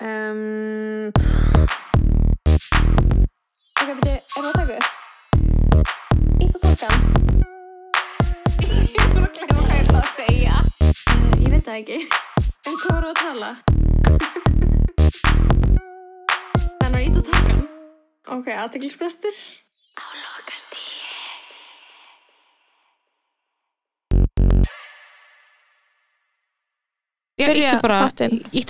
Um, ok, beti, er það að taka upp? Ítt og takkan. Ég bara að glemma hvað ég ætla að segja. Uh, ég veit það ekki. En hvað voru að tala? Þannig að ítt og takkan. Ok, aðteglisbrestur. Á íttu bara,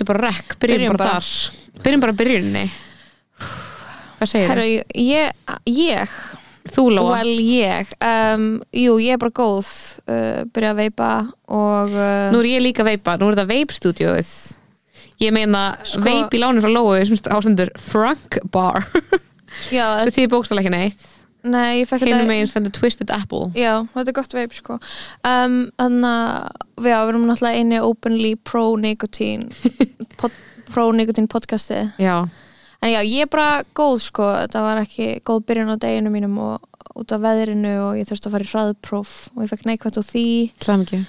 bara rekk, byrjum, bara, bara. þar. Byrjum bara byrjunni Hvað segir Herra, þið? ég, ég. Þú Lóa? Well, ég. Um, jú, ég er bara góð uh, byrja að veipa og uh, Nú er ég líka að veipa, nú er þetta veipstúdíóið Ég meina Sko- veip í lánin frá Lóu sem ástendur Frank Bar já, Svo því bókstala ekki neitt nei, ég fekk Hinn þetta megin stendur Twisted Apple. Já, þetta er gott veip sko. Um, þannig að við erum náttúrulega eini openly pro-nicotine pod, pro-nicotine podcasti. Já, en já, ég er bara góð sko. Þetta var ekki góð byrjun á deginu mínum og út af veðrinu og ég þurfti að fara í hraðpróf og ég fekk neikvæmt á því. Klæm ekki.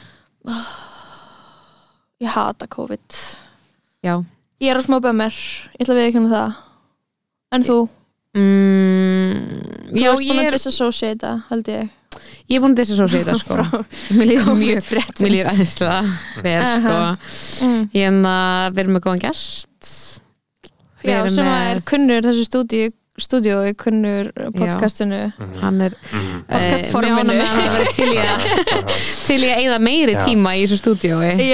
Ég hata COVID. Já. Ég er á smá bömmir, ég ætla að við ekki um það. En þú, mm, þú Já, ert búin ég að er, disassociata held ég. Ég er búin að disassociata sko. Mér líður mjög fréttum. Mér líður aðeinslega vel sko. Mm. Ég en að við erum með góðan gest. Við já, erum sem að með- er kunnur þessu stúdíu stúdíói kunnur podcastinu. Hann er Podcastforminu. mjög ánægður með að hann verið til í að til í að eyða meiri Já. tíma í þessu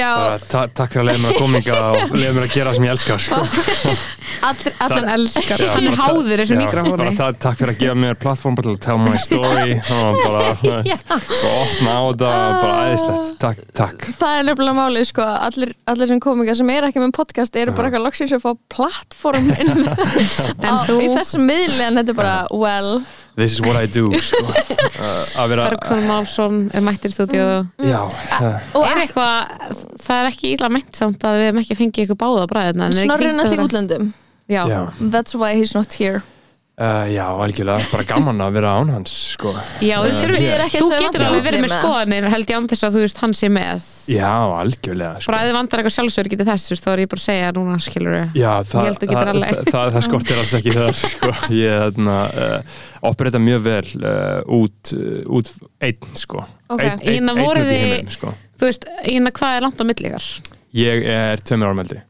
bara ta takk fyrir að leiða mér að kominga og leiða mér að gera það sem ég elskar sko. allir elskar, Já, hann er háður þessu mikrofóni bara ta takk fyrir að gefa mér plattform til að tell my story og bara, opna á þetta bara æðislegt, takk, takk. Það er nefnilega málið sko. Allir, allir sem kominga sem er ekki með podcast eru bara eitthvað loksins að fá plattform inn En á, þú- í þessum miðli en þetta er bara well. This is what I do sko. uh, að vera Bergþór Málsson er mættir í stúdíó já, uh, og er eitthvað, það er ekki illa meint samt að við hefum ekki fengið ykkur báða bræðina snorrinn að því útlöndum. Já, já, that's why he's not here uh, já, algjörlega bara gaman að vera án hans sko. já er að þú getur alveg verið með skoðanir held ég án þess að þú veist hann sé með já, algjörlega sko. bara að þið vantar eitthvað sjálfsverð getið þess þú veist, þá er ég bara að segja núna skilur Já, það, það, það, það, skortir alls ekki þar sko. ég uh, operita mjög vel uh, út, uh, út einn sko. Ok. einn, einn, Ína, einn voruð út í þið- heiminum sko. þú veist, hérna hvað er langt á milli ykkar ég er tveimur árum eldri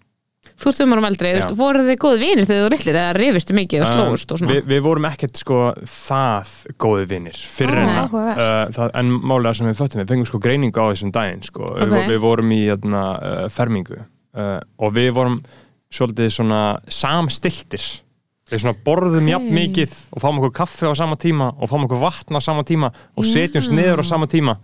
þú ert um árum eldri, þú veist, voruð þið góði vinir þegar þú voru litlir eða rifistu mikið og slóust og Um, svona við, við vorum ekkert sko það góði vinnir fyrir Ó, en áhugavert. uh, það, en málega sem við föttum við fengum sko greiningu á þessum daginn sko. Ok. við, við vorum í uh, fermingu uh, og við vorum svolítið svona samstiltir við svona borðum jafn mikið og fáum okkur kaffe á sama tíma og fáum okkur vatn á sama tíma og setjumst niður á sama tíma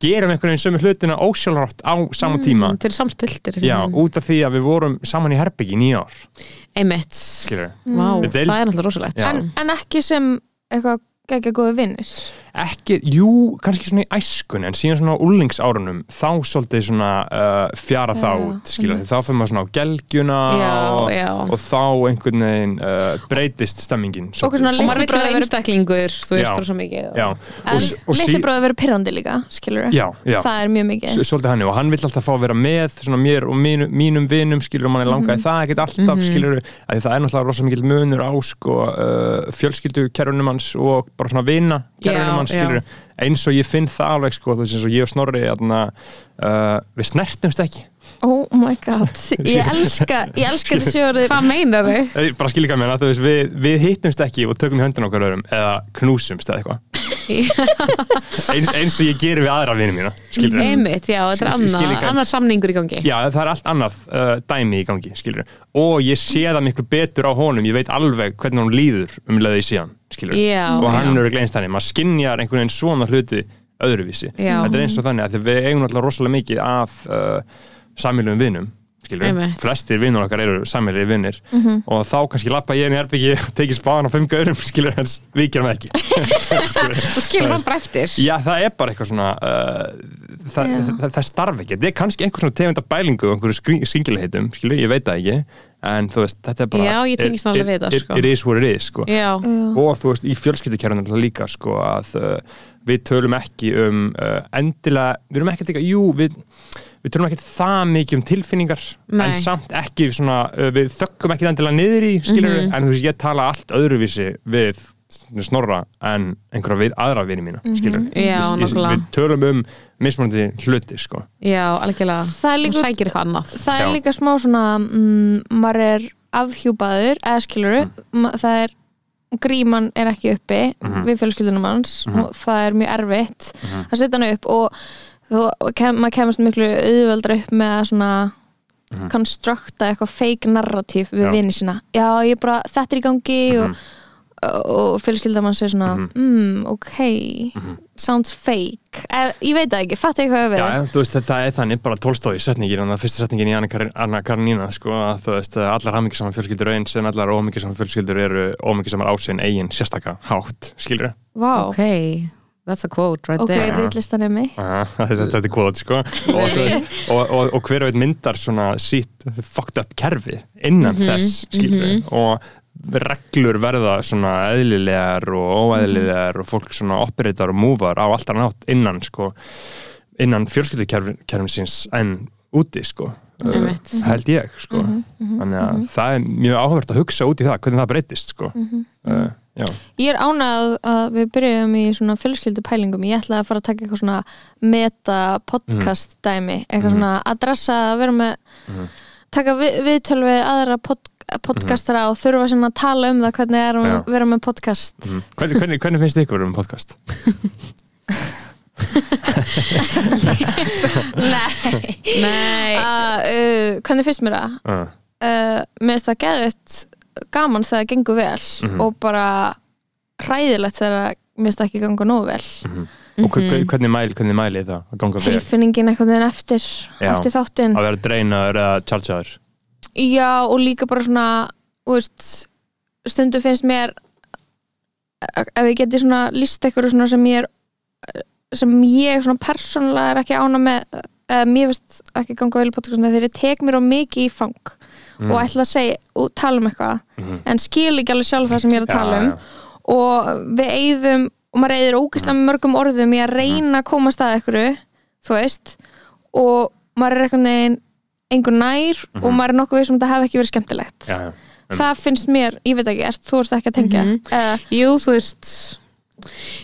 gerum einhvern veginn sömu hlutina ósjálfrátt á sama tíma. þeir eru samstiltir já, út af því að við vorum saman í herbyggi í nýja ár. Einmitt, skilur Vá, Við það deild- er náttúrulega rosalegt. En, en ekki sem eitthvað geggja góði vinnir ekki, jú, kannski svona í æskun en síðan svona á úlingsárunum þá svolítið svona uh, fjara Já, þá út, skilja, þá fyrir maður svona á gelgjuna Já, og, já. og þá einhvern veginn uh, breytist stemmingin Og maður veit að bróðir- það verður staklingur þú veist þú svo mikið og- en litli sí- verið pyrrandi líka skilur það er mjög mikið. Svolítið hann og hann vill alltaf fá að vera með svona mér og mínu, mínum vinum skilur og mann er Mhm. langaði það ekkert alltaf skilur að það er náttúrulega rosa mikil munur á sko, uh, fjölskyldu kerunum Já, skilur eins og ég finn það alveg sko, þú veist eins og ég og Snorri atna, uh, við snertumst ekki. Oh my god, ég elska ég elska þetta sjóður hvað meinar þið? Eh, bara skilja hvað meina, þú veist, við, við hittumst ekki og tökum í höndin okkar öðrum eða knúsumst eða eitthvað eins, eins og ég gerir við aðra vinið mína skilur einmitt, já, þetta er skil annar, samningur í gangi Já, það er allt annað uh, dæmi í gangi, skilur og ég sé það miklu betur á honum ég veit alveg hvernig hún líður um leðið í síðan, Já, og hann já. eru gleinst þannig, maður skinjar einhvern veginn svona hluti öðruvísi Já. þetta er eins og þannig að við eigum alltaf rosalega mikið af uh, samilum vinum. Flestir vinnur okkar eru samilið vinnir Mhm. og þá kannski lappa ég inn í herbyggi og tekið spáðan á fimm gaurum, skilur, en við gerum það ekki. Þú skilur hann bara eftir. Já, það er bara eitthvað svona uh, það, Já. það, það starf ekki, þetta er kannski einhver svona tegunda bælingu og einhverju skringilegheitum, skilur, ég veit það ekki en þú veist, þetta er bara Já, ég tengist alveg við það, sko. It is what it is, sko Já, og þú veist, í fjölskyldukjærunum líka sko, að uh, við tölum ekki um uh, endilega, við erum ekki ekki, jú, við, við tölum ekki það mikið um tilfinningar, Nei. en samt ekki svona, uh, við þökkum ekki endilega niður í, skilur Mhm. en þú veist, ég tala allt öðruvísi við snorra en einhverja við, aðra vini mína, skilur Mhm. Já, nákvæmlega. við tölum um mismunandi hluti, sko já, algjörlega Það er líka, er smá svona mm, maður er afhjúpaður eða skiluru, Mm. það er gríman er ekki uppi Mhm. við fjölskyldunum hans Mhm. og það er mjög erfitt Mhm. að setja hann upp og þú, kem, maður kemast miklu auðveldra upp með svona Mhm. konstrukta eitthvað fake narratív við vini sína já, ég bara, þetta er í gangi Mhm. og, og fjölskylda mann segir svona Mhm. mm, ok, sounds fake. Eh, ég veit það ekki, fatt ekki hvað við. Já, þú veist, það er þannig bara tólstói setningin en það fyrsta setningin í Anna, Kar Anna Karenína sko, að þú veist, allar hamingisamar fjölskyldur eins en allar ómingisamar fjölskyldur eru ómingisamar ásinn eigin sérstaka hátt skilur Vá, Ok, that's a quote right ok, there. rillistan er mig þetta þetta er kvot sko. og, veist, og, og, og hver veit myndar svona sítt fucked up kerfi innan þess skilur og reglur verða svona eðlilegar og óeðlilegar og fólk svona operatar og múvar á alltaf nátt innan sko, innan fjölskyldukerfin síns en úti sko. Uh, held ég sko. Þannig að það er mjög áhvert að hugsa út í það hvernig það breytist sko. Uh, já, Ég er ánað að við byrjum í svona fjölskyldu pælingum, ég ætla að fara að taka eitthvað svona meta podcast dæmi, eitthvað svona adressa að vera með taka við, viðtöl við aðra pod, podcastara og þurfa svona að tala um það hvernig er að vera með podcast. Mm. hvernig, hvernig, hvernig finnst ykkur um podcast? Nei. Nei, uh, uh, Hvernig finnst mér það? Uh, Uh, mér finnst það geðvitt gaman þegar það gengur vel Mhm. og bara hræðilegt þegar mér finnst það ekki ganga nógu vel. Og hver, hvernig mæli hvernig mæli það að ganga vel? Tilfinningin eitthvað þinn eftir, eftir þáttinn. Að vera dreinaður eða chargeaður Já, og líka bara svona veist, stundu finnst mér ef ég geti svona list eitthvað svona sem ég er sem ég svona persónulega er ekki ána með eða mér finnst ekki ganga vel þegar ég tek mér á mikið í fang Mm. og ætla að segja og tala um eitthvað Mhm. en skil ekki alveg sjálf það sem ég er að tala um já. og við eigðum og maður eigður ógeðslega mörgum orðum í að reyna að komast að einhverju þú veist og maður er eitthvað neginn einhver nær og maður er nokkuð við sem þetta hafi ekki verið skemmtilegt. Já, já. það finnst mér, ég veit ekki, ert þú ert ekki að tengja? Mhm. eða, jú, þú veist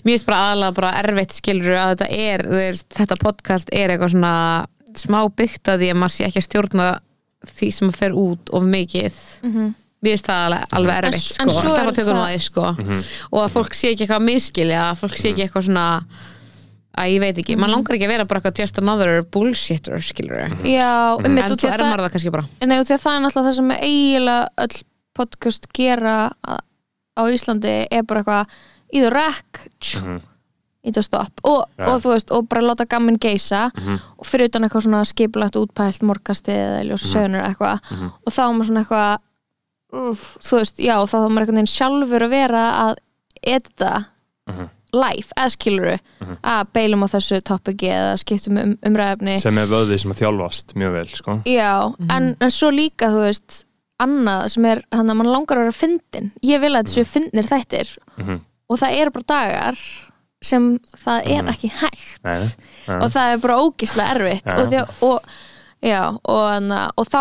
Mér finnst bara aðalega bara erfitt skilur að þetta er, þú veist, þetta podcast er eitthvað svona smá byggt að því að maður sé ekki að stjórna því sem að fer út of mikið. Mér finnst það alveg, En- erfitt en sko, svo að er það- því sko. Og að fólk sé ekki eitthvað að miskilja að fólk sé ekki eitthvað svona að ég veit ekki, mann langar ekki að vera bara eitthvað just another bullshitter skilur já, um en mitt og því er að það maður það kannski bara. Nei, og því að það er náttúrulega það sem eiginlega öll podcast gera á á Íslandi er bara eitthvað either rec, tjú, Mhm. either stop. Og, Já. og þú veist, og bara láta gamminn geisa Mhm. og fyrir utan eitthvað svona skipulagt útpælt morgasti eða ljósa sögnur eitthvað. Mhm. og þá er maður svona eitthvað úf, þú veist, já, þá þá maður einhvern veginn sjálfur að vera að edita Mhm. live, eða skiluru að beilum á þessu topiki eða skiptum um, umræðefni sem er vöðið sem að þjálfast mjög vel sko. Já, en, en svo líka þú veist, annað sem er þannig að mann langar að vera fyndin ég vil að þessu fyndnir þættir Mhm. og það eru bara dagar sem það er ekki hægt Nei, nei. og það er bara ógislega erfitt Já. og, því, að- og, já, og, hana, og þá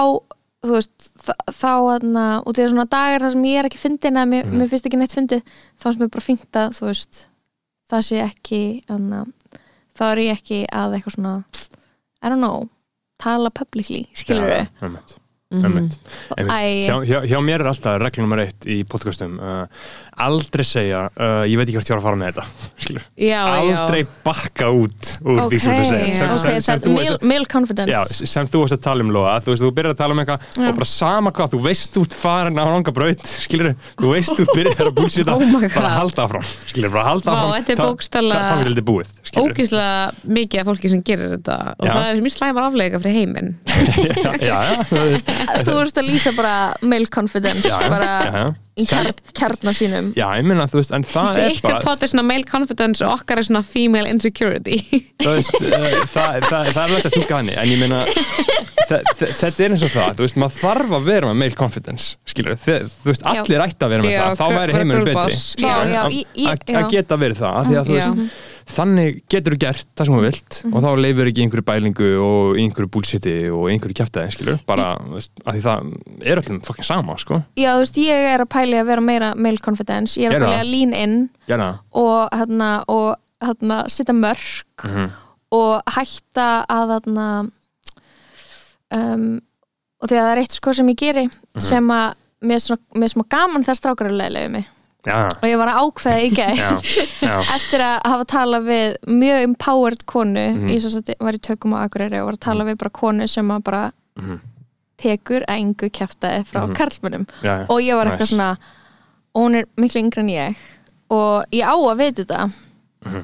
þú veist, þá hana, og því að svona dagar þar sem ég er ekki fyndin eða mér, mér finnst ekki neitt fyndið þá er mér bara fínt að þú veist það sé ekki hana, þá er ég ekki að eitthvað svona I don't know, tala publicly skilur einmitt. Einmitt. Einmitt. Æ. Hjá, hjá, hjá mér er alltaf regla nummer eitt í podcastum uh, aldrei segja uh, ég veit ekki hvort ég var að fara með þetta. Já, aldrei bakka út úr því sem þú segir sem, ok, sem, sem, það þú, male, male confidence. Já, sem þú varst að tala um Lóa þú veist, þú byrjar að tala um eitthvað Já. og bara sama hvað, þú veist út farin á ranga braut skilur, þú veist út byrjar að búlsita Oh bara halda áfram skilur, bara halda Vá, áfram. er Það- er lítið búið ógíslega mikið af fólki sem gerir þetta og Já. það er mjög slæmar aflega fyrir heiminn. Já, já, já, þú veist. Þú ert að lýsa bara male confidence Já, já, bara já, já. Í kjar, kjarnar sínum. Já, ég meina, þú veist, en það er bara pot er svona male confidence og okkar er svona female insecurity. Þú veist, uh, það, það, það er verið að túka hann en ég þe- þetta er eins og það, þú veist, maður þarf að vera með male confidence, skilur þú veist, allir ætti að vera með Já, það, þá væri heimurinn betri. að- geta verið það, af því að þú Já. veist þannig getur þú gert það sem þú vilt og þá leifir ekki einhverju bælingu og einhverju bullshiti og einhverju kjæftæði, skilur bara, veist, af því það er öllum fucking sama, sko, já, þú veist, ég er að pæli að vera meira male confidence, ég er að Gerðu pæli að lean in gera og hérna og hérna setja mörk það mm og hætta að hérna um, og því að það er eitt sko sem ég geri Mhm. sem að mér er svona, gaman þegar strákar er leiðlega mig Já, og ég var að ákveða í gæð eftir að hafa talað við mjög empowered konu Mhm. ég svo að var í tökum á Akureyri og var að tala við bara konu sem að bara Mhm. tekur engu kjæftaði frá Mhm. karlmönnum já, já. og ég var eitthvað Nice. svona og hún er miklu yngri en ég og ég á að vita þetta Mhm.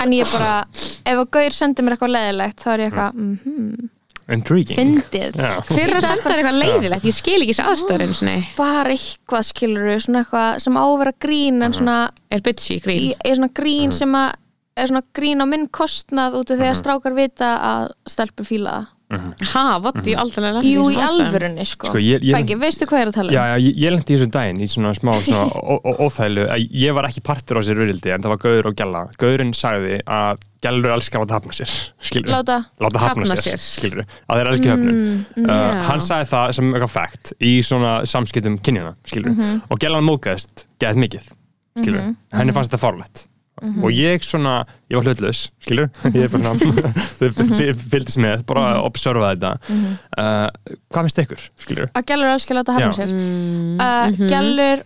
en ég bara ef að Gaur sendir mér eitthvað leiðilegt þá er ég eitthvað mm -hmm, Intriguing. Fyndið. Fyrir að senda þér eitthvað leiðilegt, ég skil ekki þessi aðstöðurinn svona, bara eitthvað skilur svona eitthvað sem á að vera grín en svona, er bitchy grín? í, er svona grín sem að er svona grín á minn kostnað út af því að strákar vita að stelpur fíla Ha, what, ég aldrei lent Jú, í alvörunni sko, Sko, ég- ég- Bæki, veistu hvað ég er að tala um? Já, já, ég, ég lendi í þessum daginn í svona smá svona ó- ó- óþægilu að ég var ekki partur á sér virildi en það var Gauður og Gjalla. Gauðurinn sagði að Gjallur elskar að láta hafna sér skilur Láta láta hafna Hafna sér, sér. skilur að þeir elski höfnun uh, já. hann sagði það sem eitthvað fact í svona samskiptum kynjana skilur og Gjallan mókaðist geðið mikið skilur henni fannst þetta fárlegt og ég svona, ég var hlutlaus skilur, ég er þau fylgdist með, bara að observa þetta. Uh, hvað finnst ykkur skilur, að gælur elskir að láta hafna sér. Uh, gælur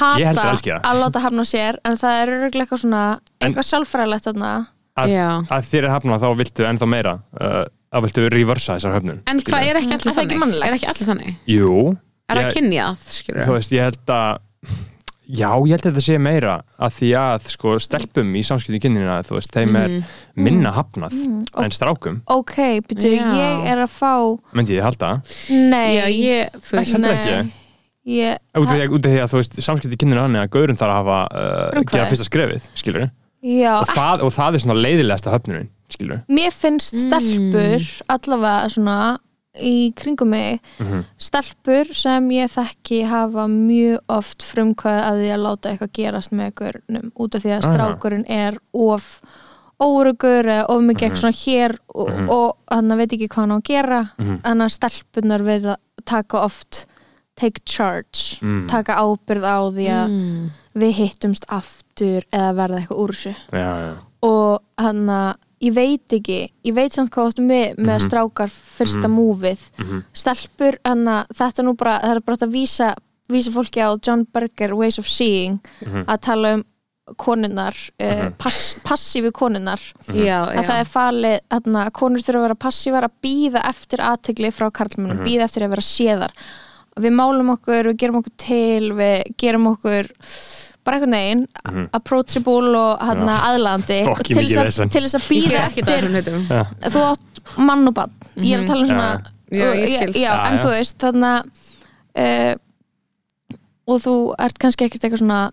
hata að það. láta hafna sér en það er eitthvað svona eitthvað sjálfræðilegt þarna. Að, að þér er hafnað þá viltu ennþá meira. Uh, að viltu reversa þessar höfnun En hvað er ekki Mm, allir það þannig? Er ekki allir þannig? Jú, Er það kynjað, skilur þú veist, ég held að já, ég held að þetta sé meira að því að sko stelpum í samskiptum kynninina þú veist, þeim er Mhm. minna hafnað og- en strákum, ok, Já. ég er að fá myndi ég halda? Nei, Já, ég, þú veist nei. ekki? ég, út af því, út af því að þú veist, samskiptum kynninina hann er að gaurin þarf að hafa uh, gera fyrsta skrefið, skilur já, og það, og það er svona leiðilegasta höfnunin skilur mér finnst stelpur allavega svona í kringum mig Mhm. stelpur sem ég þekki hafa mjög oft frumkvæði að því að láta eitthvað gerast með gaurnum út af því að strákurinn er of órugur eða of mikið Mhm. eitthvað svona hér og, og hann veit ekki hvað hann á að gera Mhm. þannig að stelpunar verða að taka oft take charge Mm. taka ábyrð á því að Mm. við hittumst aftur eða verða eitthvað úr þessu já, já, og hann að ég veit ekki, ég veit samt hvað áttum við með strákar fyrsta múfið Mhm. stelpur, hann að þetta nú bara, það er bara að vísa, vísa fólki á John Berger, Ways of Seeing Mhm. að tala um konunnar uh, pass, passífi konunnar Já, að það já er falið, að konur þurfa að vera passífar að býða eftir aðtegli frá karlmennum, Mhm. býða eftir að vera séðar. Við málum okkur, við gerum okkur til við gerum okkur bara einhvern veginn, approachable og Mhm. Já. aðlandi til þess að, vesen. til þess að Ég býða eftir þú átt mann og bann ég er að tala um svona Já, ég skil. já, Já, en já. þú veist þannig að uh, og þú ert kannski ekkert eitthvað svona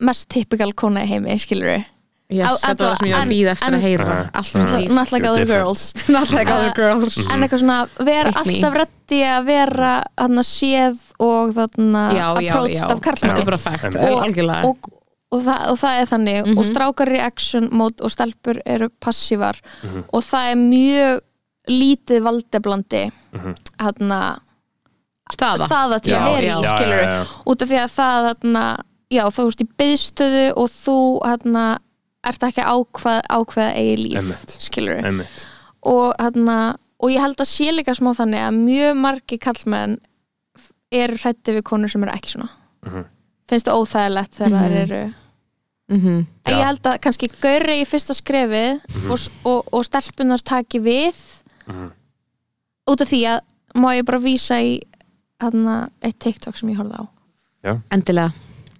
mest typical kona í heimi, skilur við Yes, þetta var sem ég var að býða eftir en- að heyra. Alltaf með því not like other girls. Not like other girls. En eitthvað svona, vera alltaf reddi að vera þarna séð og þarna approached af er fakt, Og- algjörlega. og, og, það, og það er þannig. Mhm. og strákar í action mode og stelpur eru passívar. Og það er mjög lítið valdeblandi Mhm. þarna Staða. staða til að vera í skilur út af því að það þarna, já þú ert í byðstöðu og þú þarna, ert ekki að ákvað, ákveða eigi líf Einmitt. skilur einmitt og, þarna, og ég held að sé líka smá þannig að mjög margi kallmenn eru hrætti við konur sem eru ekki svona Mhm. finnst það óþægilegt þegar Mhm. þær eru Mhm. en Já. ég held að kannski gauri í fyrsta skrefið og, og, og stelpunar taki við Mhm. út af því að má ég bara vísa í hana, eitt TikTok sem ég horfði á Endilega,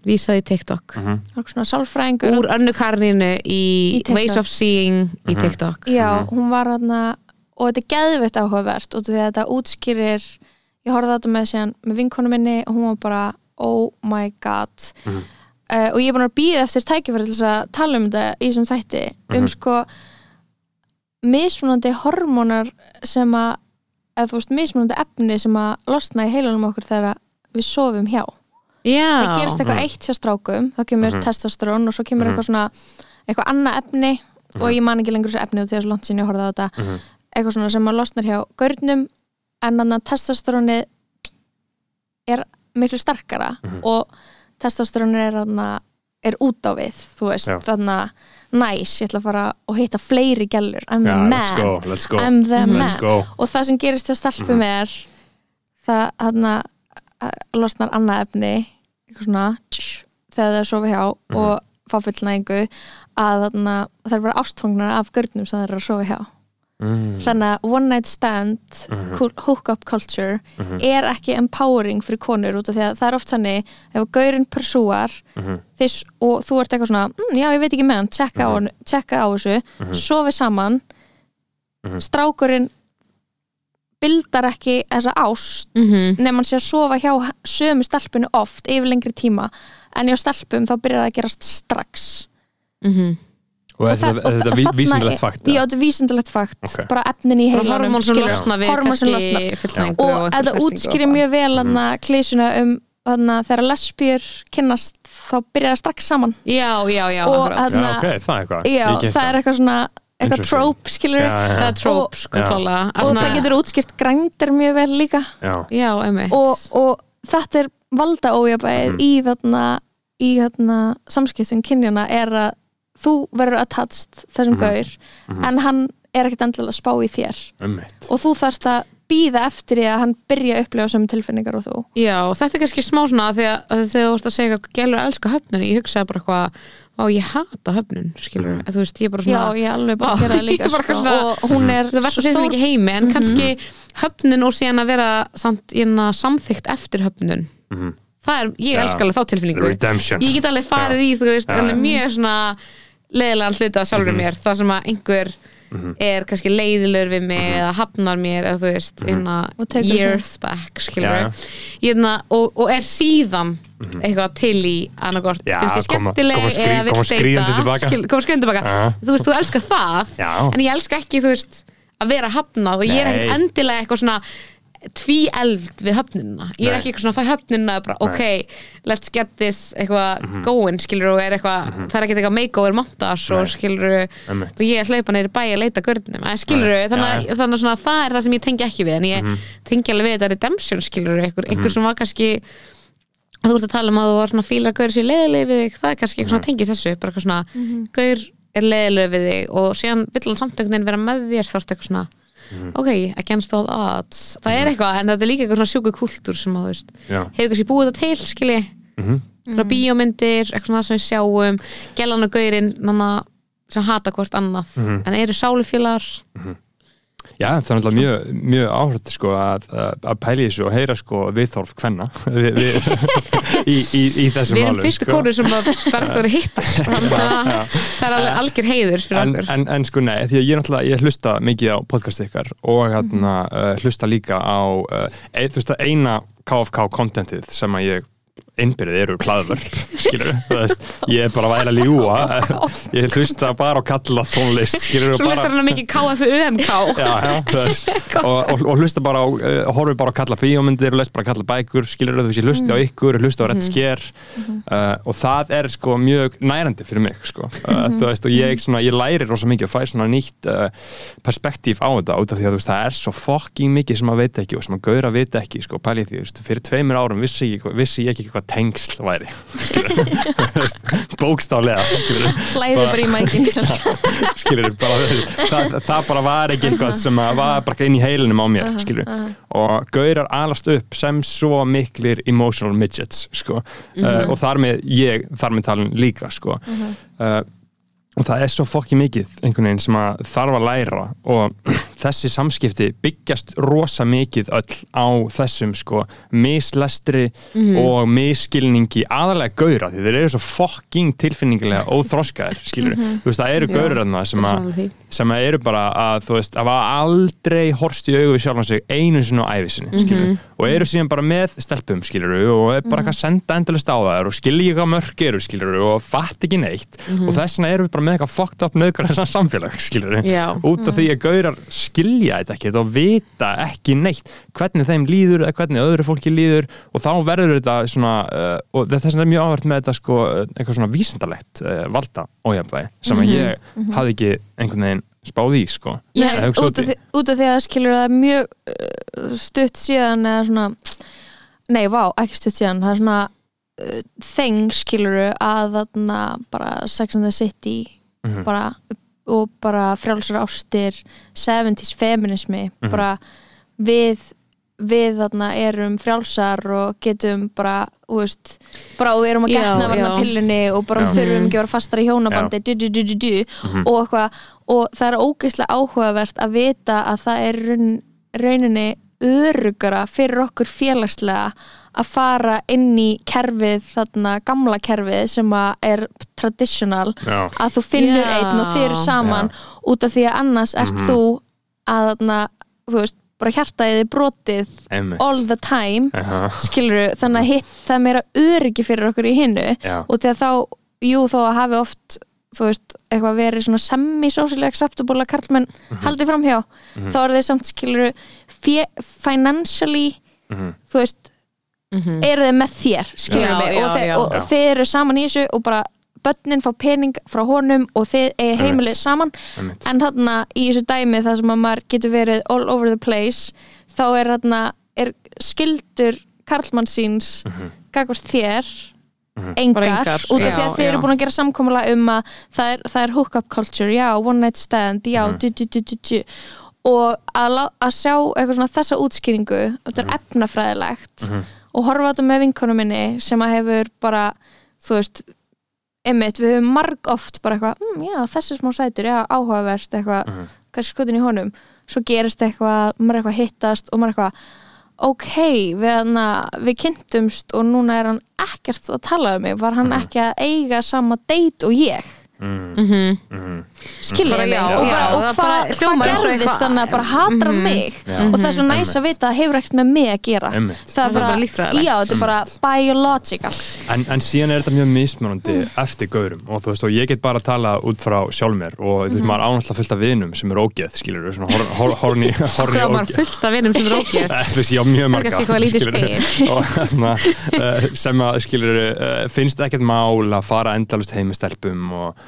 vísaði TikTok Mhm. það er svona sálfræðingur Úr önnu karninu í, Í. Ways of Seeing í Mhm. TikTok já, hún var hana og þetta er geðveitt áhugavert að þetta útskýrir ég horfði á þetta með, síðan, með vinkonu minni og hún var bara oh my god Mhm. uh, og ég er búin að býða eftir tækifæri til að tala um þetta í þessum þætti um Mhm. sko mismunandi hormónar sem að eða þú veist mismunandi efni sem að losna í heilunum okkur þegar við sofum hjá Já, það gerist eitthvað Mhm. eitt hjá strákum þá kemur Mhm. testosterón og svo kemur Mhm. eitthvað svona eitthvað annað efni og ég man ekki lengur þessu efni og þegar svo langt sinni ég horfði á þetta Mhm. eitthvað svona sem að losnar hjá görnum en þannig að testosteróni er miklu starkara Mhm. og testosteróni er, þarna- er út á við þú veist, þannig að næs, ég ætla að fara og hitta fleiri gælur I'm the Já, man, let's go, let's go I'm the Mhm. man og það sem gerist hjá stelpum er það hann losnar annað efni eitthvað svona tsh, þegar það er sofa hjá Mhm. og fá fullnægingu að þarna, það er bara ástfangnar af görnum sem það er að sofa hjá mm. þannig að one night stand Mhm. cool- hook-up culture Mhm. er ekki empowering fyrir konur út af því að það er oft þannig ef gaurinn persúar Mhm. þess, og þú ert eitthvað svona mm, já ég veit ekki með hann, tjekka, á, tjekka á þessu Mhm. sofi saman Mhm. strákurinn bildar ekki þessa ást Mhm. nema hann sé að sofa hjá sömu stelpunu oft yfir lengri tíma en hjá stelpum þá byrjar það að gerast strax Mhm. Og er það- þetta, er þetta og ví- þarna vísindalegt er- fakt? Já, þetta er vísindalegt fakt Ok. bara efnin í heilanum hormón sem losna við hormón sem losna. kannski fullnægingu og það útskýrir mjög vel mm. klísuna um þannig að þegar lesbjur kynnast þá byrjar það strax saman Já, já, já, Og að- Já, ok, það er eitthvað já, það er eitthvað svona eitthvað trope skilur er tróp, sko, Já. klálega og það getur útskýrt grændir mjög vel líka já. Og, og þetta er valda ójabæð Mhm. í þarna í þarna samskiptum kynjana er að þú verður attached þessum Mhm. gaur Mhm. en hann er ekkert endilega að spá í þér Einmitt. og þú þarfst að býða eftir því að hann byrja að upplifa sömu tilfinningar og þú Já, og þetta er kannski smá svona að því að, að þegar þú vorst að segja að gælur elska höfnun ég hugsaði bara eitthvað, á ég hata höfnun skilur, Mhm. þú veist, ég er bara já, svona ég er alveg bara að gera það líka sko. svona- og hún er það verður stór mikið heimi en Mhm. kannski höfnun og síðan að vera samt, samþykkt eftir höfnun Mhm. það er, ég Já. elska alveg þá tilfinningu Redemption ég get alveg farið í, þú veist, Já, já. mjög svona leiðilega hluta sjálfur Mhm. mér, það sem að einhver Mhm. er kannski leiðilegur við mig eða hafnar mér, eða þú veist mm Og tekur years back, skilur Já, já. hérna, og, og er síðan eitthvað til í annarkort, Mhm. Já, finnst þið koma- skemmtileg koma skríðandi tilbaka. skil, tilbaka Já. þú veist, þú elskar það en ég elska ekki, þú veist að vera hafnað og ég er Nei. ekkert endilega eitthvað svona tvíeld við höfnunina ég er Nei. ekki eitthvað svona að fæ höfnunina bara, ok, let's get this eitthvað Mhm. going, skilur og er eitthvað, það er ekkert eitthvað makeover montage og Nei. skilur Einmitt. og ég er að hlaupa neyri bæ að leita görnum en skilur Nei. þannig, að- já. þannig að svona, það er það sem ég tengi ekki við en ég Mhm. tengi alveg við þetta redemption skilur einhver, Mhm. einhver sem var kannski þú ert að tala um að þú var svona fílar gaur sér leiðileg við þig, það er kannski eitthvað svona Mhm. tengið þessu bara eitthvað svona, gaur er leiðileg við þig og síðan vill hann samt einhvern veginn vera með þér þá ertu eitthvað svona Mhm. ok, against all odds það er eitthvað, en þetta er líka eitthvað svona sjúku kultúr sem að þú veist, Já. hefur kannski búið þetta til skilji, Mhm. svona bíómyndir eitthvað svona það sem við sjáum gellan og gaurinn, nanna sem hata hvort annað, Mhm. en eru sálufélagar Já, það er náttúrulega mjög, mjög áhört sko, að, að- í þessu og heyra sko, viðþorf hvenna við, við, í, í, í þessum við erum málum fyrstu sko. konur sem að Bergþóri hitta þannig að það er alveg algjör heiður fyrir en, okkur. en, en sko nei, því að ég náttúrulega ég hlusta mikið á podcast ykkar og hérna, uh, hlusta líka á uh, eina KFK kontentið sem að ég innbyrðið eru klaðvörp skilur veist, ég er bara að væla að ljúa ég hlusta bara á kalla tónlist skilur svo hlustar hann að mikið KFUMK og, og, og hlusta bara á uh, horfi bara á kalla bíómyndir og les bara kalla bækur, skilur þú veist, ég hlusti á ykkur hlusti á rétt sker uh, og það er sko mjög nærandi fyrir mig sko, uh, þú veist, og ég, svona, ég læri rosa mikið og fæ svona nýtt perspektíf á þetta, út af því að veist, það er svo fucking mikið sem maður veit ekki og sem maður gauður að veit ekki, sko, pæli því, veist, fyrir tveimur árum vissi ég, vissi ég ekki hvað tengsl væri skilur, hlæði bara í mækin skilur, bara, það, það bara var ekki eitthvað sem var bara inn í heilinum á mér skilur, og gaurar alast upp sem svo miklir emotional midgets sko, uh, og þar með ég, þar með talin líka sko. Uh, og það er svo fokki mikið einhvern veginn sem að þarf að læra og þessi samskipti byggjast rosa mikið öll á þessum sko mislestri og misskilningi aðalega gauðra því þeir eru svo fucking tilfinningilega óþroskaðir skilur, þú veist það eru gauðra þarna sem, því. sem að eru bara að þú veist, að hafa aldrei horst í augu við sjálfan sig einu sinni á æfisinni skilur, og eru síðan bara með stelpum skilur, og er bara eitthvað að senda endalist á þær og skilja hvað mörg eru skilur, og fatt ekki neitt. Og þess vegna eru við bara með eitthvað fucked up nöðgar þessan samfélag skilur, út af því að gaurar skilja þetta ekkert og vita ekki neitt hvernig þeim líður eða hvernig öðru fólki líður og þá verður þetta svona uh, og þess vegna er mjög áhvert með þetta sko, eitthvað svona vísindalegt uh, valda ójafnvægi sem að ég hafði ekki einhvern veginn spáð í sko. Hugsa út, af því, út af því að skilur það er mjög uh, stutt síðan eða svona nei, vá, ekki stutt síðan það er svona uh, þeng skilur að þarna bara Sex and the City Mhm. bara, og bara frjálsar ástir 70s feminismi Mhm. bara við við þarna erum frjálsar og getum bara, þú veist bara og við erum að getna varna pillunni og bara Já. þurfum ekki að vera fastar í hjónabandi du, du, du, du, du, Mhm. og eitthvað og það er ógeðslega áhugavert að vita að það er raun, rauninni örugara fyrir okkur félagslega að fara inn í kerfið þarna gamla kerfið sem að er traditional Já. að þú finnur Já. einn og þið eru saman út af því að annars ert Mhm. þú að þarna, þú veist, bara hjartaðið er brotið Einmitt. all the time Aha. skilur þannig að hitt það meira öryggi fyrir okkur í hinnu Já. og þegar þá, jú þó að hafi oft þú veist, eitthvað verið svona semi-socially acceptable að karlmenn Mhm. haldi framhjá, þá er þeir samt skilur financially Mhm. þú veist eru þeir með þér, Já, mig? já, og, þeir, já. og þeir eru saman í þessu og bara börnin fá pening frá honum og þeir eigi heimilið saman. En þarna í þessu dæmi þar sem að maður getur verið all over the place þá er þarna er skildur karlmann síns Mhm. gagvart þér Bara engar, engar, út af því að þeir eru búin að gera samkomulega um að það er, það er hookup culture, já, one night stand já, Mhm. du, du, du, du, du og að, að sjá eitthvað svona þessa útskýringu, þetta er efnafræðilegt Mhm. Og horfa á þetta með vinkonu minni sem að hefur bara þú veist einmitt, við höfum marg oft bara eitthvað, mm, já, þessi smá sætur, já, áhugavert eitthvað, Mhm. hvað er skotin í honum svo gerist eitthvað, maður eitthvað hittast og maður eitthvað ok, við, hana, við kynntumst og núna er hann ekkert að tala um mig var hann Mhm. ekki að eiga sama date og ég Mm. Skilja Bara mig. já, og, já, bara, og hvað hva gerðist þannig að bara hatar hann mig? Já. og það er svo næs að vita að hefur ekkert með mig að gera. Það er er bara, já, þetta er bara biological. En, en síðan er þetta mjög mismunandi eftir gaurum. Og þú veist og ég get bara að tala út frá sjálf mér. Og þú veist maður ánáttúrulega fullt af vinum sem eru ógeð skilur svona hor, hor, horni, maður ógeð. fullt af vinum sem er ógeð. Eh, þú veist ég á mjög marga þarna uh, sem að skilur uh, finnst ekkert mál að fara endalust heim með stelpum og,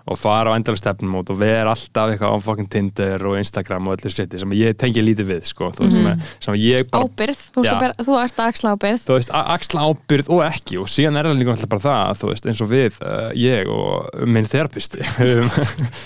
og fara á endalust stefnum út og vera alltaf eitthvað á fucking Tinder og Instagram og öllu seti sem ég tengi lítið við sko, veist sem, að, sem að ég bara ábyrð, þú, að bera, þú ert að axla ábyrð þú veist, axla ábyrð og ekki og síðan er það líka alltaf bara það þú veist, eins og við, uh, ég og minn þerapisti höfum,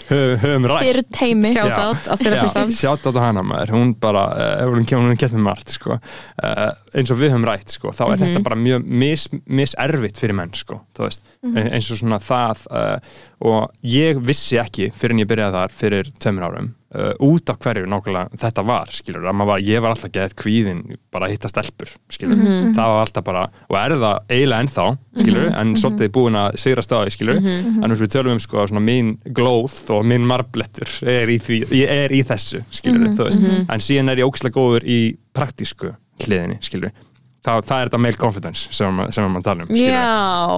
höfum, höfum rætt fyrir teimi Já. out á þerapistan sjátt á hana maður, hún bara uh, hún kemur hún gett með margt sko. uh, eins og við höfum rætt sko. þá er þetta bara mjög mis, miservitt fyrir menn sko. veist, eins og svona það uh, og ég vissi ekki fyrir en ég byrjaði þar fyrir tveimur árum uh, út af hverju nákvæmlega þetta var skilur, að var, ég var alltaf geðið kvíðin bara að hitta stelpur skilur, það var alltaf bara, og er það eiginlega ennþá skilur, en svolítið búin að sigra staði skilur, en þess við tölum um sko, svona mín glóð og minn marblettur er í, því, er í þessu skilur, veist, en síðan er ég ógislega góður í praktísku hliðinni skilur, það, það er þetta male confidence sem, sem maður tala um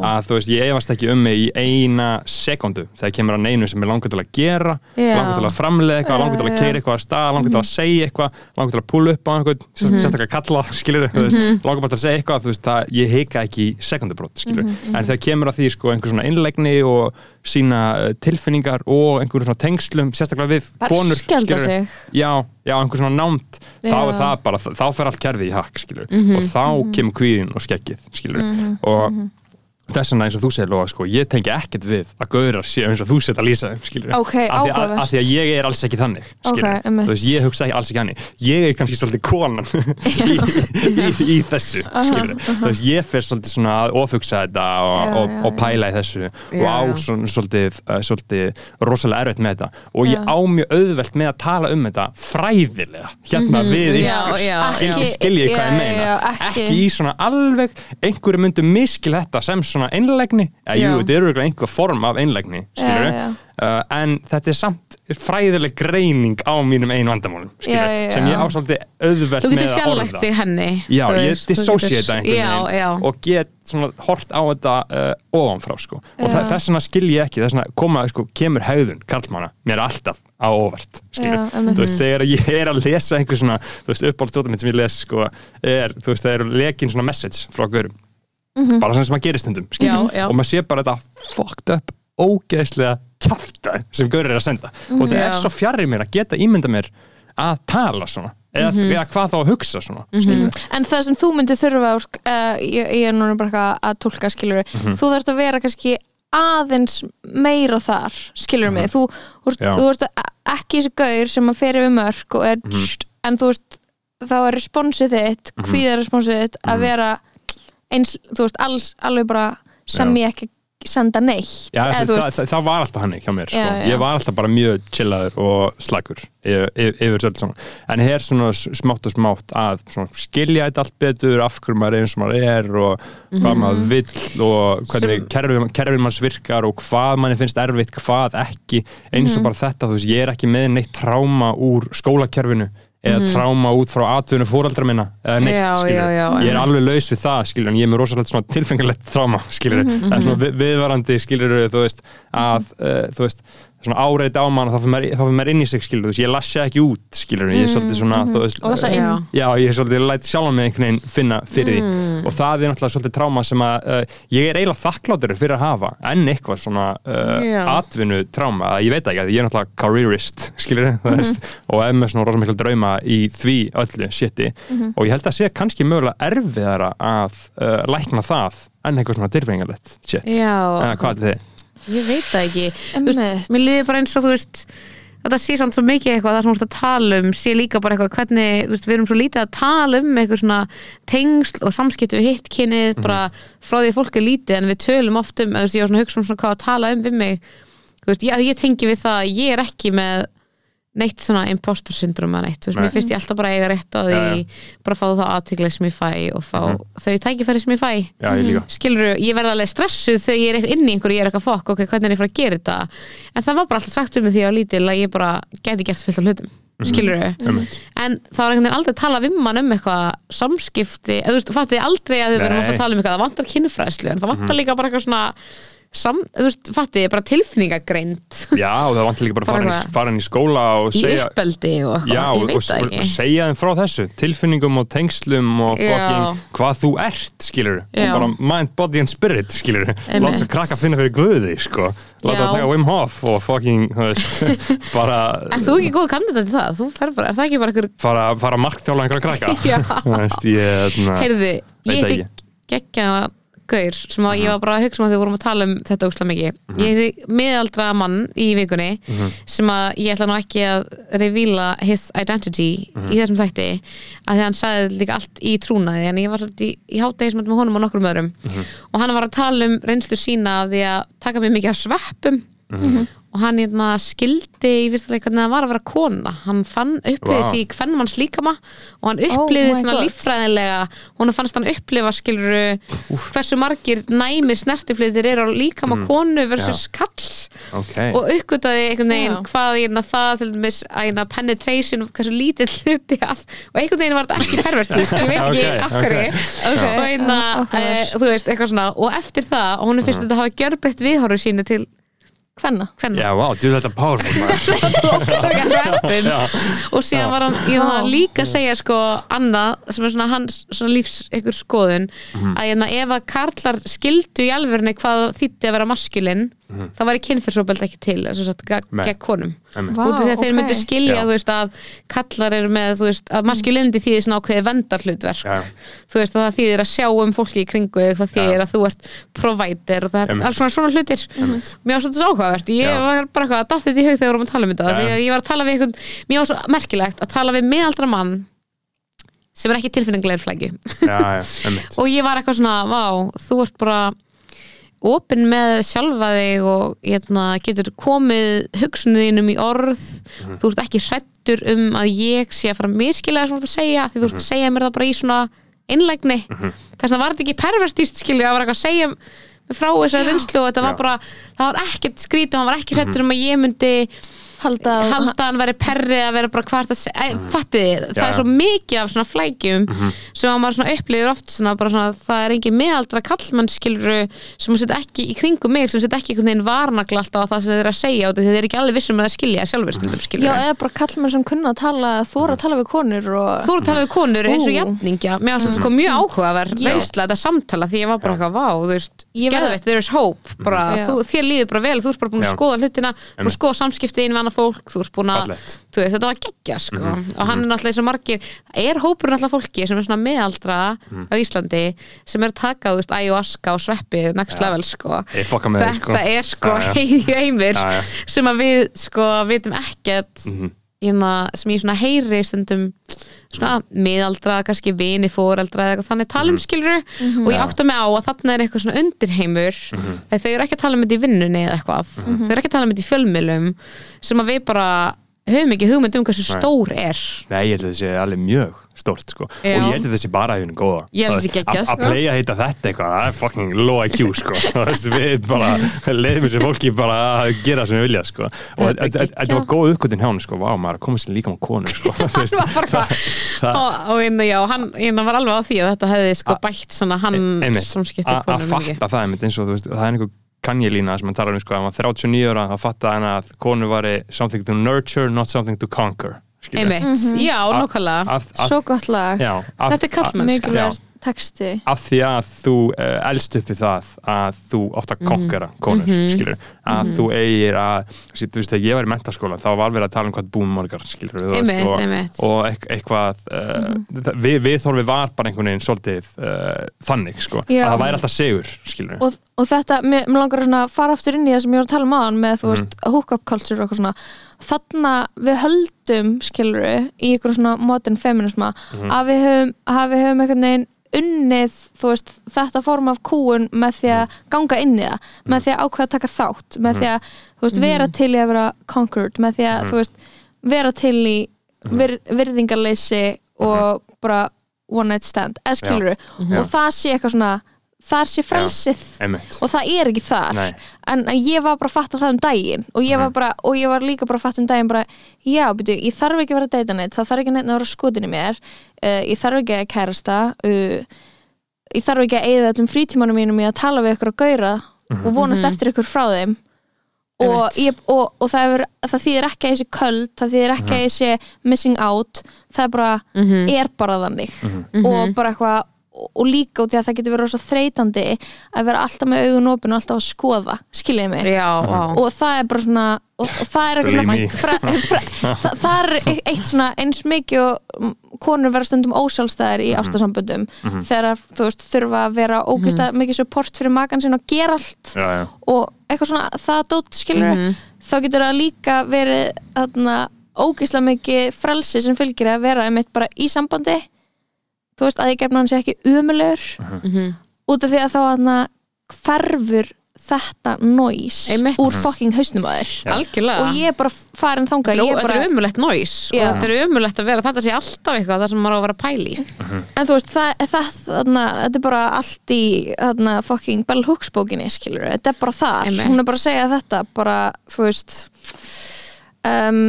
að þú veist, ég efast ekki um mig í eina sekundu þegar kemur að neinu sem er langur til að gera Já. langur til að framleiða eitthvað, langur til að keira eitthvað að stað, langur til að segja eitthvað langur til að púla upp á einhvern Mhm. sérstaklega kalla, skilur þú veist, langur bara til að segja eitthvað, þú veist, það, ég heika ekki í sekundubrót, skilur, Mhm, en þegar kemur að því sko, einhver svona innlegni og sína uh, tilfinningar og einhver svona tengslum sérstaklega við Bara konur sig. já, já, einhver svona námt þá er það bara, þá fer allt kerfið í hakk skilur, Mhm. og þá kemur kvíðin og skeggið skilur, og þess vegna eins og þú segir Lóa, sko, ég tengi ekkert við að gaurar séu eins og þú set að lýsa þeim skilur Ok, af áhugavert. af því að ég er alls ekki þannig skilur Ok, einmitt. þú veist, ég hugsa ekki alls ekki hannig ég er kannski svolítið konan í, í, í þessu skilur þú veist, ég fer svolítið svona að ofugsa þetta og, Já, og, og pæla í þessu og Já, á svona, svolítið, uh, svolítið rosalega erfitt með þetta. Og ég Já. á mjög auðvelt með að tala um þetta fræðilega hérna við Já, ykkur. já, skil, já. skil ég hvað ég meina? ekki í svona alveg einhverju myndu miskil þetta sem svona einlegni ja, jú, þetta eru einhver form af einlegni. Uh, en þetta er samt fræðileg greining á mínum einu vandamálum sem ég já. á svolítið auðvelt Þú með getur að orða þig henni Já, þú ég þú dissociata getur- einhvern veginn og get svona hort á þetta uh, ofanfrá sko. og þess vegna skil ég ekki þess vegna koma, sko, kemur hegðun karlmanna mér alltaf á skilur. Já, þú veist, þegar ég er að lesa einhver svona, þú uppáhaldstjóta mitt sem ég les sko, er, þú veist, það eru lekin svona message frá gaurum, bara svona sem að gerist stundum, Já, já. og maður sé bara þetta fucked up, ógeðslega kjafta sem gaur er að senda og það er Já. svo fjarrir mér að geta ímynda mér að tala svona eða, eða hvað þá að hugsa svona skilur. En það sem þú myndir þurfa uh, ég, ég er núna bara að tólka skilur Mhm. þú þarfst að vera kannski aðeins meira þar skilur mig þú, veist- Mhm. Veist ekki þessi gaur sem að fer yfir mörg og er, Mhm. en þú veist þá er responsið þitt, hvíða responsið þitt Mhm. að vera eins, þú veist, alls, alveg bara sem Já. ég ekki senda neitt Já, Eða, það, það, það, var alltaf hannig hjá mér sko. Ég var alltaf bara mjög chillaður og slagur yfir, yfir, svolítið saman en hér svona smátt og smátt að skilja þetta allt betur af hverju maður er eins og maður er og hvað Mhm. maður vill og hvernig kerfið kerfi manns virkar og hvað manni finnst erfitt, hvað ekki eins og bara þetta, þú veist, ég er ekki með neitt tráma úr skólakerfinu eða tráma út frá atvinnu fóreldra minna eða neitt, Já, skilur já, já, ég er alveg laus við það, skilur en ég er með rosalega svona tilfengilegt tráma, skilur það er svona við, viðvarandi, skilur þú veist að, uh, þú veist svona áreiti á mann og þá fyrir maður inn í sig skilur þú veist, ég lassi ekki út, skilur ég er svolítið svona, þú veist Og lassa inn. Já. Já, ég er svolítið læt sjálf með einhvern veginn finna fyrir því. Og það er náttúrulega svolítið tráma sem að uh, ég er eiginlega þakkláttur fyrir að hafa enn eitthvað svona uh, Já. atvinnu tráma, ég veit ekki að ég er náttúrulega careerist, skilur þú veist og er með svona rosa miklu drauma í því öllu shiti. Og ég held að sé kannski mögulega erfiðara að uh, lækna það enn eitthvað svona tilfengalegt Já, ég veit það ekki. Veist, Mér liði bara eins og þú veist þetta sé samt svo mikið eitthvað það sem þú ert að tala um sé líka bara eitthvað hvernig veist, við erum svo lítið að tala um eitthvað svona tengsl og samskipti við hitt kynnið bara frá því að fólk er lítið en við tölum oft um, eða þú veist, ég var svona að hugsa um svona hvað að tala um við mig. Þú veist, ég, ég tengi við það að ég er ekki með neitt svona impostor syndrom eða neitt, þú veist, Nei. mér finnst ég alltaf bara að eiga rétt á því Já, bara fá þá aðtiklega sem ég fæ og fá þau tækifæri sem ég fæ. Já, ég líka. Skilur, ég verða alveg stressuð þegar ég er eitthvað inn í einhverju, ég er eitthvað fokk, ok, hvernig er ég fara að gera þetta? En það var bara alltaf sagt um mig því var lítil að ég bara geti gert fullt af hlutum skilur Einmitt. en það var einhvern veginn aldrei að tala við mann um eitthvað samskipti, eða þú veist, fatti aldrei að við verðum Nei. að tala um eitthvað, það vantar kynfræðslu en það vantar líka bara eitthvað svona sam, þú veist, fatti, bara tilfinningagreind. Já, og það vantar líka bara að eitthvað. í, fara inn í skóla og í segja uppeldi og eitthvað, Já, ég og, veit og, það og, ekki. segja þeim frá þessu tilfinningum og tengslum og fucking, hvað þú ert, skilur og bara mind, body and spirit, skilur láta Einmitt. svo krakka finna fyrir guði, sko. Láta það taka Wim Hof og fucking, þú veist bara Er þú ekki góð kandidat í það? Þú fer bara, er það ekki bara einhver fara, fara markþjála einhverja krakka? Já. þú veist, ég, na, Heyrðu, ég heiti geggja gaur sem að ég var bara að hugsa um að þau vorum að tala um þetta úslega mikið. Ég heiti miðaldra mann í vikunni sem að ég ætla nú ekki að revíla his identity í þessum þætti að því að hann sagði líka allt í trúnaði en ég var svolítið í, í hátægismöndum með honum og nokkrum öðrum. Og hann var að tala um reynslu sína af því að taka mig mikið af sveppum og hann hérna, skildi í fyrsta leik hvernig það var að vera kona. Hann fann upplýðis Vá. í hvern manns líkama og hann upplýði Oh svona God. líffræðilega. Hún fannst hann upplifa skiluru hversu margir næmir snertifliðir eru á líkama konu versus kalls ok. Og uppgötaði einhvern veginn Já. hvað hérna, það til dæmis að hérna, penetration hversu lítill hluti af og einhvern veginn var þetta ekki pervertíst ég veit ekki Ok, af hverju. Ok. og hérna, e, þú veist, eitthvað svona. Og eftir það, og hún er fyrst þetta hafa gjörbreytt viðhóru sínu til Hvenna? Já, vá, djú þetta powerful maður. sveppin og síðan var hann, ég var líka að segja sko annað sem er svona hans svona lífs ykkur skoðun Mhm. að hérna, ef að karlar skildu í alvörunni hvað þýtti að vera maskulinn þá væri kynfyrsopeld ekki til gegn konum. Af því að þeir myndu skilja veist, að kallar eru með veist, að maskulindi þýðir svona ákveði vendarhlutverk Já. þú veist að það þýðir að sjá um fólki í kringu það þýðir að þú ert provider og það er alls svona svona hlutir. Mér var svolítið svo áhugavert. Ég Já. var bara eitthvað að datt þetta í haug þegar við vorum að tala um þetta að ég var að tala við einhvern mér var svo merkilegt að tala við miðaldra mann sem er ekki tilfinningilegur flæki já, já, einmitt. Og ég var eitthvað svona, vá, þú ert bara opinn með sjálfa þig og hérna, getur komið hugsuninum í orð. Þú ert ekki hrættur um að ég sé að fara að miskila það sem þú ert að segja því þú ert að segja mér það bara í svona einlægni. Þess vegna var þetta ekki pervertíst skilja það var eitthvað að segja frá þessari reynslu og þetta Já. var bara, það var ekkert skrít og hann var ekki hrættur um að ég myndi halda, halda að hann veri perri að vera bara hvart að segja, mm. það Já. er svo mikið af svona flækjum sem að maður svona upplifir oft svona, bara svona, það er engin meðaldra kallmann skiluru sem að setja ekki í kringum mig sem setja ekki einhvern veginn varnagla alltaf á það sem þeir eru að segja og þeir eru ekki alveg vissum að það skilja sjálfur stundum já, eða bara kallmenn sem kunna að tala þóra að tala við konur og eru að tala við konur eins og jafningja. Mér var sko mjög áhugaverð reynsla þetta samtala því ég var bara eitthvað vá þú veist, Annað fólk þú ert búin að, þú veist, þetta var geggja sko. og hann er náttúrulega eins og margir er hópurinn alltaf fólki sem er svona meðaldra á Íslandi sem er að taka þú veist, ayahuasca og sveppi next level sko. Þetta sko. er sko Já, já. hei- heimur Já, já. sem að við sko vitum ekkert Mhm. Hérna, sem ég svona heyri stundum svona miðaldra, kannski vini fóreldra eða eitthvað þannig tala um skiluru og ég átta mig á að þarna er eitthvað svona undirheimur mm þau eru ekki að tala um þetta í vinnunni eða eitthvað. Þau eru ekki að tala um þetta í fjölmiðlum sem að við bara höfum ekki hugmynd um hversu stór er Nei, ég held að þessi alveg mjög stórt sko. og ég held að þessi bara hefur góða Ég held þessi geggjað, Að- að sko. playa heita þetta eitthvað, það er fucking low IQ sko. Við bara leiðum þessi fólki bara að gera sem við vilja sko. og Þetta var góð uppgötin hjá hann sko. Vá, maður að koma sér líka með konu sko. Það- og, hann hérna var alveg á því að þetta hefði sko bætt hann að að konum mikið fatta það það er einhver kannjelína sem hann talar um sko, að hann var 39 ára, þá fatta hann að konu var something to nurture, not something to conquer einmitt, já, Að- nákvæmlega. að, að, svo gott lag. Já, Þetta er karlmennska. Texti. Af því að þú uh, elst upp við það að þú átt að konkera konur, Mhm. skilur að þú eigir að, þú veist, þegar ég var í mentaskóla þá var verið að tala um hvað búum morgar skilur, Einmitt, og, einmitt. og eit- eitthvað uh, við, við þorfið var bara einhvern veginn svolítið uh, þannig, sko, Já. að það væri alltaf sigur skilur, og, og þetta, mér, mér langar að fara aftur inn í það sem ég var að tala um aðan með, þú veist, hook-up culture og eitthvað svona. Þarna við höldum skiluru í ykkur svona modern feminisma að við höfum, að við höfum einhvern veginn unnið, veist, þetta form af kúun með því að ganga inn í það með því að ákveða að taka þátt með því að, veist, vera til í að vera conquered, með því að, veist, vera til í vir, virðingarleysi og bara one night stand, eða skiluru Já. og það sé eitthvað svona þar sé frelsið. einmitt. Og það er ekki þar. En en ég var bara að fatta það um daginn. Og ég var bara, og ég var líka bara að fatta um daginn bara, já, byrju, ég þarf ekki að vera að deyta neitt það þarf ekki neitt að vera skotin í mér. Uh, ég þarf ekki að kærasta uh, ég þarf ekki að eyða öllum frítímanum mínum í að tala við ykkur að gauðra og vonast eftir ykkur frá þeim. Og, ég, og, og það, er, það þýðir ekki að ég sé köld það þýðir ekki að ég sé missing out það er bara, er bara þannig. Og bara eitthvað og- líka út í að það getur verið rosa þreytandi að vera alltaf með augun opin og alltaf að skoða skiljiði mig? Já, og það er bara svona og, og það er eitthvað Believe svona fra, fra, það, það er e- eitt svona eins mikið og mm, konur vera stundum ósjálfstæðir í ástasamböndum þegar að, þú veist þurfa að vera ógista mikið support fyrir makan sinn og gera allt já, já. og eitthvað svona það dót skilur þá getur það líka verið þarna ógeðslega mikið frelsi sem fylgir að vera einmitt bara í sambandi þú veist að ég gefna hann sé ekki umulegur út af því að þá þarna hverfur þetta noise Einmitt. úr fucking hausnum að þér. Algjörlega. Og ég er bara farin þangað Þetta bara, er umulett næs og þetta er umulett að vera þetta sé alltaf eitthvað það sem maður á að vera pæli. En þú veist það, það, þarna, þetta er bara allt í þarna fucking Bell Hooks bókinni skilur þetta er bara þar, Einmitt. hún er bara að segja þetta bara, þú veist um,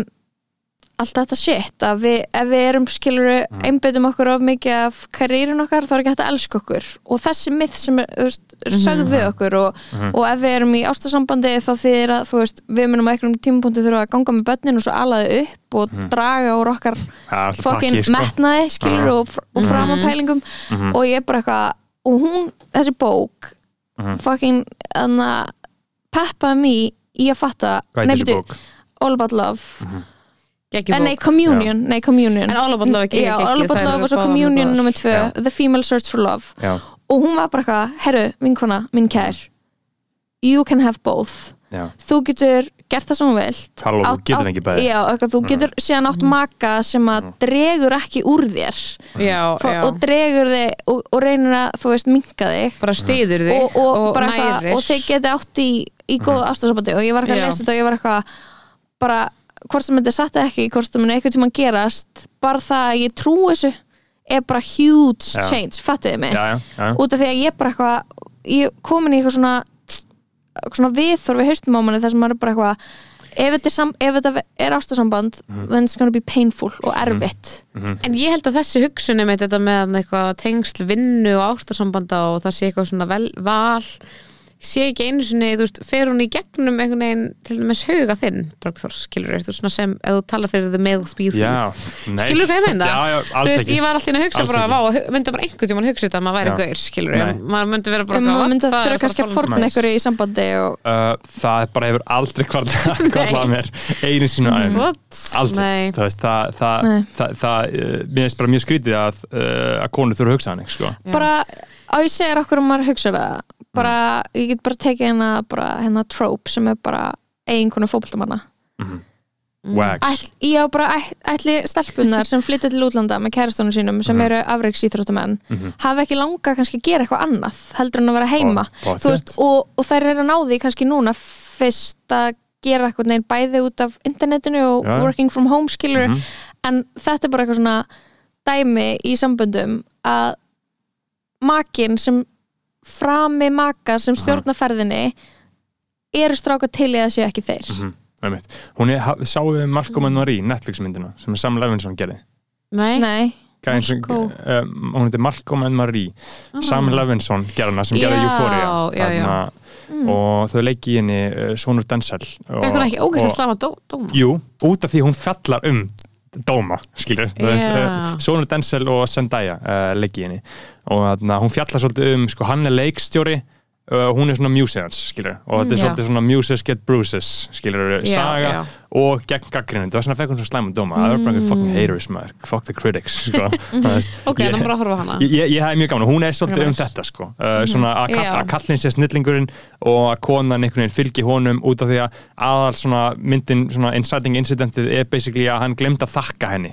allt þetta shit að við, ef við erum skilur einbyttum okkur of mikið af karýrun okkar þá er ekki hægt að elska okkur. Og þessi myth sem er, veist, er sögð við okkur og, og ef við erum í ástasambandi þá þýðir að, þú veist, við munum á einhverjum tímapunkti þurfa að ganga með börnin og svo alaði upp og draga úr okkar alltaf fokkin sko. metnaði skilur og, fr- og framapælingum. Og ég er bara eitthvað og hún, þessi bók Mhm. fokkin anna, peppaði mig í að fatta? All About Love Geggjum Eh, Nei. Communion, nei, Communion. En All About Love er ekki Já, All About Love og svo Communion nummer tvö. The Female Search for Love. Já, og hún var bara eitthvað, herru, vinkona, minn kær you can have both. Já. Þú getur gert það sem hún vil Halló, þú getur ekki bæði. Já, eitthvað, þú getur síðan átt maka sem að dregur ekki úr þér. Já, Fó- já. og dregur þig og, og reynir að, þú veist, minka þig. Bara stiður þig og, og, bara eitthvað, nærir. og þeir geti átt í, í góðu Mhm. ástasambandi og ég var eitthvað að Já. lesa þetta og ég var eitthvað bara, hvort sem þetta er satt eða ekki hvort sem þetta eitthvað tímann gerast bara það að ég trú þessu er bara huge Já. change, fattiði mig? Já, já, já. Út af því að ég bara eitthvað ég komin í eitthvað svona svona viðþorfi haustum á manni þar sem maður er bara eitthvað ef þetta er, sam, ef þetta er ástasamband Mhm. then it's gonna be painful og erfitt. En ég held að þessi hugsunum með þetta með eitthvað tengsl vinnu og ástarsambanda og það sé eitthvað svona vel, val sé ekki einu sinni, þú veist, fer hún í gegnum einhvern veginn til dæmis huga þinn Bergþór, skilur þú, svona sem, ef þú tala fyrir the male species Já, skilur hvað ég meina? Já, já, Þú alls veist, ekki ég var alltaf inn að hugsa Alls bara, vá, myndi bara einhvern tímann hugsa þetta að maður væri Já. gaur, skilur Nei. maður myndi vera bara um maður myndi að what, það er þurfa kannski að forna Nice. ykkur í sambandi og uh, Það er bara hefur aldrei kvarlað mér einu sínu aðeins What? Aldrei, Nei. það veist, það, það, Nei. það, það uh, mér finnst bara mjög skrítið að, uh, að konur þurfa að hugsa hann, sko. bara, á ég segir okkur um maður hugsa það. Bara, ég get bara tekið hérna bara hérna trope sem er bara eiginkonu fótboltamanna. Wags. Ætl, já, bara ætl, ætli stelpunar sem flytja til útlanda með kærastónum sínum sem eru afreiks íþróttamenn hafa ekki langa kannski að gera eitthvað annað heldur en að vera heima. Þú veist, og, og þær eru að ná því kannski núna fyrst að gera eitthvað neginn bæði út af internetinu og Já. working from home skilur Mhm. en þetta er bara eitthvað svona dæmi í samböndum að makin sem frami maka sem stjórna ferðinni eru stráka til að séu ekki þeir. Mhm, einmitt. Hún er, ha- sáu við Malcolm and Marie Netflix myndina sem Sam Levinson gerði? Nei, Nei, Malcolm. um, hún heitir Malcolm and Marie Sam Levinson gerði hana sem gerði Euphoria. já, já. Þarna- og þau leiki í henni uh, Sonur Denzel og, eitthvað ekki ógæst að og- slama dó, dóma Jú, út af því hún fallar um dóma, skilur Já. uh, Sonur Denzel og Zendaya uh, leiki í henni og hún fallar svolítið um sko, hann er leikstjóri uh, hún er svona museans, skilur og þetta er Mm, svolítið svona muses get bruises skilur, Já, saga já. og gegn það var svona fekk hún svona slæma dóma. Það var bara einhver fucking haters maður, fuck the critics sko. Það Mm. Ok, ég- þannig bara að horfa á hana. Ég, ég, ég hef mjög gaman, hún er svolítið um þetta sko. uh, svona að, að kallin sé snillingurinn og að konan einhvern veginn fylgi honum út af því að aðal svona myndin, svona inciting incidentið er basically að hann glemd að þakka henni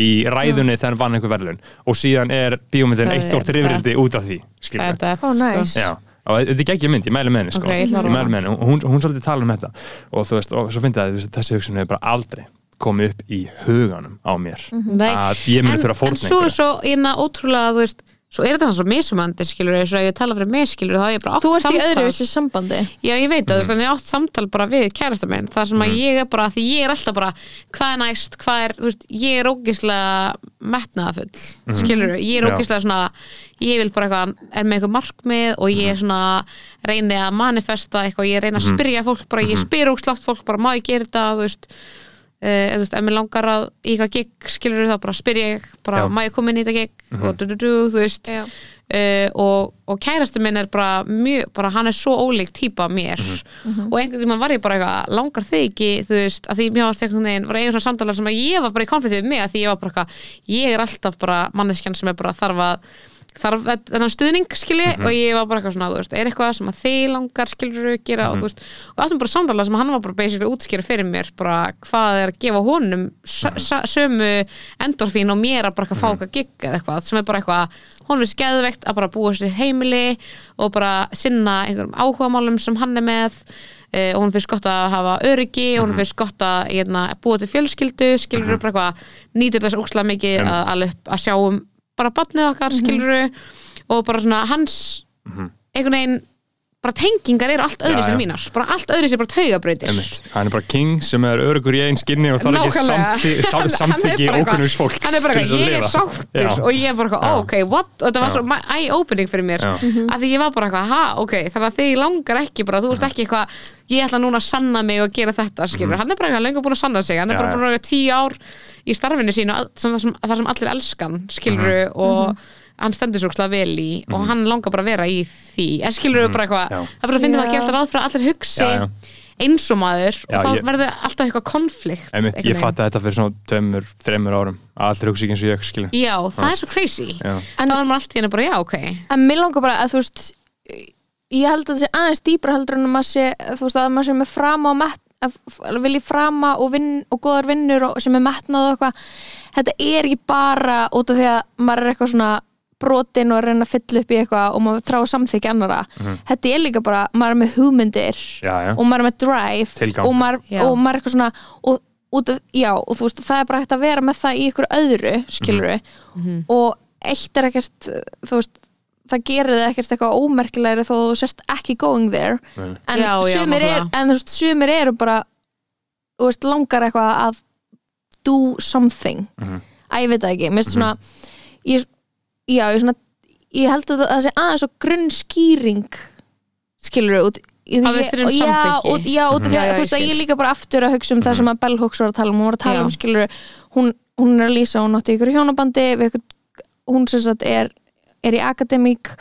í ræðunni þegar hann vann einhver verðlun og síðan er bíómyndin Það eitt er stórt rifrildi út af því Það er skilur death, Ó, nice. Þetta er ekki mynd, ég mæli með henni sko. Ok, ég ég mæli með henni, hún, hún svolítið tala um þetta og þú veist, og svo finnst það að þessi hugsun hefur bara aldrei komið upp í huganum á mér Nei. að ég en, þurfa að fórna en svo er svo eina ótrúlega þú veist, svo er þetta svo misumandi skilur eins og ef ég tala fyrir mig skilur þá er ég bara átt þú ert í samtal öðru þessi sambandi já ég veit Mhm. að mm. þannig ég átt samtal bara við kærasta minn það sem að ég er bara, því ég er alltaf bara hvað er næst, hvað er, þú veist ég er ógislega metnaðafull mm. skilur, ég er Mhm. Já. ógislega svona ég vil bara eitthvað, er með eitthvað markmið og ég er Mhm. svona reyni að manifesta eitthvað, ég reyni að spyrja fólk bara, Mhm. ég spyr ógislátt fólk bara, má ég gera þetta, þú veist Uh, þú veist, ef mér langar að í eitthvað gig skilur þá bara spyr ég bara, má ég koma inn í þetta gig? Og du, du, du, þú veist. Uh, og, og kærasti minn er bara mjög, bara hann er svo ólík típa af mér. Mhm. og einhvern veginn var ég bara eitthvað langar þig ekki, þú veist, að því mér varst einhvern veginn var eigin svona samtalar sem að ég var bara í konfliktið við mig að því ég var bara eitthvað, ég er alltaf bara manneskjan sem er bara þarf að þarf þennan stuðning skilji Mhm. og ég var bara eitthvað svona, þú veist, er eitthvað sem að þið langar skilur að gera og Mhm. þú veist og áttum bara samtala sem hann var bara basically útskýra fyrir mér bara hvað er að gefa honum Mhm. mm. sömu endorfín og mér að bara eitthvað fá eitthvað gig eða eitthvað sem er bara eitthvað, honum er skeðveikt að bara búa sér heimili og bara sinna einhverjum áhugamálum sem hann er með Uh, og hún finnst gott að hafa öryggi og hún finnst gott að hérna, búa til fjölskyldu skilur bara eitthvað, nýtur þess ókslega mikið að, að, upp, að sjá um bara barnið okkar skilur og bara svona hans einhvern veginn bara tengingar eru allt öðru sem mínar. Bara allt öðru sem bara taugabrautir. Einmitt. hann er bara king sem er örugur í einn skinni og það er ekki Nákvæmlega. er samþyggi bara eitthvað- ókunnus fólks hann er bara eitthvað, ég er sáttur. Já. og ég er bara eitthvað, ok, what? Og þetta var Já. svo eye-opening fyrir mér. Já. að því ég var bara eitthvað, ha, ok þannig að þig langar ekki bara, þú ert ekki eitthvað ég ætla núna að sanna mig og gera þetta skilur, hann er bara eitthvað lengur búin að sanna sig. Hann er Mhm. Bara búin að vera tíu ár í starfinu sínu sem það sem, það sem allir elskan skilur og hann stendur svo vel í og hann langar bara að vera í því. En skilur við bara eitthvað, það er bara að finna maður að Já. gera alltaf ráð fyrir að allir hugsi Já, já. eins og maður Já, og þá ég- verður alltaf eitthvað konflikt Einmitt, ég fatt þetta fyrir svona tveimur, þreimur árum að allir hugsa ekki eins og ég skilur Já, það er svo crazy. Já. en þá er maður alltaf hérna bara, já, ok. En mér langar bara að þú veist ég held að það sé aðeins dýbra heldur en að maður sé, þú veist, að maður sé með frama og met, að að vilji frama og, vinn, og góðar vinnur og sem er metnað og eitthvað. Þetta er ekki bara út af því að maður er eitthvað svona brotin og er að reyna að fylla upp í eitthvað og maður þrá samþykja annara þetta er líka bara, maður er með hugmyndir Já, já. og maður er með drive Tilgang. og maður, og maður er eitthvað svona og, út af, já, og þú veist, það er bara hægt að vera með það í ykkur öðru, skilur Mhm. og eitt er ekkert þú veist, það gerir það ekkert eitthvað ómerkilegri þó þú sérst ekki going there Nei. en Já, já, sumir, er, nákvæmlega. en þú veist, sumir eru bara þú veist, langar eitthvað að do something Mhm. að ég veit það ekki, mér finnst svona ég, já, ég svona ég held að það sé aðeins og grunnskýring skilur út Að við ég- þurfum já, út, já, út af því Já, að já, þú veist að ég líka bara aftur að hugsa um það sem að Bell Hooks var að tala um. Hún var að tala Já. um skilur hún, hún er að lýsa, hún átti ykkur hjónabandi við ykkur, hún sem sagt er er í akademík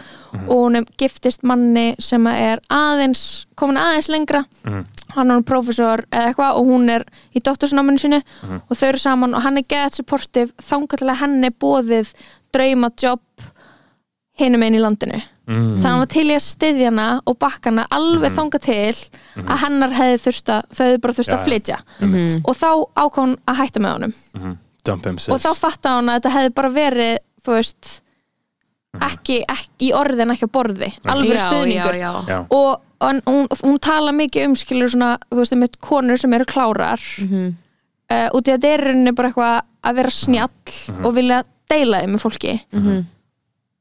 og hún er giftist manni sem er aðeins komin aðeins lengra. Mhm. hann er professor eða eitthvað og hún er í doktorsnáminu sinu og þau eru saman og hann er gett supportive. Þangað til að henni er bóðið drauma jobb hinum einn í landinu. Mm. þannig að hann var til í að styðja hana og bakka hana alveg þangað til að hennar hefði þurft að þau hefði bara þurft að flytja. Mhm. og þá ákvað hún að hætta með honum. Mhm. Og þá fatta hún að þetta hefði bara verið þú veist ekki, ekki í orði en ekki á borði. Alveg stuðningur já, já. Já. og og hún, hún tala mikið um skilur svona, þú veist, með konur sem eru klárar. Mhm. uh, út í að þetta er bara eitthvað að vera snjall og vilja deila þeim með fólki Mhm.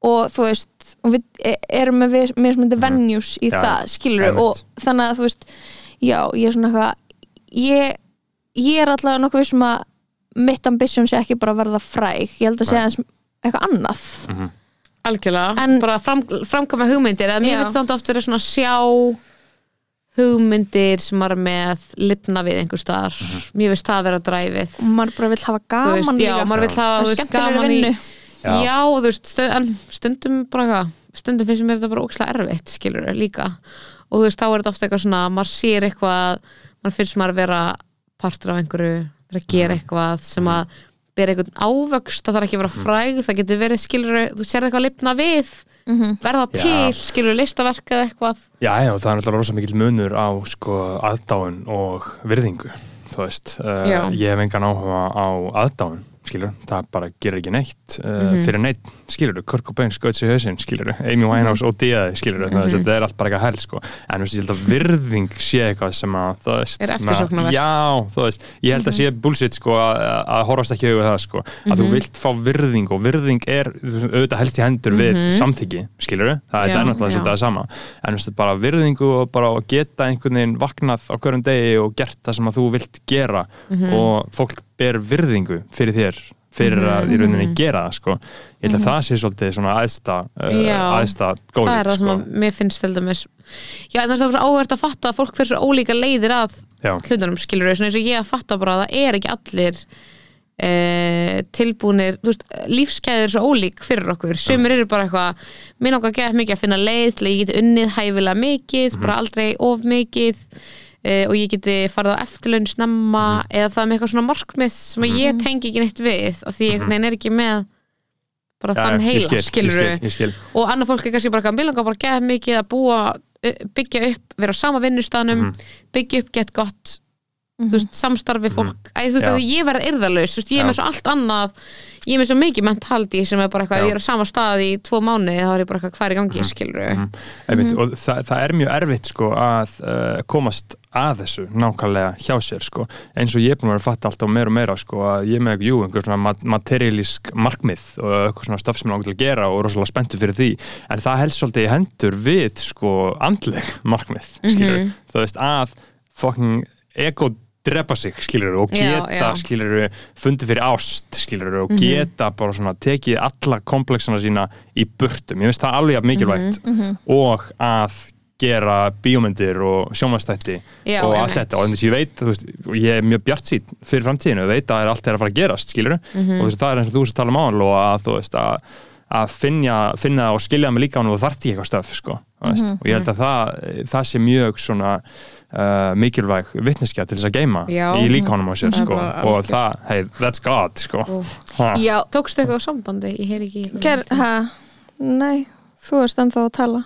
og þú veist og við e- erum með við- mismunandi venues í Já, það, skilur einmitt. og þannig að þú veist, já, ég er svona eitthvað ég, ég er allavega nokkuð vissum að mitt ambition sé ekki bara að verða fræg, ég held að sé Nei. aðeins eitthvað annað algjörlega, En- bara fram, framkama hugmyndir eða mér finnst þetta oft verið svona sjá hugmyndir sem er með lifna við einhver staðar. Mér finnst það að vera dræfið. Og maður bara vill hafa gaman veist, já, líka. maður vill hafa veist, gaman í vinnu. Já. já, þú veist, stundum bara stundum finnst mér þetta bara ókslega erfitt skilur líka. Og þú veist, þá er þetta ofta eitthvað svona, maður sér eitthvað maður finnst maður að vera partur af einhverju, vera að gera eitthvað sem að bera einhvern ávöxt það þarf ekki að vera fræg, það getur verið skilur þú sér eitthvað lifna við verða Já. til, skilur listaverk eða eitthvað. Já, já, það er náttúrulega rosa mikil munur á sko aðdáun og virðingu þú veist, uh, Já. ég hef engan áhuga á aðdáun skilur, það bara gerir ekki neitt uh, Mhm. fyrir neitt, skilur, Kurt Cobain skauts í hausinn, skilur, Amy Winehouse og Diaði, skilur, mm Mhm. þetta er allt bara eitthvað hell sko, en þú veist, ég held að virðing sé eitthvað sem að, þú veist Er eftirsóknarvert. Já, þú veist, ég held að sé Mhm. bullshit sko að, horfast ekki auðvitað það sko, að þú vilt fá virðing og virðing er auðvitað helst í hendur við samþyggi, skilur það er Mhm. Náttúrulega það sama en þú veist, bara virðingu og bara geta einhvern veginn vaknað á hverjum degi og gert það sem að þú vilt gera Mhm. og fólk ber virðingu fyrir þér fyrir að í Mhm. rauninni gera það sko. ég held að það sé svolítið svona aðsta uh, Já. aðsta það góðið er það sem sko. að mér finnst til dæmis já, en það er svo áhvert að fatta að fólk fyrir svo ólíka leiðir að Já. hlutunum skilur þau, eins og ég að fatta bara að það er ekki allir e, þú veist, lífskeiðir er svo ólík fyrir okkur sumir eru bara eitthvað minn okkar gett mikið að finna leið til að ég geti unnið hæfilega mikið, bara aldrei of mikið e, og ég geti farið á eftirlaun snemma eða það er með eitthvað svona markmið sem að ég tengi ekki neitt við af því veginn er ekki með bara Já, þann ég heila, skil, ég skilur skil, ég skil. og annað fólk er kannski bara að vilja bara geta mikið að búa byggja upp, vera á sama vinnustanum byggja upp, gett gott þú veist, samstarfi fólk. Æ, þú veist, ég verð yrðalaus, þú veist, ég er með svo allt annað. Ég er með svo mikið mentaldi sem er bara eitthvað, ef ég er á sama stað í tvo mánuði þá er ég bara eitthvað, hvað er í gangi, skilur Einmitt, og það, það er mjög erfitt sko, að uh, komast að þessu nákvæmlega hjá sér sko. eins og ég er búin að fatta alltaf meira og meira sko, að ég er með jú, einhver svona mat- materialísk markmið og eitthvað svona stöf sem ég langar til að gera og er rosalega spenntur fyrir því. En það helst svolítið í hendur við sko andleg markmið skilur Mhm. að drepa sig skilur og Já, geta já. Mhm. skilur fundið fyrir ást skilur og geta bara svona tekið alla komplexana sína í burtum ég finnst það alveg jafn mikilvægt Mhm, og að gera bíómyndir og sjómanstætti Já, og allt þetta og þess að ég veit, veist, ég er mjög bjart sín fyrir framtíðinu, ég veit að allt er að fara að gerast, skilur Mhm. og þú veist, það er eins og þú að tala um án og að þú veist að að finna, finna og skilja mig líka hann og þarft í eitthvað stöf sko, mm -hmm. og ég held að það, það sé mjög svona uh, mikilvæg vittneskja til þess að geima í líkánum á sér Það er sko, og það, hey, that's God sko. Ha. Já, Tókstu eitthvað á sambandi? Ég heyr ekki ger, ha, nei þú erst ennþá að tala.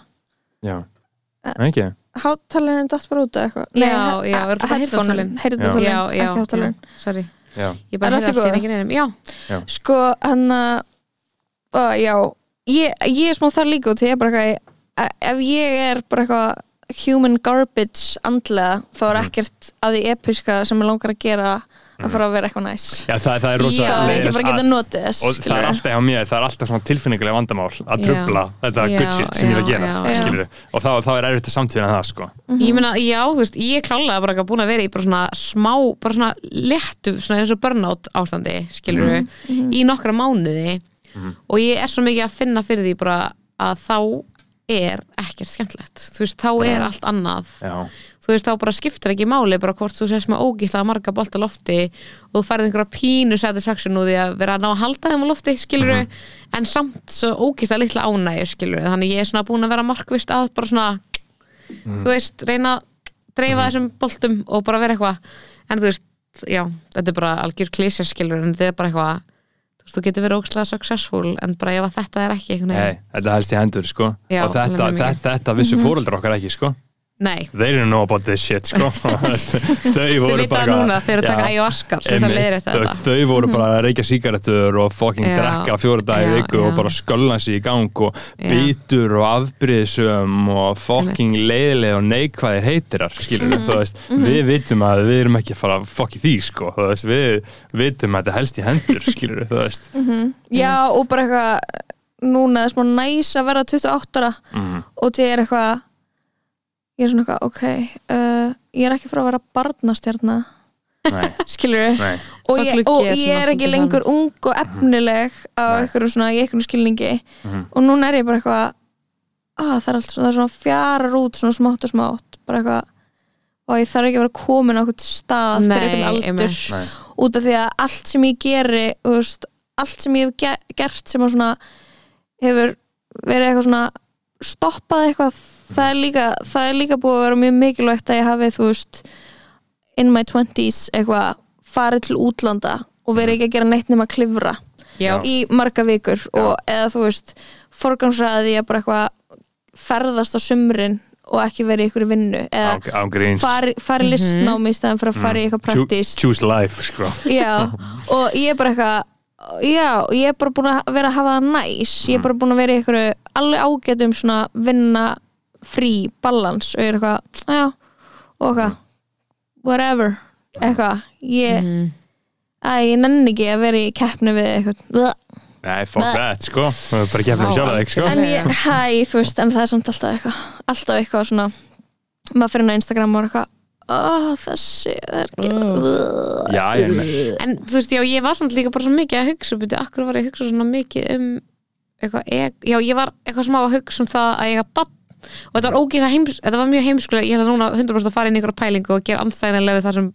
Já, ekki? Háttalarinn datt bara út eða eitthvað? Já, já, er þetta heyrnartólin? Heyrðartólin, Já, já, ekki sorry. Já, Ég bara Er heyrði allt í allt í góðu? ekki nefnum Já, Sko, hann að uh, Já, ég, ég er smá þar líka út Ég er bara eitthvað e- Ef ég er bara eitthvað human garbage andlega, þá er Mhm. ekkert að því episka sem ég langar að gera að fara að vera eitthvað næs Já það, það er rosa Það er ekki bara að geta notið þess og það er alltaf hjá mér, það er alltaf svona tilfinningulega vandamál að Já. trubla þetta Já, good shit sem ég er að já, gera já, já. skilurðu. og þá, þá er erfitt að samtíðina það sko. ég meina, já, þú veist Ég er klálega bara ekki búin að vera í bara svona smá bara svona léttu, svona eins og burnout ástandi, skilur í nokkra mánuði og ég er svo mikið að finna fyrir því bara að þá er ekkert skemmtlegt þú veist, þá er allt annað. Já. þú veist, þá bara skiptir ekki máli bara hvort þú sést með ógíslega marga bolt á lofti og þú færið einhverja pínu satisfaction úr því að vera að ná að halda þeim á lofti skilur en samt svo ógíslega litla ánægju skilur þannig ég er svona búin að vera markvist að bara svona þú veist, reyna að dreifa þessum boltum og bara vera eitthvað. En þú veist, já, þetta er bara algjör klísja skilur en þetta er bara eitthvað þú getur verið ógíslega successful en bara ef þetta er ekki Nei, þetta helst í hendur sko. Já, og þetta, þetta, þetta vissu fóreldrar okkar ekki sko. Nei, they didn't know about this shit sko. þau voru bara þetta veist, þau voru bara að reykja sígarettur og fucking Já. drekka fjóra dagi Já, viku já. og bara skölna sig í gang og Já. bitur og afbríðsum og fucking leiðileg og neikvæðir heitirar skilur Mhm. þú veist, við vitum að við erum ekki að fara í því sko, veist, við vitum að þetta helst í hendur skilur þú veist Já, og bara eitthvað núna er smá næs að vera 28 ára Mhm. og þið er eitthvað ég er svona eitthvað, ok uh, ég er ekki frá að vera barnastjarna. Nei, skilur nei, og, ég, og ég er ekki lengur ung og efnileg á einhverjum svona, í einhverjum skilningi. Mhm. og núna er ég bara eitthvað að það er allt svona, það er svona fjarar út svona smátt og smátt. Bara eitthvað og ég þarf ekki að vera komin á eitthvað stað Nei, fyrir einhvern aldur. Út af því að allt sem ég geri veist, allt sem ég hef ge gert sem að svona hefur verið eitthvað svona stoppað eitthvað það er líka, það er líka búið að vera mjög mikilvægt að ég hafi þú veist in my 20s eitthvað farið til útlanda og verið ekki að gera neitt nema að klifra já, í marga vikur og eða þú veist forgangsraði ég bara eitthvað ferðast á sumrin og ekki verið í ykkur vinnu eða án gríns. fari, fari listnámi í stæðan fyrir að fara í eitthvað praktist choose life sko. já, og ég er bara eitthvað já, og ég er bara búin að vera að hafa það næs. Ég er bara búin að vera í eitthvað alveg ágætum svona vinna frí balans og ég er eitthvað, já og eitthvað, whatever eitthvað, ég að ég nenni ekki að vera í keppni við eitthvað nei, fuck Nei. that sko. það er bara gefnum Vá, sjálf þig sko. en ég, hæ, þú veist, en það er samt alltaf eitthvað alltaf eitthvað svona maður fyrir inn á Instagram og er eitthvað oh, þessi, það er ekki Mm. já, ég er en þú veist, já, ég var samt líka bara svo mikið að hugsa byrju, akkur var ég að hugsa svona mikið um eitthvað, ég, já, ég var eitthvað smá að hugsa um það að ég hafa bann og þetta var ógísa heims, þetta var mjög heimskulega ég ætla núna 100% að fara inn í ykkur pælingu og gera andstæðinlega við það sem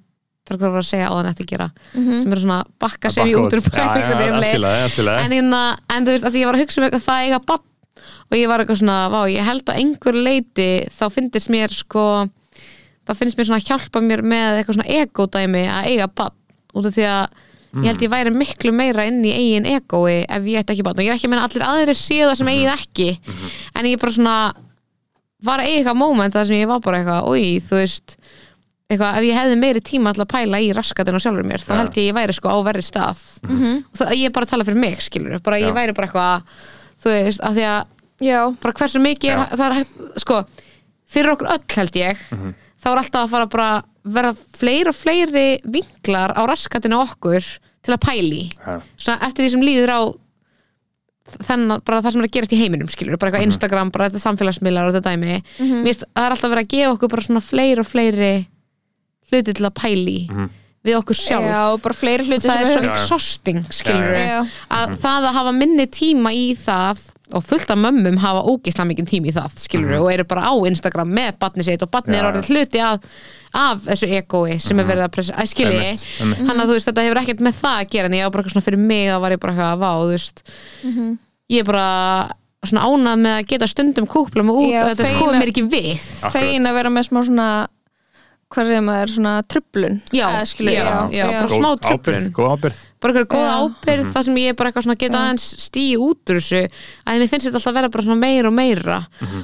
Bergþór var að segja á þann eftir að gera sem er svona bakka sem ég út. úr pælingunni um leið. pælingunni en, hérna, en þú veist, að því ég var að hugsa um eitthvað það að eiga bann og ég var eitthvað svona, vá, ég held að einhver leiti þá finnst mér sko það finnst mér svona að hjálpa mér með eitthvað svona ego-dæmi að eiga bann út af því að ég held ég væri miklu meira inn í eigin egoi ef ég ætti ekki bann og ég er ekki að meina að allir aðrir séu það sem eigið ekki. En ég bara svona var að eiga eitthvað moment þar sem ég var bara eitthvað, oi, þú veist eitthvað, ef ég hefði meiri tíma til að pæla í raskatinn og sjálfur mér, þá Ja. held ég ég væri sko á verri stað. Og það, ég er bara að tala fyrir mig, skilur bara ég væri bara eitthvað þú veist, af því að já, bara hversu mikið er, það er hægt, sko fyrir okkur öll held ég þá er alltaf að fara bara verða fleiri og fleiri vinklar á raskatinu okkur til að pæli svona eftir því sem líður á þennan, bara það sem er að gerast í heiminum skilur, bara eitthvað Instagram, bara þetta samfélagsmiðlar og þetta dæmi, mér finnst að það er alltaf verið að gefa okkur bara svona fleiri og fleiri hluti til að pæli við okkur sjálf. Já, bara fleiri hluti það er sem svo við Já, já. exhausting skilur Já, já. að það að hafa minni tíma í það og fullt af mömmum hafa ógislega mikið tíma í það skilur og eru bara á Instagram með batni sitt og batni Já, er orðið hluti af, af þessu egoi sem er verið að pressa, að skilji þannig að þú veist þetta hefur ekkert með það að gera en ég var bara eitthvað svona fyrir mig að var ég bara eitthvað að vá þú veist ég er bara svona ánað með að geta stundum kúpla mig út Já, og þetta að- mér ekki við. Fegin að vera með smá svona hvað segir maður, svona trublun Já, já, já, bara Góð smá truflun. góð ábyrgð. Bara eitthvað góða Já. ábyrgð þar sem ég er bara eitthvað svona geta Já. aðeins stíi út úr þessu að mér finnst þetta alltaf að vera bara svona meira og meira.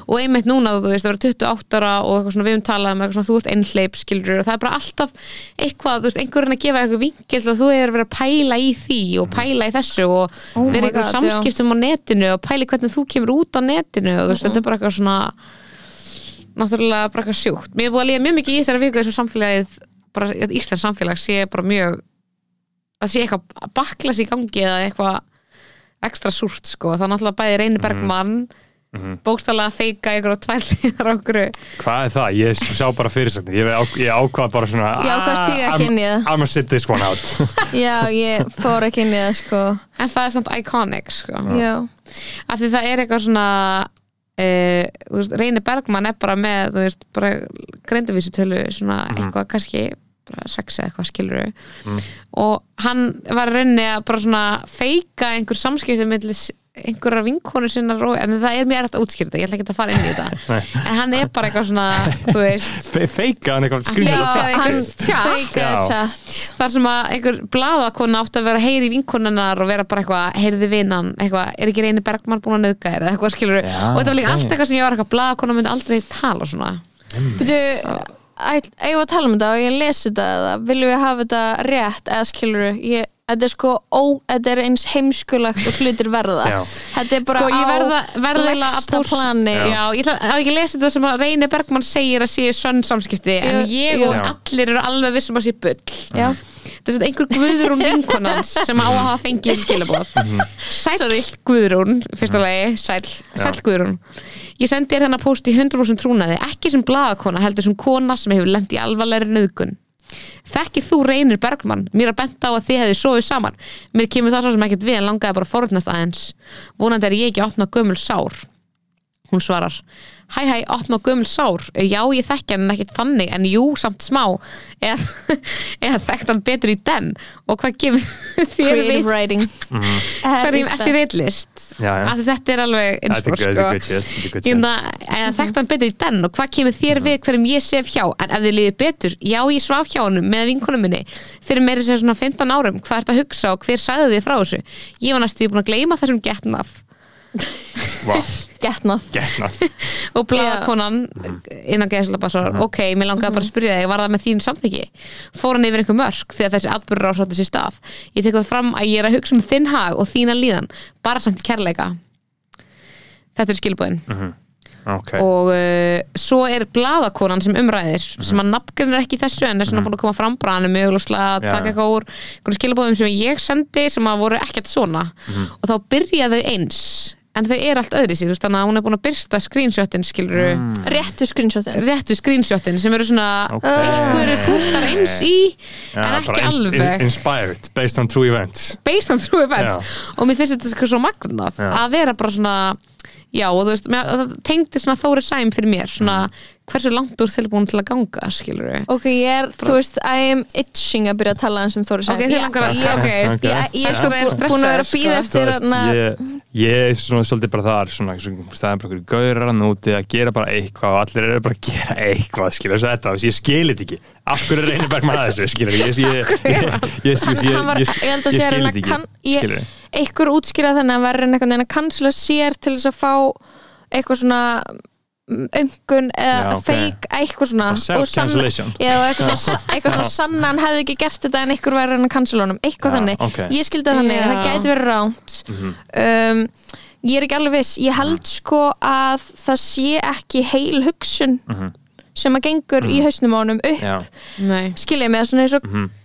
Og einmitt núna þú veist það vera 28 ára og eitthvað svona við um talað um eitthvað svona þú ert einhleip skilur og það er bara alltaf eitthvað þú veist einhverjum að gefa eitthvað vingil og þú er að vera að pæla í því og pæla í þessu og Oh vera eitthvað God, samskiptum á netinu og pæla í hvernig þú kemur út á netinu og þú veist þetta er bara eitthvað svona náttúrulega bara eitthvað sjúkt. Mér er búið að líða mjög mikið í þessari viku þessu samfélagið bara Íslands samfélag sé bara mjög það sé eitthvað baklas í gangi eða eitthvað ekstra súrt sko, þá náttúrulega bæði Reyni Bergmann mm bókstælega að feika ykkur og tvælliðar okkur. Hvað er það? Ég sá bara fyrirsagnir Ég, á, ég ákvað bara svona Ég ákvað að stíga ekki inn í það. I'm gonna sit this one out. Já, ég fór ekki inn í það sko. En það er samt iconic sko. Já, af því það er eitthvað svona uh, veist, Reyni Bergmann er bara með þú veist, bara greindavísutölu svona eitthvað kannski bara sex eða eitthvað skilur og hann var rauninni að bara svona feika einhver samskipti millis einhverjar vinkonu sinna en það er mér að útskýrta, ég ætla ekki að fara inn í þetta. En hann er bara eitthvað svona þú veist, Fe Feika hann eitthvað tjatt þar sem að einhver blaðakona átti að vera heyri vinkonunnar og vera bara eitthvað heyriði vinan, eitthvað, er ekki reyni Bergmann búin að nauðga þér eða eitthvað skilur Já, og þetta var líka allt eitthvað sem ég var eitthvað blaðakona myndi aldrei tala svona. Byrju, eigum við að tala um þetta og ég lesi þetta eða viljum við hafa þetta rétt eða skilur ég þetta er sko, ó, þetta er eins heimskulegt og hlutir verða Já. þetta er bara Sko, á verða, verða að lægsta póst- plani Já, ég ætla að ekki lesa þetta sem að Reyni Bergmann segir að sé sönn samskipti en Jú, ég jú. og Já. allir eru alveg vissum að sé bull Já. þess að einhver Guðrún vinkonans sem á að hafa fengið skilabóð Sæll Sorry. Guðrún, fyrsta lagi Sæll, sæll Guðrún Ég sendi þér þennan post í 100% trúnaði ekki sem blaðakona, heldur sem kona sem hefur lent í alvarlegri nöðgun Þekkir þú reynir Bergmann? Mér er bent á að þið hefði sofið saman. Mér kemur það svo sem ekkert við en langaði bara að forðnast aðeins. Vonandi er ég ekki að opna gömul sár Hún svarar Hæ hæ, opna gömul sár. Já, ég þekki hann ekkert þannig En jú, samt smá. Eða, eða þekkt hann betur í den? Og hvað gefur þér creative við? writing. Hverjum ert í reitlist? Já, já. Af því Þetta er alveg shit. Hérna, eða þekkt hann betur í den? Og hvað kemur þér við hverjum ég sef hjá? En ef þið liðið betur, já ég svaf hjá hann með vinkonum minni. Fyrir meira sem svona 15 árum, hvað ert að hugsa og hver sagði þið frá þessu? Ég var næstu búin að gleyma þessum getnað. Vá, getnað. Getnað. Og blaðakonan innan geðslega svarar, ok, mér langaði bara að spyrja þig var það með þín samþyggi fór hann yfir einhver mörk þegar þessi atbyrður ásáttu sér stað. Ég tek það fram að ég er að hugsa um þinn hag og þína líðan, bara samt kærleika. Þetta er skilbúðin Ok, og uh, svo er blaðakonan sem umræðir sem að nafngrinir ekki í þessu en er svona búin að koma fram hann er mjög að taka eitthvað úr skilabóðum sem ég sendi sem að voru ekkert svona. Og þá byrja þau eins en þau eru allt öðri sig þú veist þannig að hún er búin að byrsta screenshotin skilur réttu screenshotin. Réttu screenshotin sem eru svona Ok. einhverju punktar eins í Já, en ekki ins- alveg. in- Inspired, based on true events. Based on true events. Og mér finnst þetta sko svo magnað Já. að vera bara svona já og þú veist, það tengdi svona Þóri Sæm fyrir mér, svona hversu langt úr tilbúin til að ganga, skilur við ok, ég er, þú veist, I am itching að byrja að tala eins um ok, þið langar að, ég, er sko búin að vera að býða stressaður, eftir Þú ég, ég er svona svolítið bara þar svona, staðan bara einhverju gaurar að núti að gera bara eitthvað og allir eru bara að gera eitthvað skilur þessu þetta, ég skilir þetta ekki. Af hverju reynir Bergman að þessu skilur ég, ég, held að ég, skilur einhver útskýra þannig að verður einhvern veginn að kansla sér til þess að fá eitthvað svona öngun eða Já, ok. feik eitthvað svona. Self-cancellation. Eitthvað svona, eitthvað svona sanna hann hefði ekki gert þetta en einhver verður hann að cancela honum. Eitthvað Já, þannig, ok. ég skildi það þannig að það gæti verið ránt um, ég er ekki alveg viss. Ég held sko að það sé ekki heil hugsun sem að gengur í hausnum á honum upp. Já, nei, skilja mig, svona eins og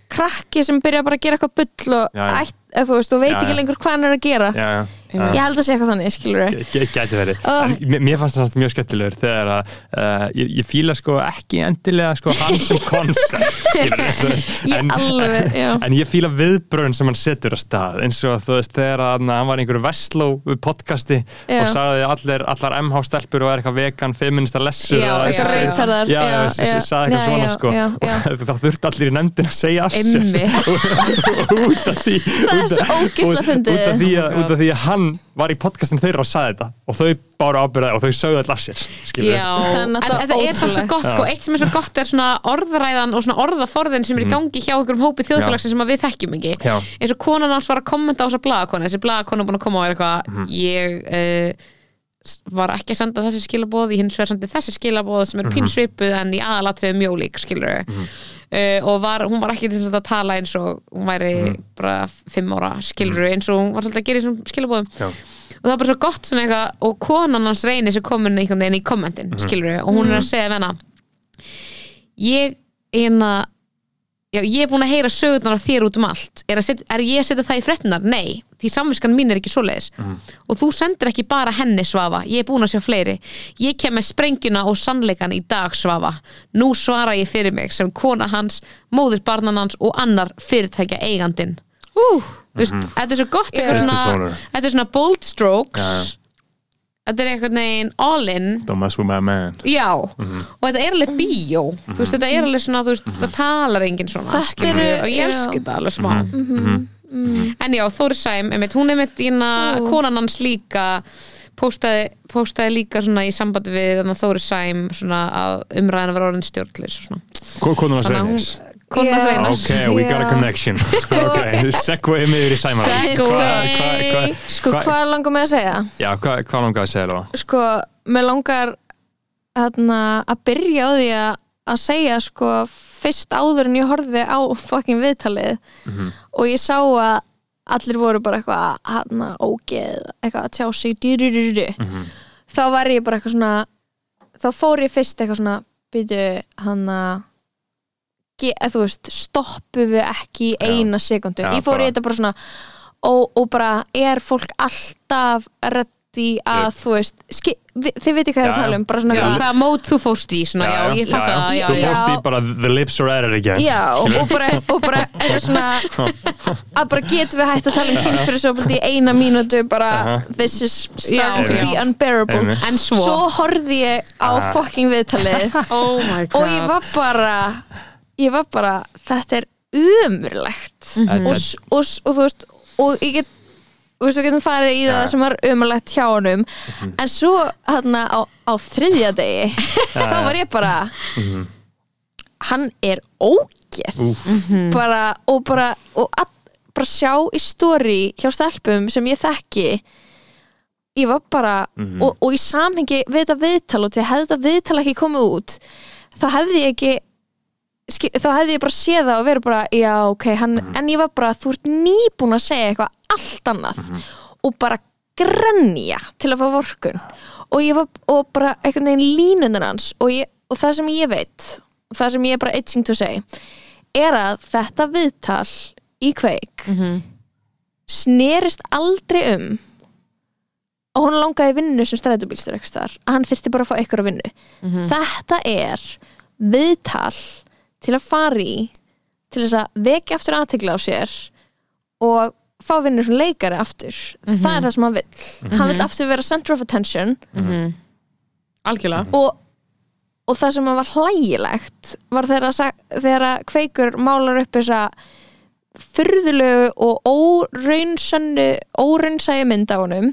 krakki sem byrja bara að gera eitthvað bull og, Já, já. ætt, eða, þú veist, og veit Já, ekki lengur hvað hann er að gera. Já, já, ég held að sé eitthvað þannig, skilur við G- Gæti verið, Oh. en mér- fannst það mjög skemmtilegur þegar að uh, ég, ég fíla sko ekki endilega sko hann sem koncept skilur. Ég en, alveg, já. en ég fíla viðbröðun sem hann setur á stað eins og þú veist þegar að, na, hann var í einhverju vestló podcasti og sagði allir, allar MH stelpur og er eitthvað vegan, feminista lessu Já, eitthvað já. sagði eitthvað svona sko. og þá þurfti allir í nefndin að segja Einmitt. út af því, það er svo ógisla út, fyndið. út, af því að, út af því að hann var í podcastin þeirra og sagði þetta. Og þau báru ábyrða og þau sögðu allar sér Já, Það er en þetta er svo gott sko, eitt sem er svo gott er svona orðræðan og svona orðaforðin sem er í gangi hjá einhverjum hópi þjóðfélagsins sem að við þekkjum ekki. Eins og konan hans var að kommenta á þessa blaðakona þessi blaðakona er búin að koma og er eitthvað Mhm. ég uh, var ekki að senda þessi skilabóð ég hins vegar sendi þessi skilabóð sem Mhm. eru pín svipuð en í aðalatriðu mjólík skilur Uh, og var, hún var ekki til að tala eins og hún væri Mhm. bara fimm ára skilur eins og hún var svolítið að gera í þessum skilabóðum Já. og það er bara svo gott svona eitthvað og konan hans reynir sem komin einhvern veginn í kommentin skilur og hún er að segja hana ég hérna já, ég er búin að heyra sögurnar af þér út um allt. Er, að set, er ég að setja það í fréttinar? Nei, því samviskan mín er ekki svoleiðis. Og þú sendir ekki bara henni svafa. Ég er búin að sjá fleiri. Ég kem með sprengjuna og sannleikan í dag svafa. Nú svara ég fyrir mig sem kona hans, móðir barnan hans og annar fyrirtækja eigandin Ú, Þú veist, þetta er svo gott eitthvað Business svona, owner. þetta er svona bold strokes. Já. Þetta er einhvern veginn all in. Don't mess with my man. Já, og þetta er alveg bíó. Þú veist, þetta er alveg svona, þú veist, það talar enginn svona, Þetta skilurðu, eru- og ég já. elski það alveg smá. En já, Þóri Sæm, einmitt, hún einmitt ína, konan hans líka postaði, postaði líka svona í sambandi við þarna Þóri Sæm svona að umræðina var orðin stjórnlis og svona. Konum hans Þannig að hún- reynis Já. reynar Ok, we got a connection Ok, segway yfir í sæmar Segway. sko hvað langar mig að segja? Já, hvað hva langar að segja það? Sko, mér langar þarna, að byrja á því að, að segja sko fyrst áður en ég horfði á fucking viðtalið og ég sá að allir voru bara eitthvað hann ógeð, eitthvað að tjá sig dýrururu þá var ég bara eitthvað svona þá fór ég fyrst eitthvað svona byrju hann að ge- að þú veist, stoppu við ekki í Já. eina sekundu Já, ég fór bara- í þetta bara svona og, og bara er fólk alltaf reddi að Yep. þú veist ski, vi, þið veitir hvað ég er Já, að tala um bara svona já, hvaða mót þú fóst í svona, já, ég fatt það, já, Þú já, fórst Já. í bara the lips are at it again Já, og bara, og bara er svona að bara getum við hægt að tala um kynfyrirsofbeldi í eina mínútu bara Aha. this is starting Já, to be já. unbearable Einmitt. en svo, Svo horfði ég á Ah. fucking viðtalið oh my god og ég var bara ég var bara, þetta er umurlegt og, s- og, s- og þú veist og ég get þú veist, við getum farið í það Ja. sem var umurlegt hjá honum. En svo hérna á, á þriðja degi þá var ég bara hann er ógeð. Úf, bara, og bara og að, bara sjá í stóri hjá stelpum sem ég þekki ég var bara og, og í samhengi við þetta viðtal og til að hefði þetta viðtal ekki komið út þá hefði ég ekki þá hefði ég bara séð það og verið bara já ok, hann, en ég var bara þú ert nýbúin að segja eitthvað allt annað og bara grenja til að fá vorkun og ég var og bara einhvern veginn línundan hans og, ég, og það sem ég veit það sem ég er bara itching to say er að þetta viðtal í kveik snerist aldrei um og hún langaði í vinnu sem þar að hann þyrfti bara að fá ykkur að vinnu þetta er viðtal til að fara í til þess að vekja aftur aðtegla á sér og fá vinnu sem leikari aftur. Það er það sem hann vill. Hann vill aftur vera center of attention. Algjörlega. Og, og það sem var hlægilegt var þegar, að að kveikur málar upp þessa furðulegu og óraunsönnu óraunsæja mynd af honum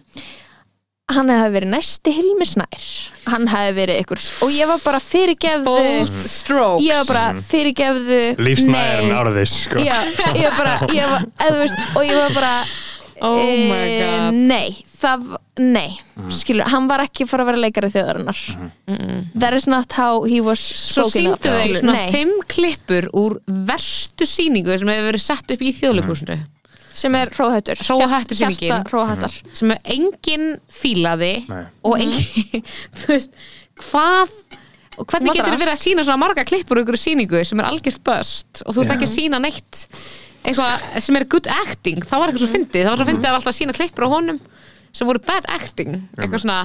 hann hefði verið næsti Hilmi Snær. Hann hefði verið ykkur og ég var bara fyrirgefðu bold strokes. Ég var bara fyrirgefðu lífsnæðin þess sko. Já, ég var bara ég var, eða, þú veist, og ég var bara oh my god. nei, það, nei. Skilur, hann var ekki fara að vera leikari þjóðarinnar. That is not how he was Svo of. þau svona nei. fimm klippur úr verstu sýningu sem hefur verið sett upp í þjóðleikúsinu sem er hróhættur Hróahettusýningin. hróhættar sem enginn fílaði Nei. og enginn þú veist, hvað og hvernig Madras. getur verið að sína svona marga klippur úr ykkur sýningu sem er algjört bust og þú veist ekki að sína neitt? Eitthvað sem er good acting. Það var eitthvað svo fyndið, það var svo fyndið að alltaf að sína klippur á honum sem voru bad acting. Eitthvað svona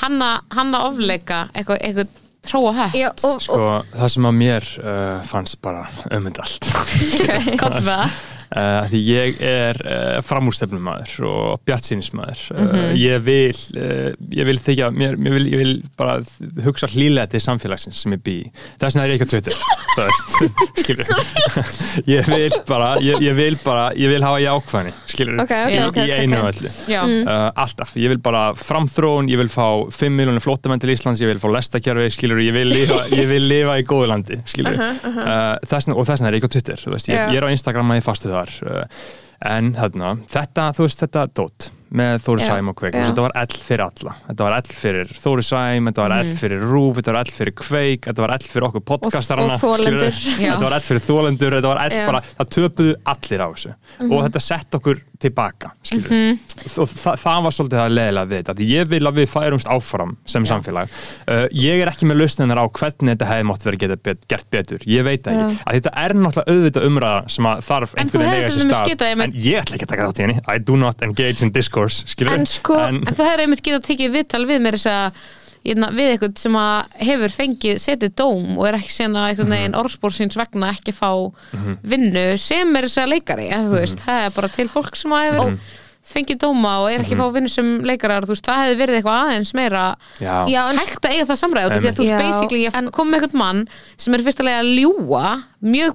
hanna, hanna ofleika eitthvað, eitthvað hróa og, sko, það sem að mér uh, fannst bara ömynd allt komdu með það uh, því ég er uh, framúrstefnumæður og bjartsýnismæður uh, ég vil uh, ég vil þykja, mér, mér vil, ég vil bara hugsa hlýlega til samfélagsins sem ég bý þess vegna er ég ekki á það skilur ég vil bara, ég, ég vil bara ég vil hafa jákvæðni, skilur Ok, ok, í, ok, í einu öllu. Uh, alltaf, ég vil bara framþróun ég vil fá 5 miljónir flótamenn til Íslands ég vil fá lestakerfi, skilur, ég vil lifa, ég vil lifa í góðu landi, skilur uh, þessna, og þess vegna er ég ekki á Twitter veist, ég, ég er á Instagram að ég fastu þar uh, en þarna, þetta, þú veist, þetta dót með Þóri Sæm og Kveik þetta var ell fyrir alla, þetta var ell fyrir Þóri Sæm, þetta var ell fyrir Rúf þetta var ell fyrir Kveik, þetta var ell fyrir okkur podcastarana, þetta var ell fyrir þólendur, þetta var ell bara það töpuðu allir á þessu. Mhm. og þetta sett okkur tilbaka skilur og þa það var svolítið að leðilega við þetta ég vil að við færumst áfram sem samfélag. Uh, ég er ekki með lausninar á hvernig þetta hefði mátt verið bet gert betur ég veit það ekki, að þetta er náttúrulega auðvitað umræða sem að þarf En einhvern veginn eiga sér stað. en ég ætla ekki að taka þátt í henni. I do not engage in discourse En sko- en þú hefur einmitt getað tekið viðtal við mér þess að við eitthvað sem að hefur fengið setið dóm og er ekki sen að einhvern veginn orðspórsins vegna ekki fá vinnu sem er þess að leikari eða, þú veist, það er bara til fólk sem að hefur fengið dóma og er ekki að fá vinnu sem leikarar veist, það hefði verið eitthvað aðeins meira Já. En hægt að eiga það samræð því að þú veist, basically, ég en- kom með einhvern mann sem er fyrstulega að ljúa mjög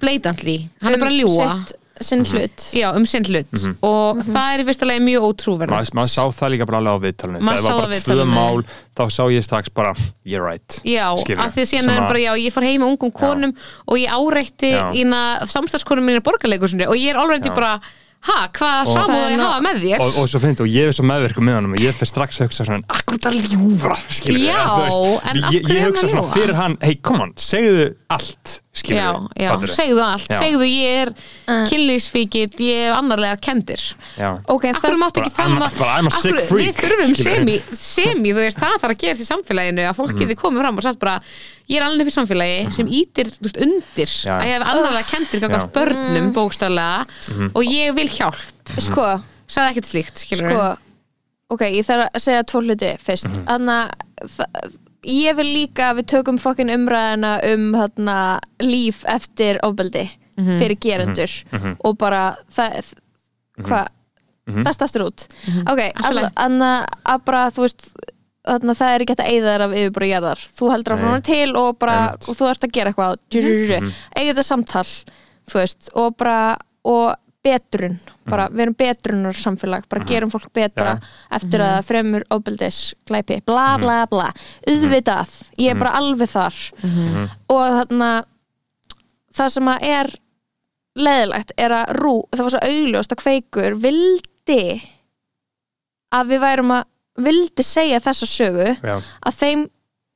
bleitantli, hann er bara að ljúa Um sitt, sinn hlut. Já, um sinn hlut. Og það er í fyrsta lagi mjög ótrúverð maður, maður sá það líka bara alveg á viðtalinu. Maður það var á bara tvö mál þá sá ég strax bara you're right. Já, af því að síðan er bara, já, ég fór heim með ungum konum og ég áreitti ína samstagskonum mínu borgarleikursunni og ég er alveg bara, ha, hvað Og- samúð Það er ég hafa með þér? og, og svo finnst og ég er svo meðverku með honum og ég fyrir strax að hugsa svona akkur það ljúra skilur Já, en af ég, hverju ég er hugsa hann að svona ljúga? fyrir hann hey come on, segðu allt skilur Já, já, segðu allt, Já. segðu ég er uh. kynlýsfíkil, ég er annarlega kendir já. Ok, Akkur þess, máttu ekki Bara, I'm a- fama bara, I'm a sick Akkur- freak, Við þurfum semi, semi, þú veist, það þarf að gera í samfélaginu að fólk geti komið fram og sagt bara ég er alveg upp í samfélagi sem ítir veist, undir Mhm. Já. að ég hef annarlega kendir Já. Mhm. gangast börnum bókstaflega og ég vil hjálp sko, sagði ekkert slíkt, skilur sko Ok, ég þarf að segja tvo hluti fyrst Mhm. Ég vil líka að við tökum fokkin umræðina um þarna, líf eftir ofbeldi Mhm. fyrir gerendur Mhm. og bara það hvað, best aftur út. Ok, í lagi. þannig að bara þú veist þarna það er ekki hægt að eyða þér af yfirbúra jarðar. Þú heldur frá hana til og bara og þú ert að gera eitthvað. Mm eiga þetta samtal þú veist, og bara og betrun, bara við erum betrunar samfélag, bara gerum fólk betra eftir að það fremur ofbeldis glæpi, bla bla bla. Auðvitað, ég er bara alveg þar. Og þarna það sem að er leðilegt er að rú, það var svo augljóst að kveikur vildi að við værum að vildi segja þessa sögu Já. að þeim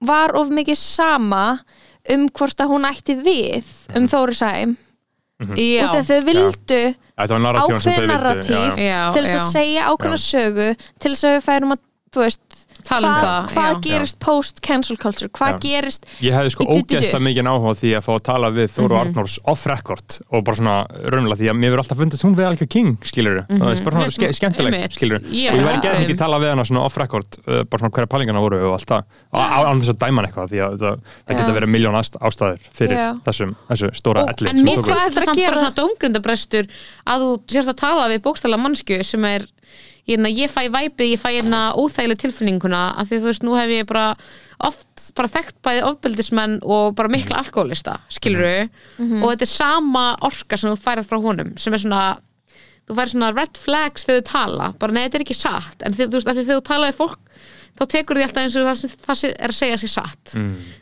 var of mikið sama um hvort að hún ætti við um Þóri Sæm Já, út af þau vildu ákveðin narratív til þess að segja ákveðna sögu til þess að við færum að þú veist, Tala um það, hvað já. gerist post cancel culture, hvað gerist Ég hefði sko ógeðslega mikið áhuga á því að fá að tala við Þóru Mhm. Arnórs off record og bara svona raunlega því að mér verður alltaf fundist hún við alveg king, skilur mm -hmm. bara svona Nei, ske skemmtileg, skilur og ég er væri gerð ekki tala við hana svona off record uh, bara svona hverja pælingana voru og allt það. Án þess að dæma hann eitthvað því að það, það geta verið miljón ástæður fyrir þessum, þessu stóra elli En mér hvað þetta að gera? svona dómgundabrestur að þú sérst að tala við bókstæla mannsku sem er hérna, ég fæ væpið, ég fæ hérna óþægileg tilfinninguna af því þú veist, nú hef ég bara oft bara þekkt bæði ofbeldismenn og bara mikla alkoholista, skilur og þetta er sama orka sem þú færið frá honum sem er svona þú færið svona red flags þegar þú tala. Bara nei, þetta er ekki satt. En þegar, þú veist, þegar þú tala við fólk þá tekur því alltaf eins og það sem það er að segja sér satt.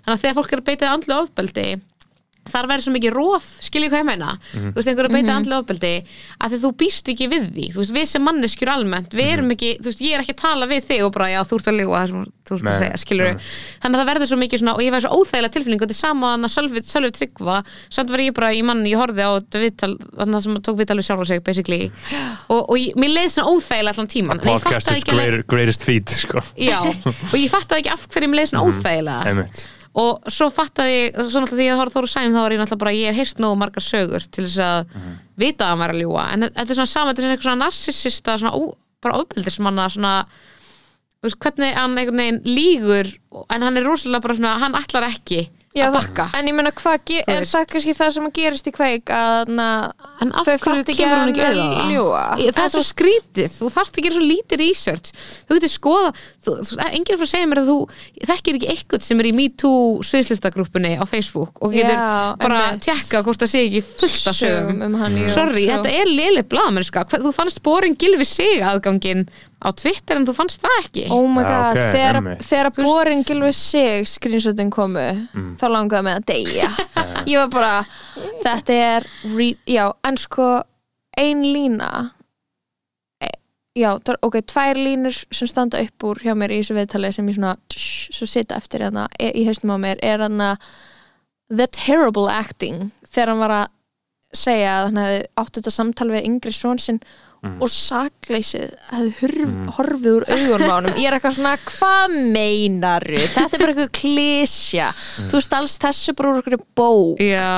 Þannig að þegar fólk er að beita andlu ofbeldi þar verður svo mikið róf, skiljið hvað ég meina? Þú veist, einhver að beita andlu ofbeldi að því þú býst ekki við því, þú veist, við sem manneskjur almennt, við erum ekki, þú veist, ég er ekki að tala við þig og bara, já, þú ert að lífa það sem þú ert að segja, skilur þannig að það verður svo mikið svona, og ég verður svo óþægilega tilfinning og þetta er sama hann að Sölvi, Tryggva samt var ég bara í manni, ég horfði á þetta viðtal, þannig að sem tók viðtal við sjálf sig, basically. Og, og ég, mér leið svona óþægilega allan tíman ég sko. já, og ég og svo fattaði ég, svo náttúrulega því að horfði Þóru Sæm þá var ég náttúrulega bara, ég hef heyrt nógu margar sögur til þess að vita að hann var að ljúga. En þetta er svona saman, þetta er svona narsissista svona ó, bara ofbeldismanna svona veist, hvernig hann lígur en hann er rosalega bara svona, hann ætlar ekki Já, að bakka En ég meina, hvað er það kannski það sem að gerist í kveik að na, En af ekki kemur að ekki hann er auðvitað? að Það er svo skrítið, þú þarft að gera svo lítið research. Þú getur skoða þú, þú, Enginn fyrir að segja mér að þú þekkir ekki eitthvað sem er í MeToo sviðslistagrúppunni á Facebook og getur Já, bara einmitt. tjekka hvort það sé ekki fullt af sögum. um Sorry, þetta er liðlega Hvað- Þú fannst borin gilfi sig aðgangin á Twitter en þú fannst það ekki? Oh my god, ok, þegar, þegar boring gilvi sig screenshotin komu þá langaði mig að deyja. Ég var bara, þetta er re, já, en sko ein lína e, já, það ok, tvær línur sem standa upp úr hjá mér í þessu viðtali sem ég svona, tss, svo sita eftir hérna e, í haustum á mér, er hann the terrible acting. Þegar hann var að segja að hann hefði átt þetta samtal við yngri són sinn og sakleysið hefði hurf, horfið úr augunum á honum. Ég er eitthvað svona, hvað meinaru þetta er bara eitthvað klísja þú stalst þessu bara úr eitthvað bók. Já,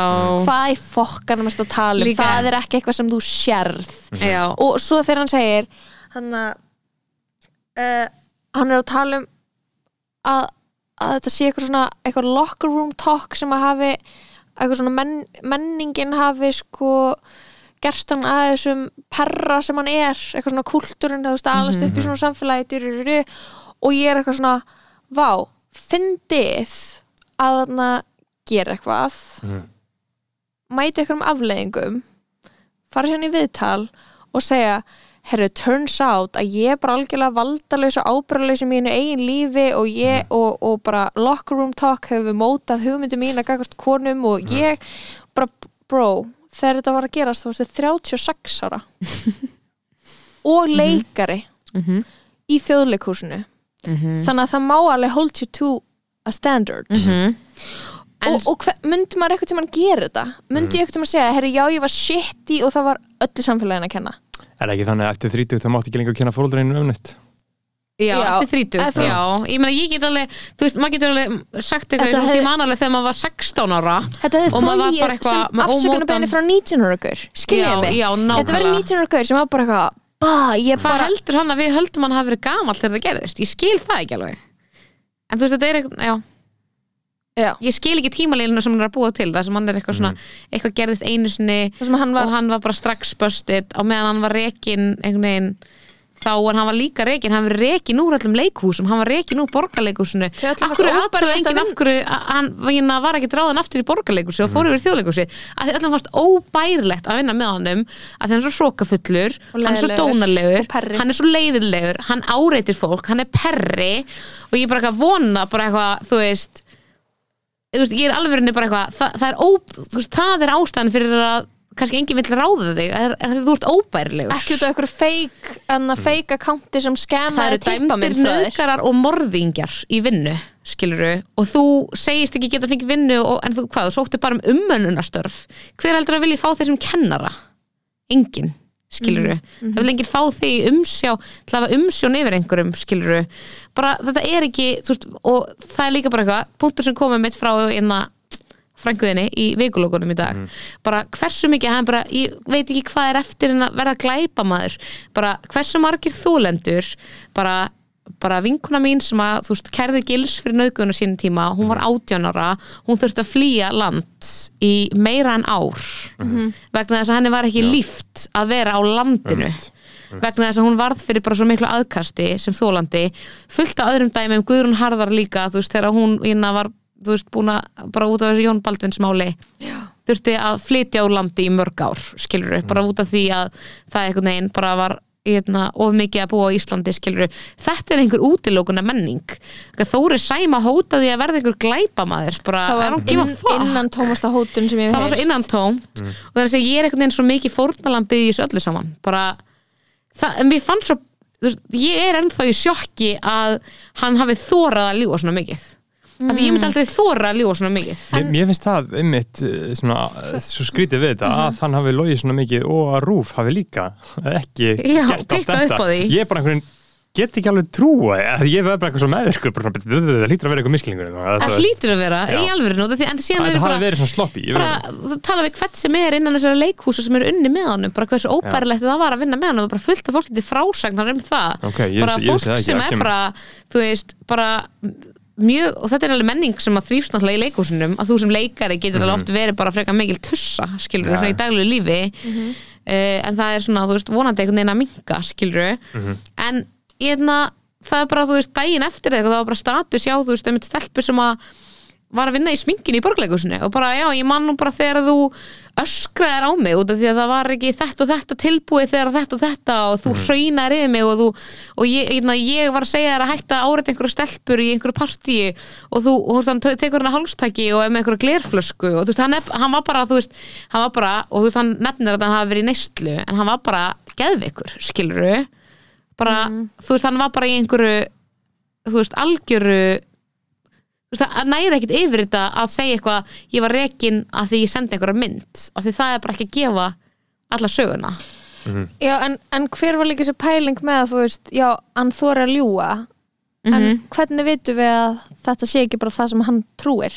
hvað í fokkanum ertu að tala um, Líka- það er ekki eitthvað sem þú sérð. Já. Og svo þegar hann segir hann að uh, hann er að tala um að, að þetta sé eitthvað svona eitthvað locker room talk sem að hafi eitthvað svona menn, menningin hafi sko gert hann að þessum perra sem hann er eitthvað svona kultúrin, þú veist, alast upp í svona samfélagi dyrururu, og ég er eitthvað svona vá, fyndið að hann gera eitthvað. Mhm. mæti eitthvað um afleðingum fara hérna í viðtal og segja herru, turns out að ég er bara algjörlega valdalaus og ábyrðalaus í mínu eigin lífi og ég, og, og bara locker room talk hefur mótað hugmyndu mín að gagast konum og ég bara, bro, þegar þetta var að gerast þá varstu 36 ára. Og leikari Mhm. í þjóðleikúsinu þannig að það má alveg hold you to a standard. Mhm. En- og, og hver, myndi maður eitthvað tímann gera þetta? Myndi ég eitthvað tímann segja, herri já ég var shitty og það var öllu samfélagin að kenna? Er ekki þannig að eftir 30 það mátti ekki lengur kynna fóröldreinu um neitt? Já, Já, eftir 30, eða þú já, ég meina ég get alveg þú veist, maður getur alveg sagt eitthvað Þetta ég man alveg þegar maður var 16 ára þetta hefði Og maður var flóið bara eitthvað sem afsökunarbeginni frá 19 ára gaur skiljaði Já, mig, já, þetta var nákvæmlega. 19 ára gaur sem var bara eitthvað bah, ég Hvað bara, heldur hann að við höldum hann hafi verið gamall þegar það gerðist? Ég skil það ekki alveg. En þú veist, þetta er eitthvað, já. Já, Ég skil ekki tímalílinu sem hann er að búa til Það sem hann er eitthvað svona, eitthvað gerðist einu sinni hann og var hann var bara strax busted á meðan hann var rekin einhvern veginn þá en hann var líka rekin, hann var rekin úr öllum leikhúsum, hann var rekin úr borgarleikhúsinu. Akkur aðtöðu enginn af hverju hann hérna, var ekki dráðan aftur í borgarleikhúsi og fór yfir þjóðleikhúsi að því öllum fannst óbærilegt að vinna með honum að því hann er svo hrókafullur Og hann er svo dónalegur, hann er svo leiðilegur hann áreitir fólk, hann er perri. Og ég bara eitthvað vona bara eitthvað, þú veist þú veist, ég er alveg bara eitthvað það, það, er ó, veist, það er ástæðan fyrir að kannski enginn vill ráða þig. Að, að þú ert óbærilegur. Ekki út af einhverju feik en að feik accounti sem það skemma eru dæmdir nöðgarar og morðingjar í vinnu skiluru og þú segist ekki geta fengið vinnu og, en þú hvað, þú sóttir bara um umönnunastörf hver heldur að vilja fá þeir sem kennara? Enginn skiluru, það vil enginn fá þig í umsjá til að hafa umsjón yfir einhverjum skiluru, bara þetta er ekki þú veist, og það er líka bara eitthvað punktur sem komið mitt frá einna frænguðinni í vikulókunum í dag. Bara hversu mikið, hann bara ég veit ekki hvað er eftir en að vera glæpa maður bara hversu margir þúlendur bara, bara vinkuna mín sem að þú veist, kærði gils fyrir nöðguna sínum tíma, hún var 18 ára hún þurfti að flýja land í meira en ár. Vegna þess að henni var ekki líft að vera á landinu. Vegna þess að hún varð fyrir bara svo miklu aðkasti sem þólandi fullt af öðrum dæmum, Guðrún Harðar líka þú veist, þegar hún var þú veist, búin að bara út af þessu Jón Baldvins máli þurfti að flytja úr landi í mörg ár skilur bara út af því að það einhvern veginn bara var hérna, of mikið að búa á Íslandi skilur þetta er einhver útilókuna menning. Þóri Sæma hótaði að verða einhver glæpamaður bara, það var inn, innan tómasta hótun sem ég hef það var svo innan tómt. Og þannig að ég er einhvern veginn svo mikið fórnalambið í þessu öllu saman. Bara, það, en mér fann svo þú veist, ég er ennþá í sjokki að hann hafi þórað að ljúga svona mikið af því ég myndi aldrei þóra að ljúga svona mikið. Mér, mér finnst það einmitt eh, svona, eh, svo skrítið við þetta að hann hafi logið svona mikið og að Rúf hafi líka ekki Já, gert allt þetta. ég er bara einhvern get ekki alveg trúa að ég verð bara eitthvað svo meðvirkur bara, svona, það lítur að vera eitthvað misklingur það hlýtur að vera, Já. í alvöru nú en er það hafi bara, verið svona ég bara þú tala við hvert sem er innan þessara leikhúsa sem eru unni með honum bara hversu óbærilegt það var að vinna með honum og bara fullt af fólki til frásagnar um það. Ok, ég bara ég fólk vissi það ekki, sem er bara þú veist, bara mjög, og þetta er alveg menning sem að þrýfst náttúrulega í leikúsinum að þú sem leikari getur alveg oft verið bara frekar mikil tussa skilur Ja. svona í daglegu lífi. Uh, en það er svona, þú veist, vonandi einhvern veginn að minka skilur en ég hefna, það er bara, þú veist, daginn eftir eitthvað, það var bara status, já, þú veist, einmitt stelpu sem að var að vinna í sminkinu í borgleikusinu og bara, já, ég man nú bara þegar þú öskraðir á mig út af því að það var ekki þetta og þetta tilbúið þegar þetta og þetta og þú mm. hraunir yfir mig og, þú, og ég, ég, ég var að segja þér að hætta að áreita einhverju stelpur í einhverju partíi og þú, þú veist, hann te- tekur hann að hálstaki og er með einhverju glerflösku og þú veist, hann, hann var bara, þú veist, hann var bara og þú veist, hann nefnir að hann hafi verið í neyslu en hann var bara geðveikur, skiluru bara, þú veist, hann var bara í einhverju þú veist, algjöru það næri ekkit yfir þetta að segja eitthvað, ég var rekin að því ég sendi einhverja mynd, af því það er bara ekki að gefa alla söguna. Já, en, en hver var líka þessi pæling með að þú veist, já, hann þóri að ljúga en Mhm. hvernig vitum við að þetta sé ekki bara það sem hann trúir?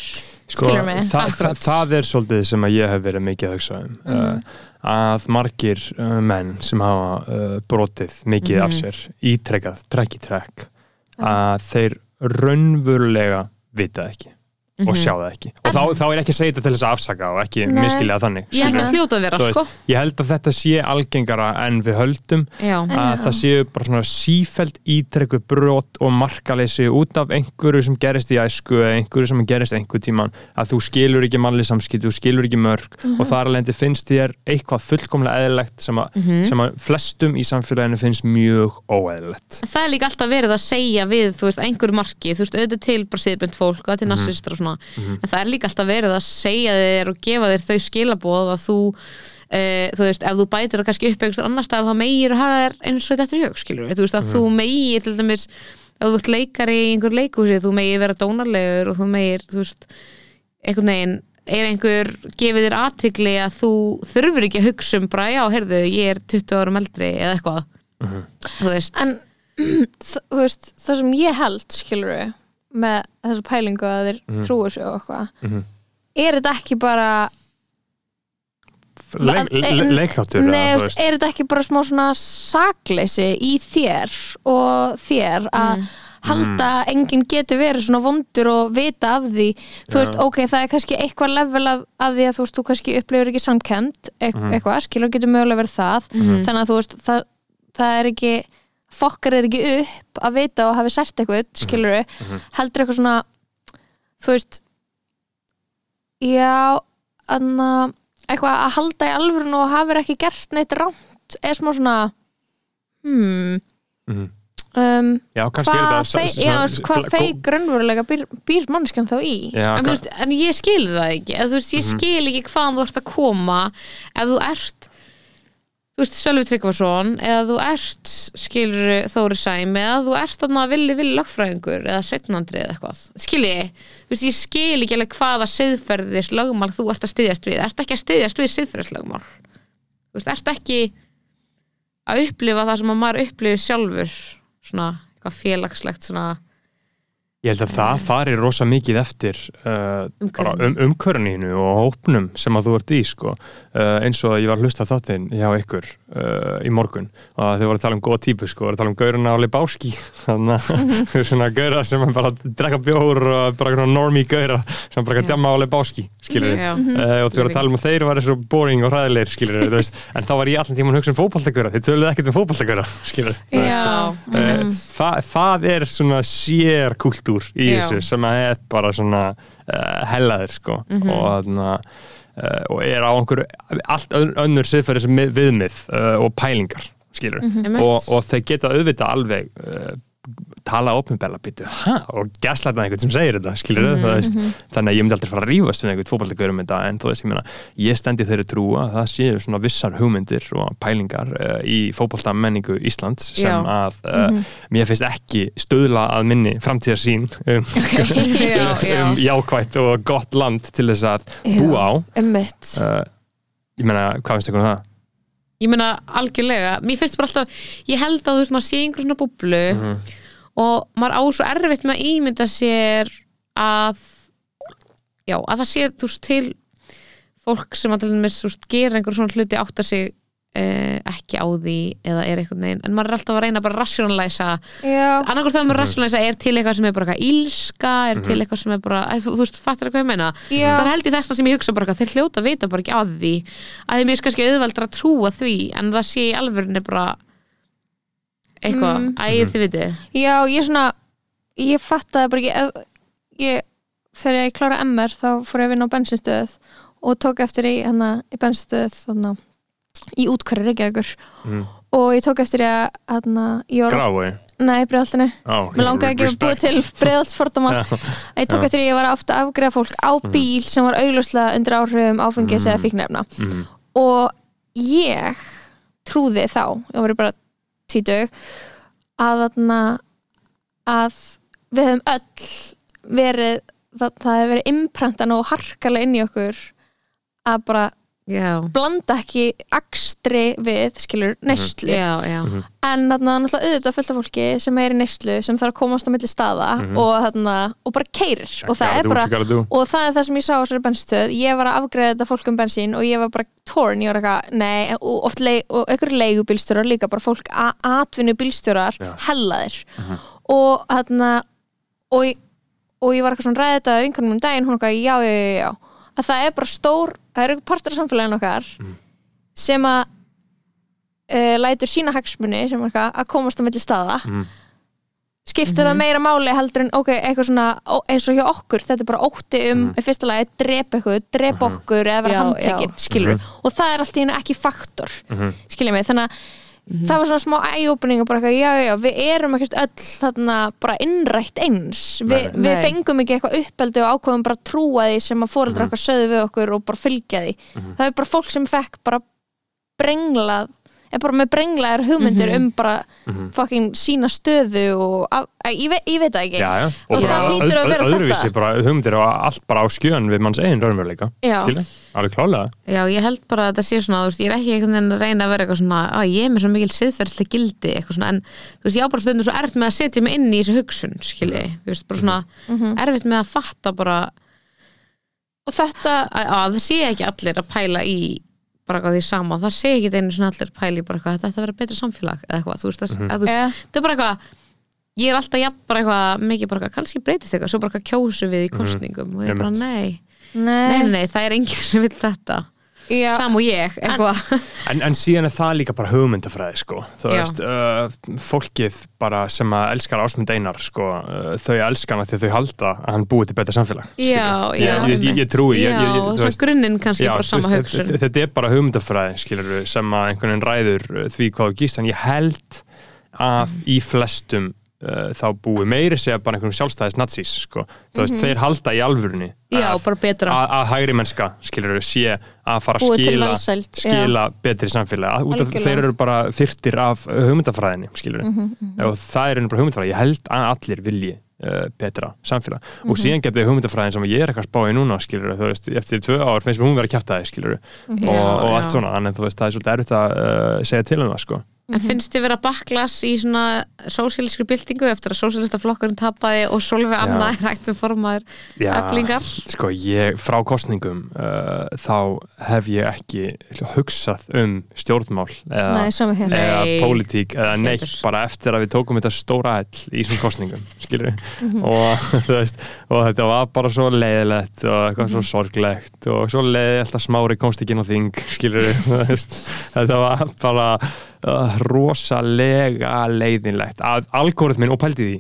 Sko, skilur mig? það, það, það er svolítið sem að ég hef verið mikið að hugsa um uh, að margir uh, menn sem hafa uh, brotið mikið af sér ítrekkað, trekk í trekk að þeir raunverulega vita ekki og sjá það ekki. Og þá, þá er ekki að segja þetta til þess að afsaka og ekki Nei. miskilja þannig ég held vera, Þú veist, sko. ég held að þetta sé algengara en við höldum já, að það séu bara svona sífælt ítrekku brot og markaleysi út af einhverju sem gerist í æsku eða einhverju sem gerist einhver tíman að þú skilur ekki mannlið samskipt, þú skilur ekki mörg og þar alveg finnst þér eitthvað fullkomlega eðlilegt sem að, sem að flestum í samfélaginu finnst mjög óeðlilegt. Það er líka alltaf verið að segja við, þú veist, einhverju marki þú veist, auðvitað til bara síðbund fólk og til narsistar og svona, en það er líka alltaf verið að segja þér og gefa þér þau skilaboð að þú Uh, þú veist, ef þú bætir það kannski upp einhverstur annar staðar þá megir að hafa þér eins og þetta í hug skilur við, þú veist að þú megir til dæmis ef þú ert leikari í einhver leikhúsi þú megir vera dónarlegur og þú megir þú veist, einhvern veginn ef einhver gefið þér aðtigli að þú þurfur ekki að hugsa um bara já, heyrðu, ég er 20 árum eldri eða eitthvað. Þú veist. En þú veist, það sem ég held skilur við með þessu pælingu að þeir Mhm. trúi sig og eitthvað. Mhm. er þetta ekki bara Le En- le leikþáttur veist, er þetta ekki bara smá svona sakleysi í þér og þér að halda að enginn geti verið svona vondur og vita af því? Þú veist, ok, það er kannski eitthvað level af, af því að þú veist, þú kannski upplifir ekki samkend e eitthvað, skilur getur mögulega verið það. Þannig að þú veist, það, það er ekki fokkar er ekki upp að vita og hafi sært eitthvað, skilur heldur eitthvað svona þú veist já anna, eitthvað að halda í alvörun og hafir ekki gert neitt rámt er smá svona hmm. Mhm. um, Já, hvað þetta fei- s- já, svona- hvað gó- feik raunverulega býr, býr mannskan þá í? Já, en, veist, en ég skil það ekki. Eða, veist, ég skil ekki hvaðan þú ert að koma ef þú ert þú veist, Sölvi Tryggvason eða þú ert, skilur Þóri Sæm eða þú ert þarna villi villi lagfræðingur eða sveitnandri eða eitthvað. Skil ég, þú veist, ég skil ekki alveg hvaða siðferðis lögmál þú ert að styðjast við. Ert ekki að styðjast við siðferðislögmál? Þú veist, ert ekki að upplifa það sem að maður upplifir sjálfur svona, eitthvað félagslegt svona Ég held að það fari rosa mikið eftir uh, um, umkörninu og hópnum sem að þú ert í sko. uh, eins og ég var að hlusta þáttinn hjá ykkur uh, í morgun og þau voru að tala um góða típu sko, voru að tala um gaurina á Lebowski. Þannig að þau eru svona gaurar sem er bara að drekka bjór og bara svona normie gaurar sem bara að djama á Lebowski skilur Já. uh, og þau voru að tala um að þeir var svo boring og hræðilegir skilur en þá var ég allan tíma að hugsa um fótballtagöra þið töluðu ekkert um fótballtagöra skilur Já, Uh, það, það er svona sér kultúr í Já. þessu sem að er bara svona uh, hellaðir sko og, þarna, uh, og er á einhverju allt ön- önnur siðferðis mið- viðmið uh, og pælingar skilur Einmitt. og, og þeir geta auðvitað alveg uh, tala opinbella býtu, hæ, og gaslæta einhvern sem segir þetta, skilur mm veist, þannig að ég myndi aldrei fara að rífast við einhvern fótballtegur um þetta en þú veist, ég meina, ég stendi þeirri trúa að það séu svona vissar hugmyndir og pælingar uh, í fótballta menningu Íslands sem Já. að uh, mér finnst ekki stöðla að minni framtíðarsýn um, já, já. um jákvætt og gott land til þess að búa á. uh, ég meina, hvað finnst ykkur um það? ég meina algjörlega, mér finnst bara alltaf ég held að þú veist, maður sé einhver svona búblu og maður á svo erfitt með að ímynda sér að já, að það sé þú veist til fólk sem að gera einhver svona hluti átta sig uh, ekki á því eða er einhvern veginn, en maður er alltaf að reyna bara að rationalæsa já, annarkvært þegar maður rationalæsa er til eitthvað sem er bara eitthvað ílska, er til eitthvað sem er bara þú, þú veist, fattar hvað ég meina? Já. það er held í þessna sem ég hugsa bara eitthvað, þeir hljóta að vita bara ekki að því, að þeim er kannski auðveldra að trúa því, en það sé í alvörinu bara eitthvað, Mm. æ, þið vitið. Já, ég svona ég fattaði bara ekki ég, þegar ég klára MR þá fór ég að vinna á bensinstöð og tók eftir í, hana, í bensinstöð þannig í útkværi Reykjavíkur. Mm. og ég tók eftir að ég var oft, Grái nei, bregðaltinu oh, okay. Mér langaði ekki að búa til breiðaltsfordóma Já. Ég tók eftir að ég var ofta að afgreða fólk á bíl sem var augljóslega undir áhrifum áfengis eða fíknefna Mhm. og ég trúði þá, ég var bara tvítug að þarna að við höfum öll verið það, það hefur verið imprantan og harkalega inn í okkur að bara já, blanda ekki akstri við, skilur, neyslu. Já, já. En þarna náttúrulega auðvitað fullt af fólki sem er í neyslu sem þarf að komast á milli staða og, þarna, og bara keirir og það er bara og það er það sem ég sá á þessari bensinstöð ég var að afgreða þetta fólk um bensín og ég var bara torn, ég var eitthvað, nei. Og oft leig, og einhverju leigubílstjórar líka bara fólk atvinnu bílstjórar Já. hellaðir. Og þarna og, og ég var eitthvað svona ræðið þetta einhvernum um daginn, hún eitthvað, já, já, já, já að það er bara stór, það er eitthvað partur af samfélaginu okkar sem að uh, lætur sína hagsmuni sem er að komast á milli staða. Mhm. skiptir það meira máli heldur en ok, eitthvað svona ó- eins og hjá okkur, þetta er bara ótti um í fyrsta lagi, drepa eitthvað, drepa okkur eða vera handtekinn, skilur og það er allt í henni ekki faktor Mhm. skilja mig, þannig að það var svona smá eye-opening og bara eitthvað, já, já, já, við erum ekkert öll þarna bara innrætt eins. Vi, Nei, við Nei. fengum ekki eitthvað uppeldi og ákveðum bara trúa því sem að fóreldra okkar sögðu við okkur og bara fylgja því. Það er bara fólk sem fekk bara brenglað er bara með brenglaðar hugmyndir um bara fucking sína stöðu og að, að, ég, veit, ég veit það ekki. Já, já. Og það bara hlýtur að vera öðruvísi þetta. bara hugmyndir og allt bara á skjön við manns eigin raunveruleika alveg klálega Já, ég held bara að þetta sé svona, þú veist, ég er ekki einhvern veginn að reyna að vera eitthvað svona, að ég er með svo mikil siðferðslega gildi, eitthvað svona, en þú veist, ég á bara stundum svo erfitt með að setja mig inn í þessu hugsun, skilji, þú veist, bara svona erfitt með að fatta bara og þetta, að, að það sé ekki allir að pæla í bara eitthvað því sama, það sé ekki einu svona allir í bara eitthvað, þetta ætti að vera betra samfélag eða eitthvað, þú veist, það, að, þú veist, þetta er bara eitthvað ég er alltaf jafn bara eitthvað mikið bara eitthvað, kannski breytist eitthvað, svo bara eitthvað kjósu við í kostningum og ég er bara, nei, nei, nei, nei, nei, það er enginn sem vil þetta já, sam og ég, en, en síðan er það líka bara hugmyndafræði sko. þú Já. veist, uh, fólkið bara sem að elskar ásmund einar sko, uh, þau elskar hana því að þau halda að hann búið til betra samfélag. Já, ég, já, ég, ég, ég trúi ég, Já, ég, ég, og svona veist, grunninn kannski Já, bara sama veist, hugsun þetta- þetta er bara hugmyndafræði skilur sem að einhvern veginn ræður uh, því hvað þú gíst en ég held að í flestum uh, þá búi meiri segja bara einhverjum sjálfstæðis nazís sko. þú veist, þeir halda í Mhm. Já, að- hægri mennska skilur sé að fara að skila, skila betri samfélag að, út af Algjörlega. þeir eru bara þyrtir af hugmyndafræðinni skilur Mhm, og það er bara hugmyndafræði, ég held að allir vilji uh, betra samfélag Mhm. og síðan getur hugmyndafræðin sem ég er eitthvað að spá í núna skilur, þú veist, eftir tvö ár finnst mér hún vera að kjæfta það Mhm. og, og allt svona, en þú veist, það er svolítið erfitt að uh, segja til um það sko En finnst þið vera baklas í svona sósíalískri byltingu eftir að sósíalista flokkurinn tapaði og Solveig Anna er hægt um formaður eflingar? sko ég frá kostningum uh, þá hef ég ekki hugsað um stjórnmál eða, eða pólitík eða neitt Pétur. bara eftir að við tókum þetta stóra ell í þessum kostningum skilur Mhm. og, þú veist, og þetta var bara svo leiðilegt og eitthvað Mhm. svo sorglegt og svo leiðilegt að smári komst ekki inn á þing skilur þetta var bara uh, rosalega leiðinlegt að algoritmin og pældi því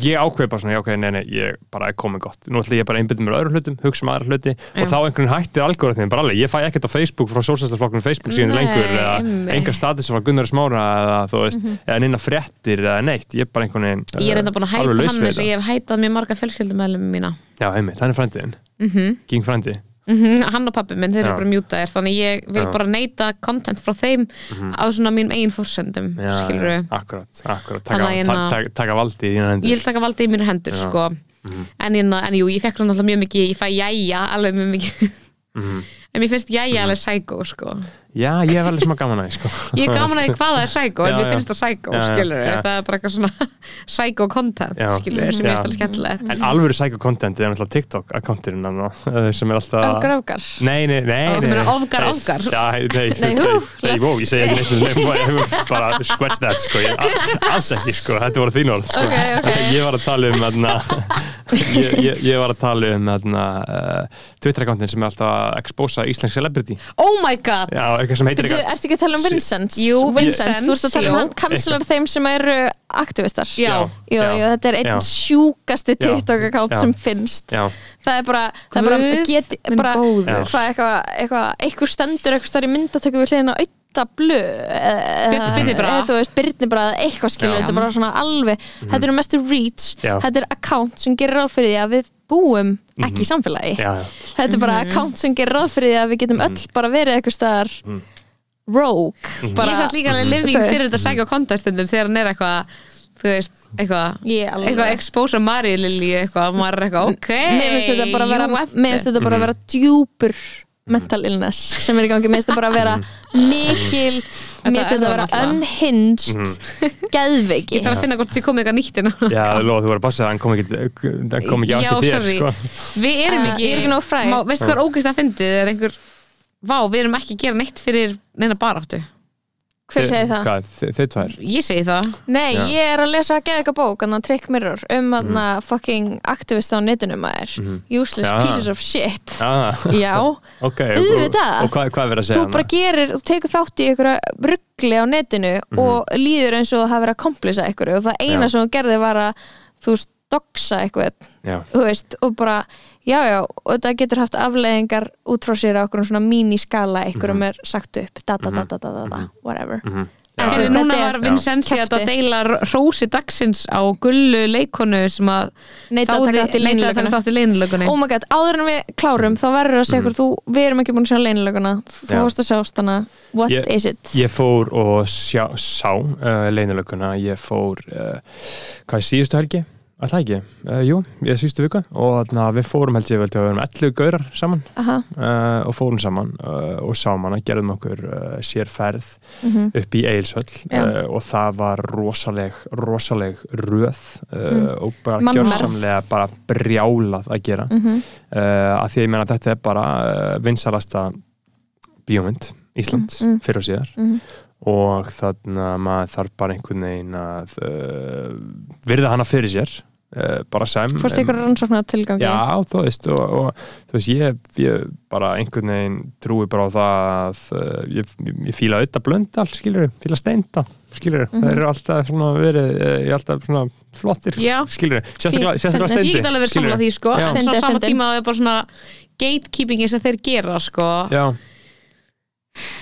ég ákveð bara svona, já, ok, nei, nei, ég bara er komið gott. Nú ætla ég bara að einbytta mér á öðru hlutum, hugsa um aðra hluti Já. og þá einhvern hættir algoritmin bara alveg, ég fæ ekkert á Facebook frá sósæstarflokknum Facebook síðan Nei, lengur eða einmitt. enga status frá Gunnar Smára eða þú veist, eða neina fréttir eða neitt, ég er bara einhvern veginn Ég er enda búin að laus hann eins og ég hef hætað mér marga fjölskyldumælum mína. Já, heimitt, hann er frændin, mm frændi Hann og pappi minn, þeir eru bara mjútaðir þannig ég vil Já. Bara neyta content frá þeim á svona mínum eigin fórsendum skilur akkurat taka, taka valdi í þína hendur. Ég vil taka valdi í mínur hendur sko. En, ég, en jú, ég fekk hann alltaf mjög mikið ég fæ jæja alveg mjög mikið. Mhm. en mér finnst jæja alveg psycho sko. Já, ég hef alveg smá gaman að því sko. ég er gaman að því hvað það er psycho en mér finnst það psycho, Já, já, skilur já. það er bara eitthvað svona psycho content skilur, sem Já. ég finnst alveg skemmtilegt. En alvöru psycho content er náttúrulega TikTok akkánturinn sem er alltaf öfgar öfgar Nei, nei, nei, ofgar, ofgar. Nei, hú, ég segi neitt um bara scratch that, sko. Alls ekki, sko, þetta voru þín orð sko. Ég var að tala um ég, var að tala um þarna, uh, Twitter-akkántin sem er alltaf að expósa íslensk celebrity. Oh my god eitthvað sem heitir Þú eitthvað ert ekki að tala um Vincent? Jú, Vincent, þú ert að tala um hann kansilar þeim sem eru aktivistar Já. Jú, Já. jú, þetta er einn Já. sjúkasti Já. TikTok-account Já. sem finnst Já, það er bara, það er bara, Guð get, minn bara góður. hvað eitthvað, eitthvað, eitthvað stendur eitthvað starf í myndatöku við hliðina auða blu Bir- Birni Braga. eða þú veist, Byrni bara eitthvað skilur, þetta er bara svona alveg þetta er mestu reach, Já. þetta er account sem gerir ráð fyrir því að við búum ekki í samfélagi. Já, já, þetta er bara Mhm. account sem gerir ráð fyrir því að við getum öll bara verið eitthvað staðar rogue. Ég bara, er satt líka alveg living fyrir þetta psycho content stundum þegar hann er eitthvað þú veist, eitthvað Ég alveg- eitthvað expose a Mario Lily eitthvað, maður er eitthvað, ok mér finnst þetta bara að vera vera djúpur mental illness sem er í gangi, mér finnst þetta bara að vera mikil, mér finnst þetta að það vera unhinged geðveiki. Ég þarf að finna hvort þið komið eitthvað nýtt inn já, lofa, þú var að passa að hann kom ekki hann kom ekki Já, átti þér, sorry. sko. Við erum Uh, ekki, ég er ekki nóg fræg. Má, Veistu hvað er ógeist að fyndið er einhver Vá, við erum ekki að gera neitt fyrir neina baráttu hver segir það? Hvað, þi- þið tvær? Ég segi það Nei, Já. ég er að lesa að geða eitthvað bók annan Trick Mirror um mm. fucking aktivist á netinu maður useless Já. pieces of shit Ah, Já, ok, og, Auðvitað. og hvað, hvað er verið að þú segja bara gerir þú tekur þátt í einhverja ruggli á netinu og líður eins og það hafi verið að komplisa einhverju og það eina Já. sem þú gerði var að þú veist, doxa eitthvað Já, þú veist, og bara, já, já og þetta getur haft afleðingar út frá sér á okkur svona míniskala, einhverjum er sagt upp da da da da da da, da whatever mhm. En Já, Herri, veist, núna var Vincenzi að kjafti. deila rósi dagsins á gullu leikonu sem að Neita að taka þátt í neitaði að taka leynilögunni. þátt í leynilögunni oh my god, áður en við klárum þá verður að segja okkur, þú, við erum ekki búin að sjá leynilöguna þú Mhm. Já. varst að sjást hana what Ég- is it? Ég fór og sjá, sá uh, leinilökuna, ég fór uh, hvað er síðustu helgi? Alltaf ekki, uh, jú, ég síðustu vika og þarna við fórum held ég vel til að við erum 11 gaurar saman. Uh, og fórum saman uh, og sáum hana, gerðum okkur sérferð mhm, upp í uh, og það var rosaleg, rosaleg röð uh, og bara gjörsamlega bara brjálað að gera. Mhm, uh, að því að ég meina að þetta er bara vinsalasta bíómynd Ísland Mm, mm. fyrir og síðar. Mhm. og þannig að maður þarf bara einhvern veginn að uh, virða hana fyrir sér bara sem fórst ykkur rannsóknar tilgangi Já, þú veist og, og þú veist, ég, ég bara einhvern veginn trúi bara á það að uh, ég, ég, fíla auðvitað blöndal, skilur fíla steinda, skilur Mhm. það eru alltaf svona verið, uh, ég er alltaf svona flottir, Já. skilur sérstaklega, Fín- sérstaklega Steindi. Ég get alveg verið samla því sko en svo er sama fyndin. tíma er bara svona gatekeepingi sem þeir gera sko Já,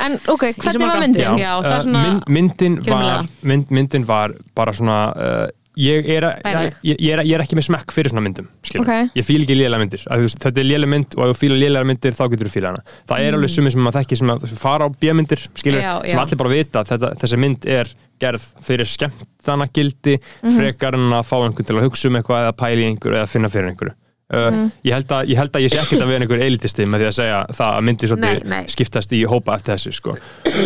en ok, hvernig var myndin? Já, það uh, svona mynd, myndin, var, mynd, myndin var bara svona uh, ég, er, að- ég, ég, er, ég er ekki með smekk fyrir svona myndum skilur. Ok. ég fíl ekki lélega myndir veist, þetta er lélega mynd og ef þú fílar lélega myndir þá getur þú fíla hana það er alveg sumir sem maður þekki sem að fara á bíamyndir Mm. Sem allir bara vita að þetta, þessi mynd er gerð fyrir skemmtana gildi Mhm. frekar en að fá einhvern til að hugsa um eitthvað eða pæla í einhverju eða finna fyrir einhverju Uh, Mhm. ég, held að, ég held að ég sé ekkert að vera einhver elitisti með því að segja það að svolítið Nei, nei. skiptast í hópa eftir þessu sko.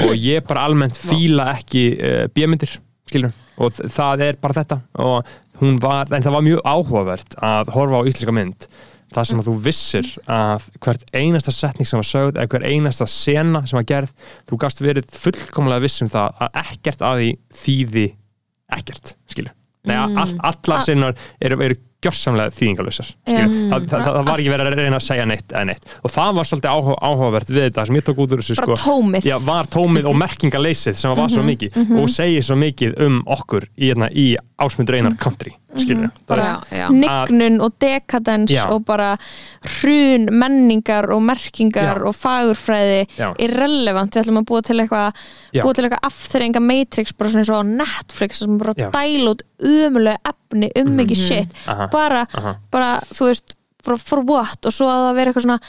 og ég bara almennt fíla ekki uh, bíamyndir skilur og það er bara þetta og hún var, en það var mjög áhugavert að horfa á íslenska mynd það sem að þú vissir að hvert einasta setning sem var sögð eða hver einasta sena sem var gerð þú gast verið fullkomlega viss um það að ekkert að því þýði ekkert, skilur Nei, Mm. all, allar sinnar eru, eru gjörsamlega þýðingalösar Já. það, það, það, það var ekki verið að reyna að segja neitt neitt. Og það var svolítið áhuga, áhugavert við þetta sem ég tók út úr þessu sko, tómið. Já, var tómið og merkingaleysið sem var Mhm, svo mikið og segið svo mikið um okkur í, hérna, í ásmundur einar country skilur Mhm. nignun og dekadens Já. og bara hrun menningar og merkingar Já. og fagurfræði Já. irrelevant, við ætlum að búa til eitthvað búa til eitthvað afþreyinga matrix bara svona eins og Netflix sem bara dæla út umulega efni um mikið shit Aha. bara, Aha. bara þú veist for, for what og svo að það vera eitthvað svona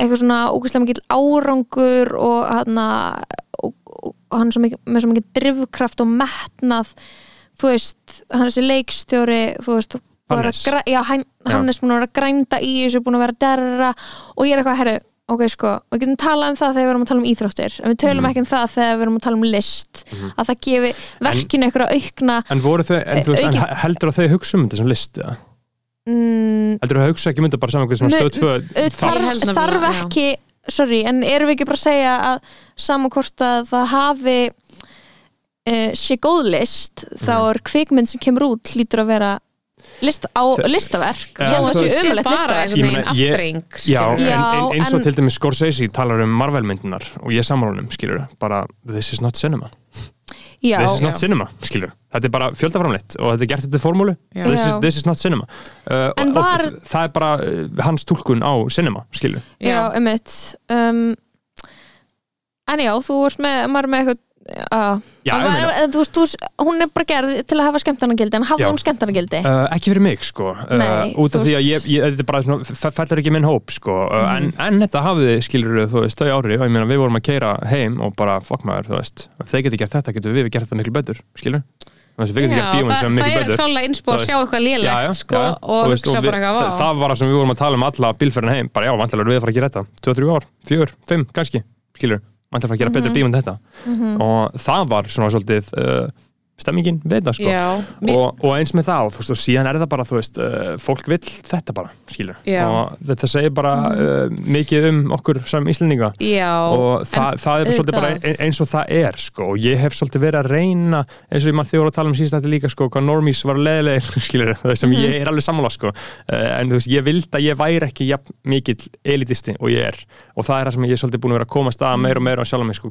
eitthvað svona ógæslega mikið árangur og hann og, og, og hann svo mikið, með svo mikið drifkraft og metnað þú veist, hann er leikstjóri þú veist, Hannes. já, hann, Já. Hannes búin að vera grænda í þessu búin að vera derra og ég er eitthvað, herru, ok sko, við getum talað um það þegar við erum að tala um íþróttir en við tölum Mhm. ekki um það þegar við erum að tala um list að það gefi verkinu einhverja aukna En voru þau, en, þú veist, en Aukin- heldur að þau hugsa um þetta sem list eða? mm, Heldur að þau hugsa ekki mynda bara saman hvað sem Nei, stöð tvö Au, Ég þarf, þarf ekki sorry, en erum við ekki bara að segja að saman hvort að það hafi uh, sé góð list þá Mhm. er kvikmynd sem kemur út hlýtur að vera list, á listaverk. Ja, veist- sé bara listaverk. Ég meina, ég- afþreying Já, Já, en, eins og en- til dæmis Scorsese talar um Marvel-myndunar og ég samanlunum, skilur bara, this is not cinema. Já, this is not Já. cinema, skilur þetta er bara fjöldaframleitt og þetta er gert þetta formúlu. This is, this is not cinema. Uh, og, var- og það er bara uh, hans tólkun á cinema, skilur já, einmitt. Um, en já, þú ert með maður með eitthvað Já, en þú veist, þú, hún er bara gerð til að hafa skemmtarnagildi en hafa Já. hún skemmtarnagildi Uh, ekki fyrir mig sko. Uh, Nei, út af því að ég, ég þetta er bara svona, fe- fellur ekki minn hóp sko. Uh, en, en þetta hafði skilur þú veist þau ári og ég meina við vorum að keira heim og bara fokk maður þú veist ef þeir geti gert þetta getur við gert þetta miklu betur skilur Já, það, það er klálega innspóð að sjá eitthvað já, sko, og hugsa bara eitthvað vá. það var það sem við vorum að tala um alla bílferðin heim bara já, vantilega erum við að fara að gera þetta 2-3 ár, 4, 5 kannski skilur, að fara að gera Mhm. betur bíóminn þetta og það var svona svolítið uh, stemmingin við þetta sko og, og eins með það, og, þú veist, og síðan er það bara þú veist, uh, fólk vill þetta bara skilur, Já. og þetta segir bara uh, mikið um okkur sem Íslendinga. Já og það, það er svolítið bara ein- eins og það er sko, og ég hef svolítið verið að reyna eins og ég maður þjóður að tala um síðast þetta líka sko, hvað normies var leðilegir skilur, það sem Mhm. ég er alveg sammála sko. uh, en þú veist, ég vild að ég væri ekki jafn mikill elitisti og ég er. Og það er það sem ég er svolítið búin að vera að komast að meira og meira á sjálf mig, sko,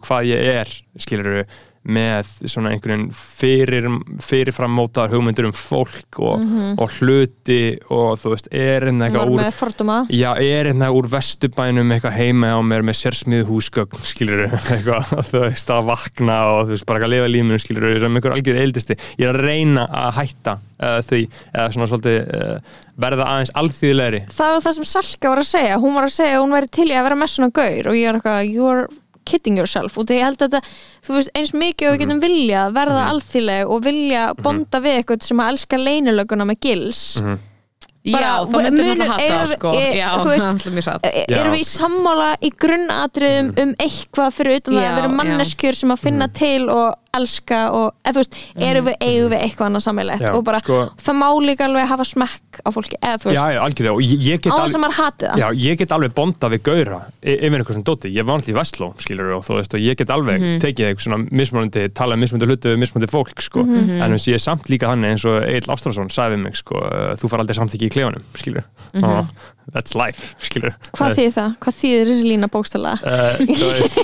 með svona einhvern fyrir, fyrirfram mótaðar hugmyndur um fólk og, og hluti og þú veist, er en hún eitthvað úr forduma Já, er hérna úr vesturbænum eitthvað heima á mér með sérsmiðu húsgögn skilur eitthvað, þú veist, að vakna og þú veist, bara að lifa lífinu skilur sem einhver algjör eildisti, ég er að reyna að hætta uh, því, eða svona svolítið uh, verða aðeins alþýðlegri. Það var það sem Salka var að segja. Hún var að segja hún væri til í að vera með svona gaur og ég er eitthvað, kidding yourself. Og ég held að þetta, þú veist, eins mikið og við getum viljað verða Mhm. alþýðleg og vilja bonda við eitthvað sem að elska leynilöguna með gils Mhm. já, bara, þá myndir munu- að hata það sko. e- já, þú veist, það er mjög satt. E- erum við í sammála í grunnatriðum um eitthvað fyrir utan það Já, að vera manneskjur sem að finna til og elska og, eða þú veist, erum við eigum við eitthvað annað sammeilegt Já, og bara, sko- það má líka alveg hafa smekk á fólki, eða þú Já, veist. já, algjörlega, og ég, ég get á þess að alveg maður hati það. Já, ég get alveg bonda við gauðra yfir einhver sem dóti, ég var alltaf í Vestló skilur og þú veist, og ég get alveg tekið eitthvað svona mismunandi, tala um mismunandi hluti við mismunandi fólk, sko, en þú veist, ég er samt líka hann eins og Egil Ástrásson sagði mig, sko, þú far aldrei samþykki í klefanum, skilur og that's life, skilur Hvað þýðir það? Hvað þýðir þessi lína bókstala? uh, þú veist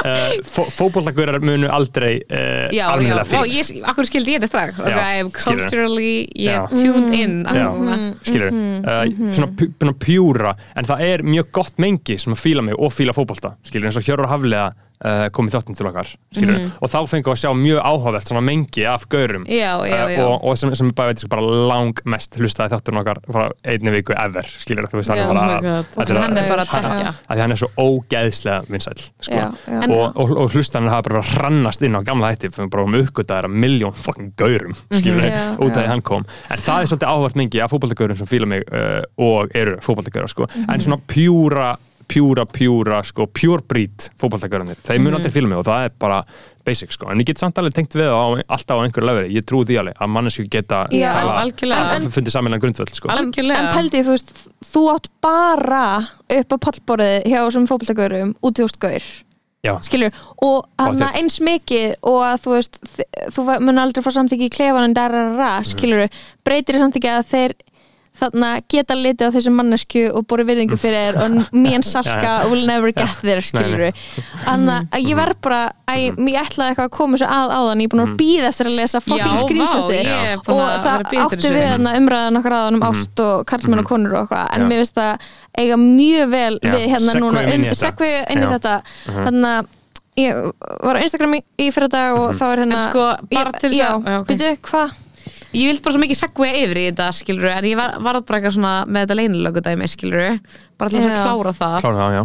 uh, fótbollagaurar munu aldrei uh, já, já, almennilega ég, akkur skildi ég þetta strax? I am culturally yeah, tuned in Já. Akkur- skilur uh, svona pu- svona pjúra en það er mjög gott mengi sem að fíla mig og fíla fótbolta skilur eins og Hjörur Haflega uh, kom í þáttin til okkar skilur og þá fengum við að sjá mjög áhugavert svona mengi af gaurum Já, já, Uh, já. og, og sem, sem bara, veit, bara lang mest hlustaði þátturinn okkar frá einni viku ever skilur þú veist hann er Oh bara er að því hann er svo ógeðslega vinsæll sko. Og, og, og hlustanir hafa bara hrannast inn á gamla hætti fyrir bara um uppgötaðar að miljón fucking gaurum skilur Mhm. Já, út af því hann kom en það er svolítið áhvert mingi af fótballtagaurum sem fíla mig uh, og eru fótballtagaurar sko. Mhm. en svona pjúra pjúra, pjúra, sko, pure breed fótballtagörðanir, þeir Mhm. munu aldrei fíla mig og það er bara basic, sko, en ég get samt alveg tengt við á, alltaf á einhverju lefri, ég trú því alveg að mannesku geta Já, tala, að fundi saminlega grundvöld, sko. En, Algjörlega. en pældi, þú veist, þú átt bara upp á pallborðið hjá þessum fótballtagaurum út í já, skilur, og eins mikið og að þú veist, þú mun aldrei fá samþyggi í klefanum darara, Mhm. skilur breytir það samþyggi að þeir þarna geta litið á þessu mannesku og búið virðingu fyrir þér og and Salka will never get there, skilur þannig að ég verð bara að Mhm. ég ætlaði eitthvað að koma svo að áðan ég er búin að býða eftir að lesa fucking búin og að það átti við þarna umræðan okkar áðan um Mhm. ást og karlmenn og konur og eitthvað en Já. mér finnst það eiga mjög vel Já, við hérna núna þetta. segvi inn í. Mhm. þetta þannig að ég var á Instagram í, í fyrir dag og þá er hérna sko, bara til þess að- Ég vildi bara svo mikið segja yfir í þetta skilur en ég var, var bara eitthvað svona með þetta leynilögu dæmi skilur bara til þess að klára það. Klára það, já.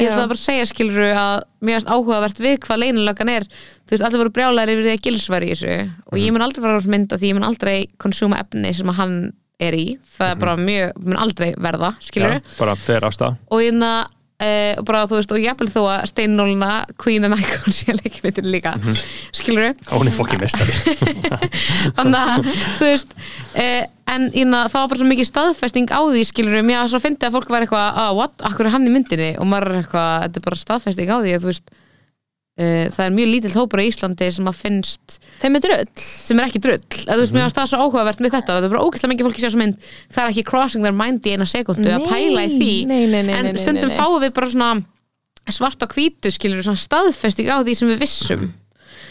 Ég ætla bara að segja skilur að mér finnst áhugavert við hvað leynilögan er. Þú veist, allir voru brjálæri yfir því að gilsværi í þessu og Mhm. ég mun aldrei fara á þessu mynda því ég mun aldrei konsúma efni sem að hann er í. Það er bara mjög, mun aldrei verða skilur Mhm. já, bara fer á stað. Og, hérna, uh, og bara þú veist, og jafnvel þó að steinnóluna Queen and Icon sé leikmyndir líka mm -hmm. skilur við hún er fokkin mestari þannig að þú veist uh, en ína, það var bara svo mikið staðfesting á því skilur við, mér að svo fyndi að fólk var eitthvað ah, what, akkur er hann í myndinni? Og maður er eitthvað, þetta er bara staðfesting á því að þú veist það er mjög lítill hópur á Íslandi sem að finnst þeim er drull. sem er ekki drull, að þú veist, mér varst það svo áhugavert með þetta, það er bara ógeðslega mikið fólki sér sem mynd. Það er ekki crossing their mind í eina sekundu að pæla í því, nei, nei, nei, en stundum fáum við bara svona svart á hvítu skilur svona staðfesting á því sem við vissum.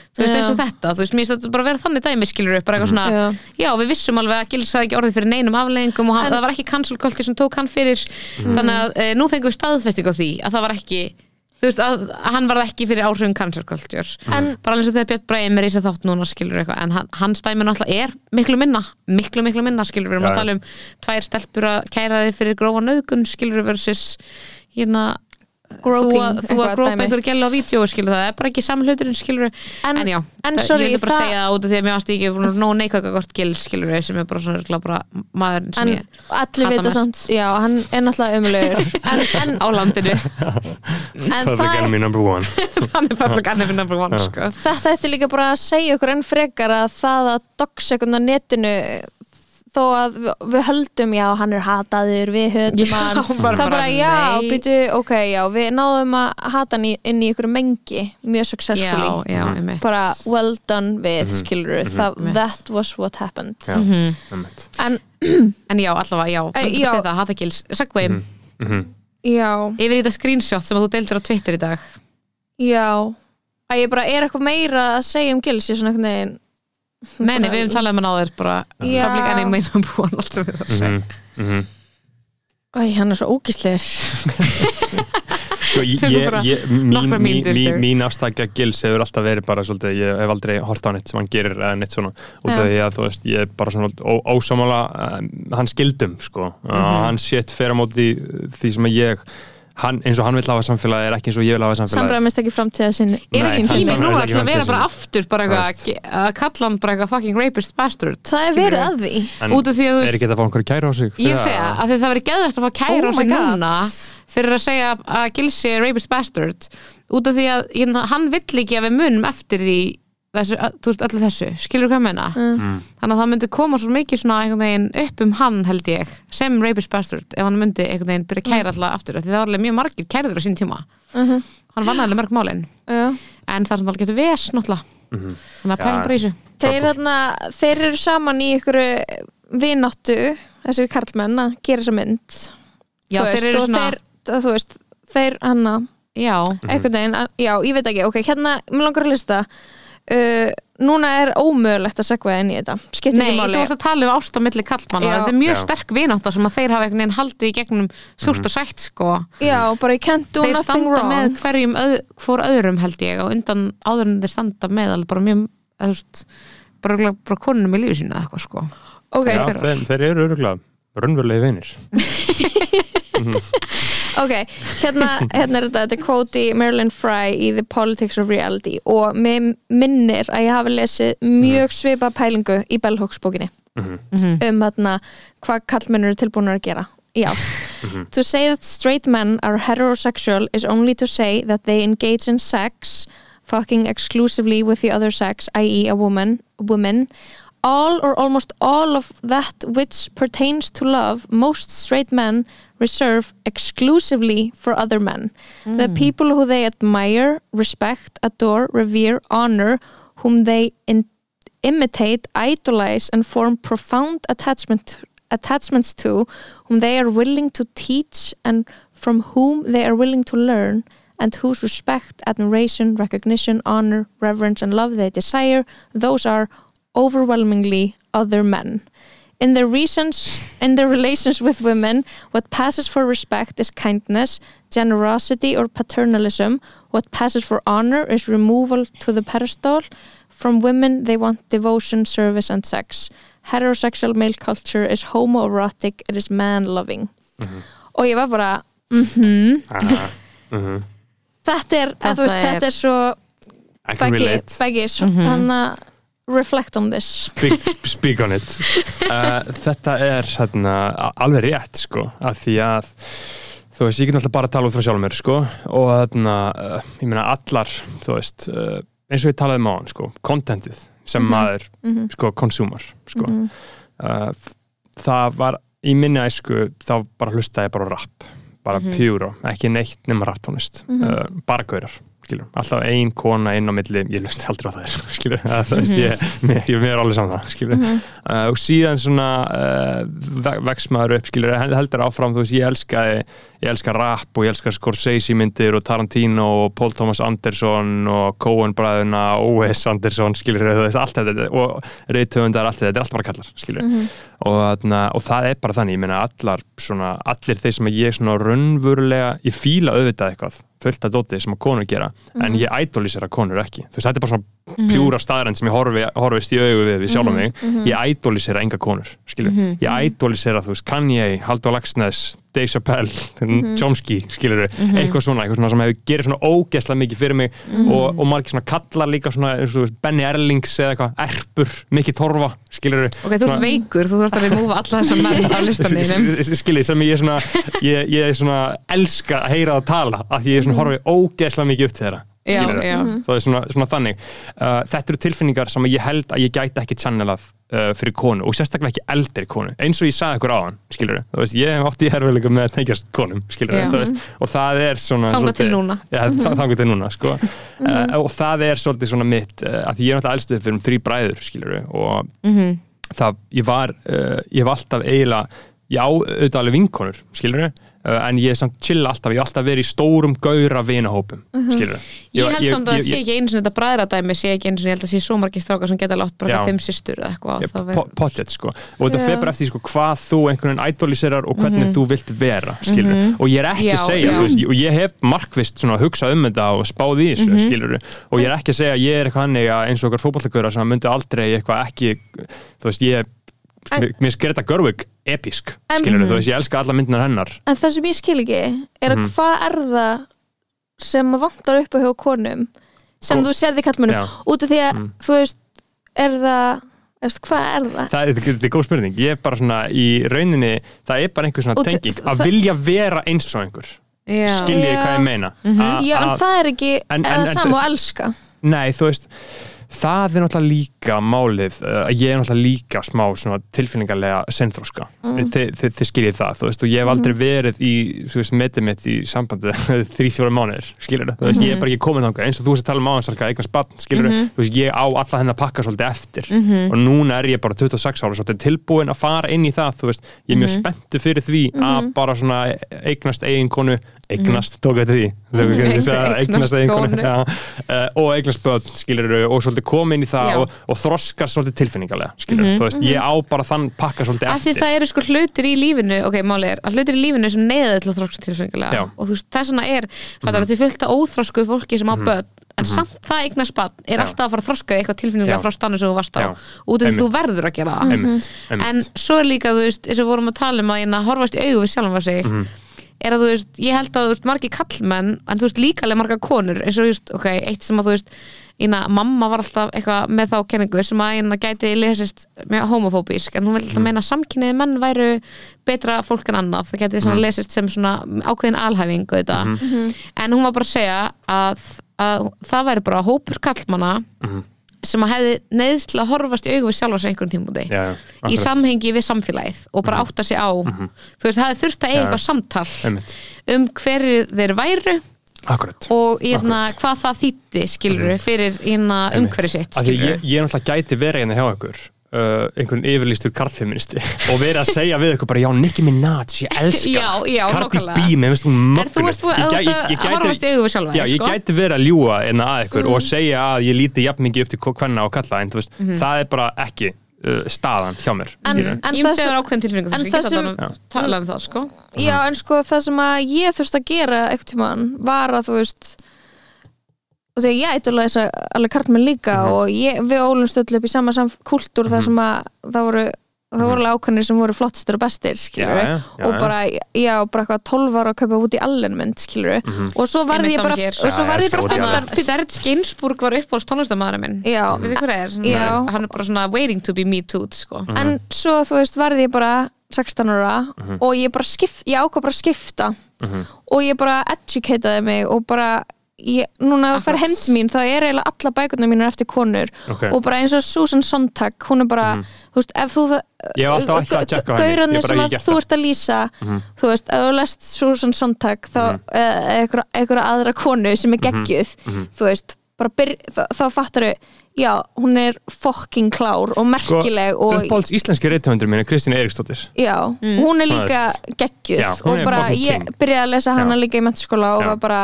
Þú veist eins og þetta, þú veist, mér finnst þetta bara að vera þannig dæmi skilur upp, bara eitthvað svona, Já. já við vissum alveg að Gils hafði ekki orðið fyrir neinum afleggingum og hann, það var ekki cancel culture sem tók hann fyrir. Þannig að e, nú fengum við staðfesting á því að það var ekki þú veist, að, að hann varð ekki fyrir culture. En- bara eins og þegar Björn Breim er í þess þátt núna skilur eitthvað, en hann, hans dæmi náttúrulega er miklu minna, miklu miklu minna skilur við erum að tala um tvær stelpur að kæra þið fyrir grófa nöðgun skilur versus hérna Groping, þú að, grópa einhverju gæla á vídeo skilur það er bara ekki samhluturinn skilur En- en, já, en það- sorry, ég vildi bara það- segja það út af því að mér varst ekki nóg neikvæða gil skilur sem er bara svona bara maðurinn sem en ég allir vita samt. Já, hann er náttúrulega umlegur en, en, á landinu. En Public það er, enemy number one. Þannig public enemy number one sko. þetta ætti líka bara að segja okkur enn frekar að það að doxekund á netinu þó að við, við höldum já, hann er hataður, við höfum Já, hann. bara- það er bara, bara, já, býtu, ok, já við náðum að hata hann í, inn í ykkur mengi mjög já, successfully já, einmitt. Bara well done við, mm skilur það, Einmitt. that was what happened. Já, Mhm. en en já, allavega, já, já. já. það, hata gils, segway Mhm. já, yfir í þetta screenshot sem þú deildir á Twitter í dag. Já. Að ég bara er eitthvað meira að segja um gils ég er svona einhvern veginn nei, við hefum talað um hann áður bara Já. public enemy number one allt sem við það segja Mhm. Mhm. Æ, hann er svo ógíslegur Sko, bara mín, afstækja gils hefur alltaf verið bara svolítið, ég hef aldrei hort á neitt sem hann gerir eða neitt svona út af Já. því að þú veist, ég er bara svona ó, ósámála um, hann skildum sko Mhm. uh, hann sétt fer á móti því sem að ég hann, eins og hann vil hafa samfélagi er ekki eins og ég vil hafa samfélagi samræmist ekki framtíða sinni. Er ekki hann tími til að vera bara aftur bara eitthvað að kalla hann bara eitthvað fucking rapist bastard það er verið að því. Út af því að þú er veist ekki þetta að fá einhverju kæra á sig? Ég segja það? að því það verið geðvægt að fá kæra Oh á sig my God. núna fyrir að segja að Gilsi er rapist bastard. Út af því að hann vill ekki að við munum eftir því þessu, þú veist, öllu þessu, skilur hvað ég meina? Mm. þannig að það myndi koma svo mikið svona einhvern veginn upp um hann held ég sem rapist bastard ef hann myndi einhvern veginn byrja að kæra alltaf aftur af því það var alveg mjög margir kærður á sín tíma. Mhm. hann vann alveg mörg málin. Já. en það er svona alveg getur ves náttúrulega. Mhm. þannig að pælum bara í þessu. Þeir, hérna, þeir eru saman í ykkur vináttu þessir karlmenn að gera þessa mynd. Já, Þú þeir veist, eru svona þeir, veist, þeir hanna já, einhvern veginn, að- já, ég veit ekki ok, hérna, mér langar að lista uh, núna er ómögulegt að segja inn í þetta, skiptir Nei, ekki þú máli. varst að tala um ást á milli kallmanna Já. þetta er mjög Já. sterk vinátta sem að þeir hafa einhvern veginn haldið í gegnum súrt Mhm. og sætt sko. Já, bara you can't do þeir nothing standa wrong. með hverjum öð, hvor öðrum held ég og undan áður en þeir standa með alveg bara mjög eða, þú veist, bara, örugglega bara konunum í lífi sínu eða eitthvað sko. Ok, Já, þeir, þeir eru öruglega raunverulegi vinir ok, hérna, hérna er þetta þetta er quote í Marilyn Fry í The Politics of Reality og mér minnir að ég hafi lesið mjög svipa pælingu í Bell Hooks bókinni Mhm. um þarna hvað kallmennur eru tilbúinur að gera í ást to say that straight men are heterosexual is only to say that they engage in sex fucking exclusively with the other sex i.e. a woman woman all or almost all of that which pertains to love most straight men reserve exclusively for other men. The hmm. people who they admire respect, adore, revere, honor whom they in imitate, idolize and form profound attachment attachments to whom they are willing to teach and from whom they are willing to learn and whose respect, admiration, recognition, honor, reverence and love they desire, those are overwhelmingly other men. In their reasons, in their relations with women, what passes for respect is kindness, generosity or paternalism. What passes for honor is removal to the pedestal. From women, they want devotion, service and sex. Heterosexual male culture is homoerotic, it is man-loving. Og ég var bara, mhm, Ah, mhm. þetta er, Þetta veist, er- þetta er svo I can relate beggi, þannig að reflect on this. speak, speak on it. Uh, þetta er hérna, alveg rétt sko, af því að þú veist, ég get náttúrulega bara að tala út frá sjálfum mér sko, og þarna, uh, ég meina allar þú veist, uh, eins og ég talaði um á hann sko, contentið sem maður sko, konsumar sko. uh, það var í minni æsku, þá bara hlustaði ég bara á rap, bara mm pjúra ekki neitt nema raptónist uh, bara gaurar, skilur, alltaf ein kona inn á milli, ég hlusti aldrei á það skilur, það, það veist, ég, mér, ég er alveg saman það, skilur, uh, og síðan svona uh, ve- vex maður upp, skilur, hel- heldur áfram, þú veist, ég elskaði ég elska rap og ég elska Scorsese myndir og Tarantino og Paul Thomas Anderson og Coen bræðuna O.S. Anderson, skilur, þú veist, allt þetta og reytöfundar, allt þetta, þetta er allt bara kallar skilur, og, þarna, og það er bara þannig, ég meina allar svona, allir þeir sem ég svona raunverulega, ég fíla auðvitað eitthvað fullt að dóti sem að konur gera en ég idolísera konur ekki, þú veist, þetta er bara svona pjúra staðrænd sem ég horfi, horfist í augu við, við sjálf mig, ég idolísera enga konur, skilur, ég idolísera þú veist, Kanye, Haldur Lagsnes Dave Chappelle, Chomsky skilur eitthvað svona, eitthvað svona sem hefur gerir svona ógeðslega mikið fyrir mig og, og margir svona kallar líka svona veist, Benny Erlings eða eitthvað, Erpur, Mikki Torfa skilur Ok, þú ert veikur, þú þarfst að remúfa alla þessar menn á listaninu skiljið sem ég er svona ég, ég er svona elska að heyra það tala af því ég er svona horfið ógeðslega mikið upp til þeirra Já, já. það er svona, svona þannig. Uh, þetta eru tilfinningar sem ég held að ég gæti ekki channelað uh, fyrir konu og sérstaklega ekki eldri konu, eins og ég sagði ykkur áðan skilur þú veist, ég hef átt í herfileikum með að tengjast konum, skilur Já. veist, og það er svona svolítið- til núna. Já, þa- þangað til núna, sko. Uh, og það er svolítið svona mitt uh, að ég er náttúrulega elstuð fyrir um þrý bræður, skilur og það, ég var uh, ég hef alltaf eiginlega já, auðvitað alveg vinkonur, skilur uh, en ég er samt chill alltaf, ég hef alltaf verið í stórum gaura vinahópum, skilur Ég held samt að það sé ekki einu svona þetta bræðradæmi sé ekki einu svona, ég held að sé svo margir strákar sem geta látt bara fimm systur eða eitthvað pottet sko. Og þetta bara eftir sko, hvað þú einhvern veginn idoliserar og hvernig þú vilt vera skilur og ég er ekki að segja og ég hef markvist svona hugsað um þetta og spáð í þessu skilur og ég er ekki að segja að ég er eitthvað mér finnst Greta Gerwig episk skilur þú veist ég elska alla myndinar hennar. En það sem ég skil ekki er að hvað er það sem að vantar upp á hjá konum sem Ko- þú sérði kallmönnum Já. út af því að þú veist er það, veist, hvað er það? það er, þetta er góð spurning, ég er bara svona í rauninni, það er bara einhver svona Og tenging. Það- að vilja vera eins og einhver. Já, skiljið Já. hvað ég meina? A- Já, en að- það er ekki En- en- en- sama og elska. Nei, þú veist það er náttúrulega líka málið uh, að ég er náttúrulega líka smá svona tilfinningarlega senþróska mm. þið, þið, þið skiljið það, þú veist, og ég hef aldrei verið í, þú veist, metið mitt í sambandi þrý, fjóra mánuðir, skiljið þú veist, ég er bara ekki komin þangað, eins og þú veist að tala um áðan salka eignast bann, skiljið þú veist, ég á alla hennar pakka svolítið eftir. Og núna er ég bara 26 ára svolítið tilbúin að fara inn í það, þú veist. Ég er mjög spenntu fyrir því. Svona eignast eignast, tók þetta því Eignast eignast eiginkonu konu. já, uh, og eignast börn skilur og svolítið koma inn í það og, og þroskar svolítið tilfinningarlega skilur þú veist, ég á bara þann pakka svolítið af því eftir. það eru sko hlutir í lífinu ok, máli er, að hlutir í lífinu sem neyða til að þrókst tilfengilega Já. Mhm. og þú veist, vegna er fattar mm -hmm. fullt af óþrósku fólki sem á börn en samt það eignast barn er Já. alltaf að fara að þroska eitthvað tilfinningilega Já. frá stannu sem þú varst á. Út af því þú verður er og að hérna, þú veist, ég held að þú veist, margir kallmenn, en þú veist líka alveg margar konur, eins og þú veist, ok, eitt sem að þú veist Ína, mamma var alltaf eitthvað með þá kenningu sem að eina gæti lesist með homofóbísk, en hún vil alltaf meina að samkynniði menn væru betra fólk en annað, það gæti svona lesist sem svona ákveðin alhæfing þetta. en hún var bara að segja að, að það væri bara hópur kallmanna Mhm. Sem að hefði að horfast í augu við sjálfa sig einhverjum tímúti Já, já, í akkurat. Mhm. samhengi við samfélagið og bara átta sig á þú veist, það hefði þurft að eiga Já. eitthvað samtal Einmitt. um hverju þeir væru akkurat og hérna, hvað það þýtti skilur fyrir hérna, umhverju sitt ég, ég náttúrulega gæti verið hérna hjá ykkur uh, einhvern yfirlýstur karlfeministi og verið að segja við ykkur bara já, Nicki Minaj, ég elska Já, já, Cardi. B, mér finnst hún búin Ég sko? Gæti verið að ljúa en að ykkur og segja að ég líti jafn mikið upp til hvenna og kalla en þú veist, það er bara ekki uh, staðan hjá mér En- en myndi það að sem- en það sem- tala um það sko. Já, en sko það sem að ég þurfti að gera eitthvað tímann var að þú veist og þegar ég eitthvað þess að alveg karlmenn líka Mhm. og ég, við ólumst öll upp í sama kultúr þar sem að það voru það voru alveg ákveðnir sem voru flottistir og bestir skilur Mhm. Já, og bara, já, bara eitthvað 12 ára að kaupa út í allenmynd skilur Mhm. og svo varði ég bara hér. og svo varði ég bara. 15 Serge Gainsbourg var uppáhalds tónlistamæður minn Já. Við þið hvað er? Svona-. Hann er bara svona waiting to be me too sko. en svo þú veist varði ég bara 16 ára Mhm. og ég bara skipt, ég ákvað bara skipta og ég bara educateaði mig og bara ég, núna að fara heim til mín þá er eiginlega alla bækurnar mínar eftir konur. Ok. og bara eins og Susan Sontag hún er bara, þú veist, ef þú Ég hef alltaf ætlað að tjekka henni, sem að þú ert að lýsa þú veist, ef þú lest Susan Sontag þá, mm. eitthvað, eitthvað aðra konu sem er geggjuð þú veist, bara byrj, þá, þá fattar þau já, hún er fucking klár og merkileg og Uppáhalds íslenski reythöndur mín er Kristín Eiríksdóttir Já, hún er líka geggjuð Já, og bara ég byrjaði að lesa hana Já. líka í mentaskóla og Já. var bara,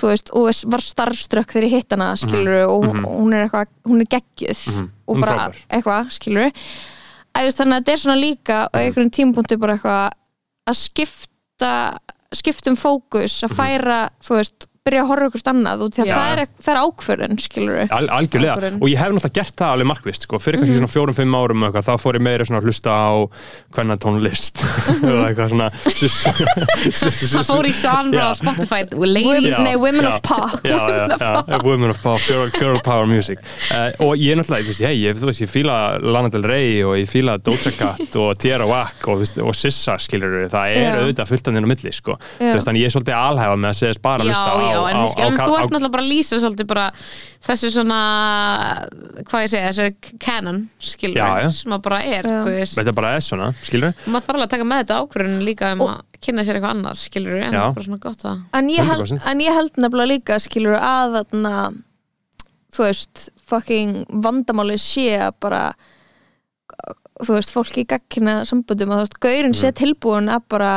þú veist, og var starfströkk þegar ég hitt hana, skilur og Mhm. hún er eitthvað, hún er geggjuð og Hún er bara eitthvað, skilur þannig að þetta er svona líka á Mhm. einhverjum tímapunkti bara eitthvað að skipta skiptum fókus, Mhm. að færa þú veist, byrja að horfa ykkur annað og því að það er, það er ákvörðun, skilur Al, algjörlega, Ákvörðun. og ég hef náttúrulega gert það alveg markvist, sko, fyrir kannski svona fjórum-fimm árum eitthvað, þá fór ég meira svona að hlusta á hvernig tónlist og eitthvað svona Það fór í genre á. Spotify. Nei, Women of Pop Women of Power, girl, Power Music. Uh, og ég náttúrulega, ég, fíla Lana Del Rey og ég fíla Doja Cat og Tierra Whack og, Sissa skilur það er auðvitað fullt af þennan milli, sko. Þannig ég er svolítið alhæfa með að segja bara að hlusta á, já, en, á, en á, þú ert náttúrulega bara að lýsa svolítið bara þessu svona hvað ég segja, þessu canon skilur, Já, já. sem að bara er þetta bara er svona, skilur og maður þarf alveg að taka með þetta ákvörðun líka um að kynna sér eitthvað annað, skilur en Já. það er bara svona gott að en ég, held, 100%. en ég held nefnilega líka skilur að þarna þú veist, fucking vandamáli sé að bara þú veist, fólki í gaggina samböndum að þú veist, gaurin sé tilbúin að bara,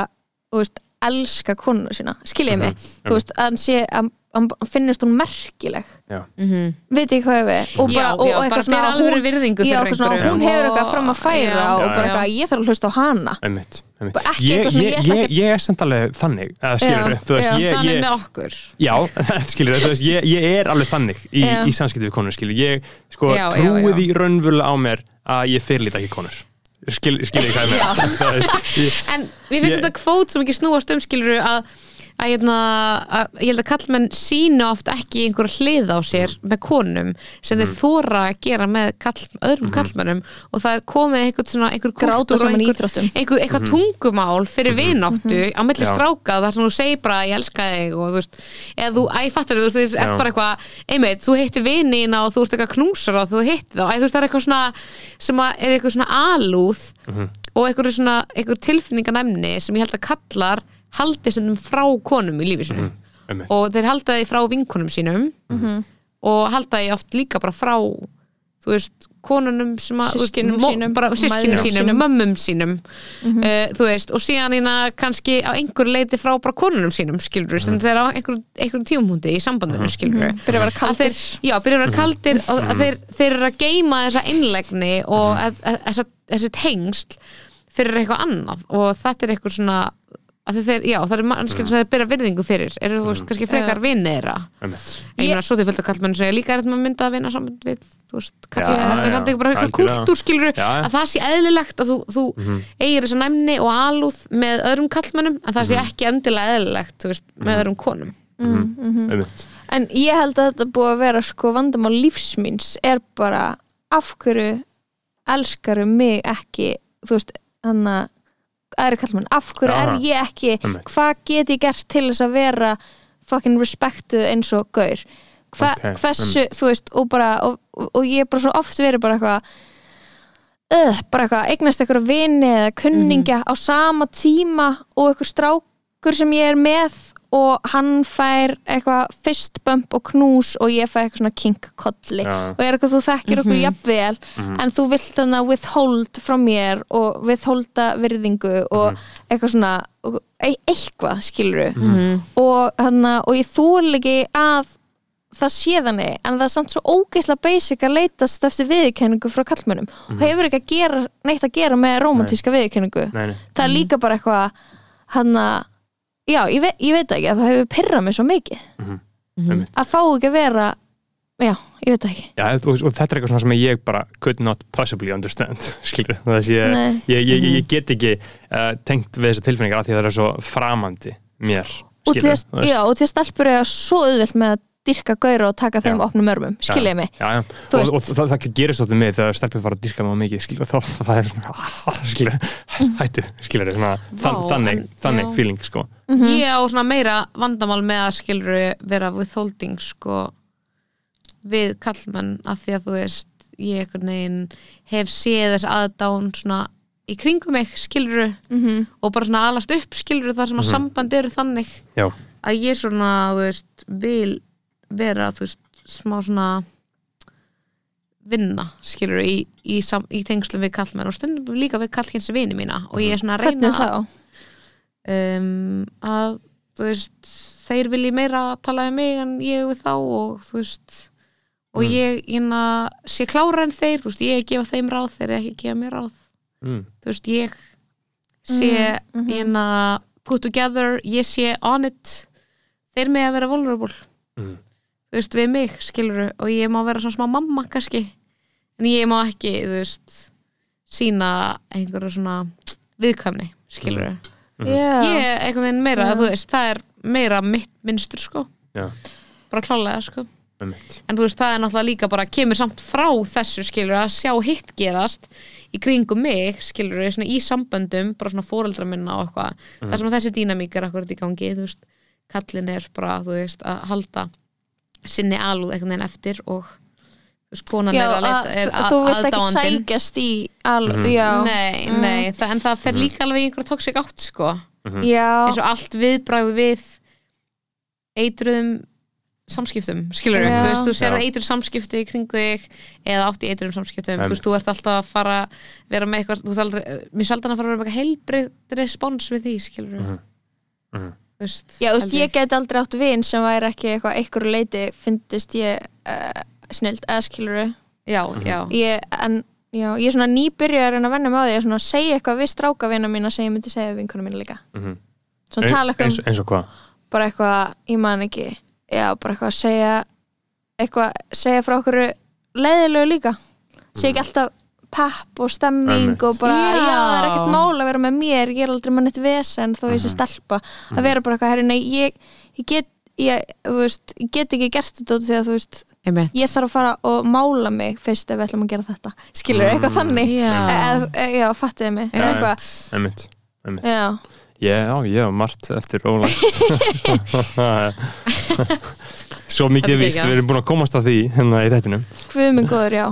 þú veist, elska konuna sína skiljið mig, þú veist, að hann sé að hann finnist hún merkileg. Já, veit ég hvað ég við og Já, bara, og, já, og bara eitthvað svona bera alvöru virðingu já, fyrir eitthvað svona, hún hefur eitthvað fram að færa Já, og já, bara já. eitthvað, ég þarf að hlusta á hana. Einmitt, einmitt. Bara ekki Ég, eitthvað svona, ég, ég ég, ekki- ég er samt alveg þannig Já, þú veist, já. ég, þannig ég, með okkur. Já, skilur þú veist, ég, ég er alveg þannig í, Já. í samskipti við konur, skilur ég sko Já, já, trúið já. í raunvölu á mér að ég fyrirlíta ekki konur skil, skil ég hvað ég með en við finnst þetta kvót sem ekki snúast um skilur að að, hérna, að ég held að kallmenn sína oft ekki einhver hlið á sér með konum sem þeir þóra að gera með kall, öðrum kallmennum og það er komið einhver svona einhver Gráta kúltúr og einhver, íþróttum. einhver, eitthvað tungumál fyrir vináttu á milli stráka þar sem þú segir bara ég elska þig og þú veist, eða þú, æ, fattar þú, þú veist, Já. ert bara eitthvað, einmitt, þú hittir vinina og þú ert eitthvað knúsar og þú hittir þá, æ, þú veist, það er eitthvað svona sem að er eitthvað svona alúð og eitthvað svona, eitthvað tilfinninganæmni sem ég held að kallar haldi stundum frá konum í lífi sinu Mhm. einmitt. og þeir halda því frá vinkonum sínum og halda því oft líka bara frá þú veist, konunum mo- sínum, bara sískinum sínum, sínum. mömmum sínum. Uh, þú veist, og síðan hérna kannski á einhver leiti frá bara konunum sínum skilur við, sem þeir á einhver, einhver tímumhundi í sambandinu skilur við byrja að vera kaldir. þeir, já, byrja að vera kaldir og að þeir, þeir eru að geima þessa innlegni og að, þessi tengsl fyrir eitthvað annað. Og þetta er eitthvað svona þeir, já, það er mannskjörn sem þeir byrja virðingu fyrir. Eru þú veist, kannski frekar Já. vinni þeirra einmitt. ég meina, svo til fylgta kallmenn segja líka er þetta maður mynda að vinna saman við þú veist, kalla, Já, það er ekki bara eitthvað kultúr skilur að það sé eðlilegt að þú, þú eigir þessa næmni og alúð með öðrum kallmennum en það sé Mhm. ekki endilega eðlilegt þú veist, með öðrum konum. Einmitt. En ég held að þetta búið að vera sko vandamál lífsmýns er bara af hverju elskaru mig ekki þú veist, hann að aðri kallmann, af hverju Já, er ég ekki einmitt. hvað get ég gert til þess að vera fucking respektuð eins og gaur? Hva, Ok, hversu, þú veist, og bara og, og, ég er bara svo oft verið bara eitthvað uh, bara eitthvað, eignast eitthvað vini eða kunningja á sama tíma og eitthvað strákur sem ég er með og hann fær eitthvað fist bump og knús og ég fær eitthvað svona kink-kolli Já. og ég er eitthvað þú þekkir okkur jafnvel en þú vilt þannig að withhold frá mér og withholda virðingu og eitthvað svona e eitthvað skilur og, hana, og ég þól ekki að það sé þannig en það er samt svo ógeðslega basic að leitast eftir viðurkenningu frá kallmönnum og hefur ekki að gera, neitt að gera með romantíska nei. það er líka bara eitthvað hann að já, ég, ve ég veit ekki að það hefur pyrrað mig svo mikið. Einmitt. að fá ekki að vera já, ég veit það ekki. Já, og, og þetta er eitthvað svona sem ég bara could not possibly understand skilur, þess ég, Nei. ég, ég, ég, ég get ekki uh, tengt við þessar tilfinningar af því að það er svo framandi mér og skilur, til að, já, og til að stelpur eiga svo auðvelt með að dyrka gaura og taka þeim opnum örmum, skiljið mig? Já, já. Og, og, það, það gerist alltaf mig þegar stelpur fara að dyrka mig mikið skilur, þá það er svona ah, hættu, skilur svona, þann, Vá, þannig, en- þannig já. feeling sko. ég á svona meira vandamál með að skilur vera withholding sko við kallmenn af því að þú veist ég einhvern veginn hef séð þess aðdán svona í kringum mig skilur mm og bara svona alast upp skilur þar sem að samband eru þannig já, að ég svona, þú veist, vil vera, þú veist, smá svona vinna, skilur í, í, sam, í tengslum við kallmenn og stundum líka við kallkynsi vini mína og ég er svona að reyna að, um, að þú veist, þeir vilji meira tala um mig en ég við þá og þú veist og ég, ég sé klára en þeir þú veist, ég gefa þeim ráð, þeir ekki gefa mér ráð. Mm, þú veist, ég sé Mm, mhm. hérna put together, ég sé on it þeir með að vera vulnerable. Mm, þú veist, við mig, skilur og ég má vera svona smá mamma kannski en ég má ekki, þú veist sína einhverju svona viðkvæmni, skilur Mhm. Já, ég er einhvern veginn meira, Já. þú veist, það er meira mitt minnstur, sko, já, bara klálega, sko einmitt. en þú veist, það er náttúrulega líka bara kemur samt frá þessu, skilur, að sjá hitt gerast í kringum mig, skilur svona í samböndum, bara svona fóreldra minna og eitthvað, Mhm. það sem að þessi dýnamík er akkurat í gangi, þú veist, kallin er bara, þú veist, að halda sinni alúð einhvern veginn eftir og þú veist, konan já er að leita, að, er að, þú vilt ekki sækjast í al, Mhm. já, Nei, Mm. nei, það, en það fer líka alveg í einhverja toxic átt, sko já eins og allt viðbragð við eitruðum samskiptum, skilur Já. þú veist, þú sér Já. eitruð samskipti í kringu þig eða átt í eitruðum samskiptum þú veist, þú ert alltaf að fara vera með eitthvað, þú veist aldrei, mér sjaldan að fara að vera með eitthvað heilbrið respons við því, skilur Mhm. Mhm. þú veist, Já, þú veist, held ég get aldrei átt vin sem væri ekki eitthvað einhverju leiti fyndist ég uh, snild eða skiluru já, Mhm. já, ég, en já, ég er svona nýbyrjar en að venna með á því að svona segja eitthvað við stráka vina mína sem ég myndi segja við vinkonu mína líka. Mhm. svona Ein- tala eitthvað eins, um eins og hvað? bara eitthvað, ég man ekki já, bara eitthvað að segja eitthvað, segja frá okkur leiðilegu líka. Segja ekki alltaf pepp og stemming Einmitt. og bara, já. Já. það er ekkert mála að vera með mér ég er aldrei mann eitt vesen þó ég sé stelpa að vera bara eitthvað, herri, nei, ég, ég get ég, þú veist, ég get ekki gert þetta út því að þú veist, einmitt ég þarf að fara og mála mig fyrst ef við ætlum að gera þetta skilur Mm. eitthvað þannig Já. e, e, já, fattiði mig einmitt, einmitt. já, Já, já, margt eftir ólægt Svo mikið er ekki. við erum búin að komast að því hérna í þettinum hvað minn góður, já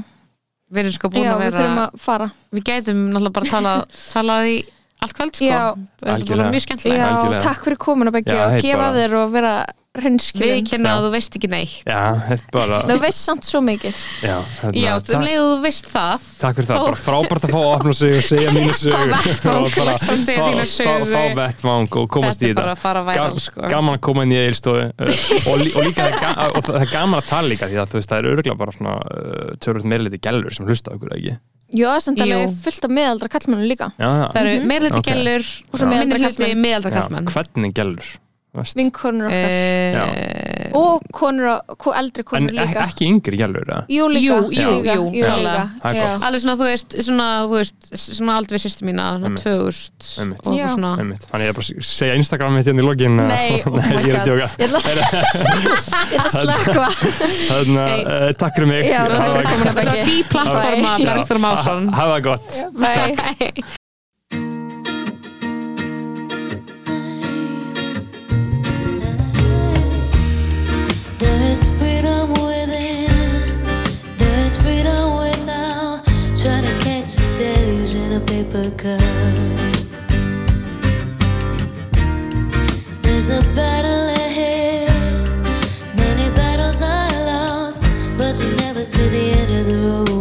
við erum sko búin já, að við vera þurfum að fara. Við gætum náttúrulega bara talað talað í allt kvöld, sko. Já. það er mjög skemmtilega. Já, takk fyrir komuna Beggi Já, og gefa þér og vera við hreinskilin kenna Já. að þú veist ekki neitt. Já, er bara þú veist samt svo mikið. Já, hérna, já, um takk, leið og þú veist það. Takk fyrir það, bara frábært að fá að opna sig og segja mínu sögur fá- vettvang og komast í þetta. Ga- sko. gaman að koma inn í eilstofu uh, og, lí- og líka er, og það er gaman að tala líka því að þú veist það er örgulega bara svona uh, törfut meirleiti gælur sem hlusta á okkur ekki? Já, samt alveg fullt af miðaldra kallmennu líka. Já, já, það eru meðluti Ok. gælur Og svo karlmenn. meðaldra kallmenn hvernig gælur? Vinkonur okkar. Eh, og konur, eldri en konur ek líka. ekki yngri gælur eða? jú, líka, Jú, jú, líka, jú, jú, klálega. líka. Er gott. alveg svona, þú veist, svona, þú veist svona aldrei sýstu mína, svona Einmitt. 2000 Einmitt. og Já. svona. Einmitt. Þannig ég er bara að segja Instagram mitt hérna í login Nei, oh my ég er að djóka. Ég ætla að slökva Þannig að uh, takk fyrir mig. Það var dýplattforma Bye. Bergþór Másson. Hafa gott Trying to catch the days in a paper cup. There's a battle ahead, many battles I lost, but you never see the end of the road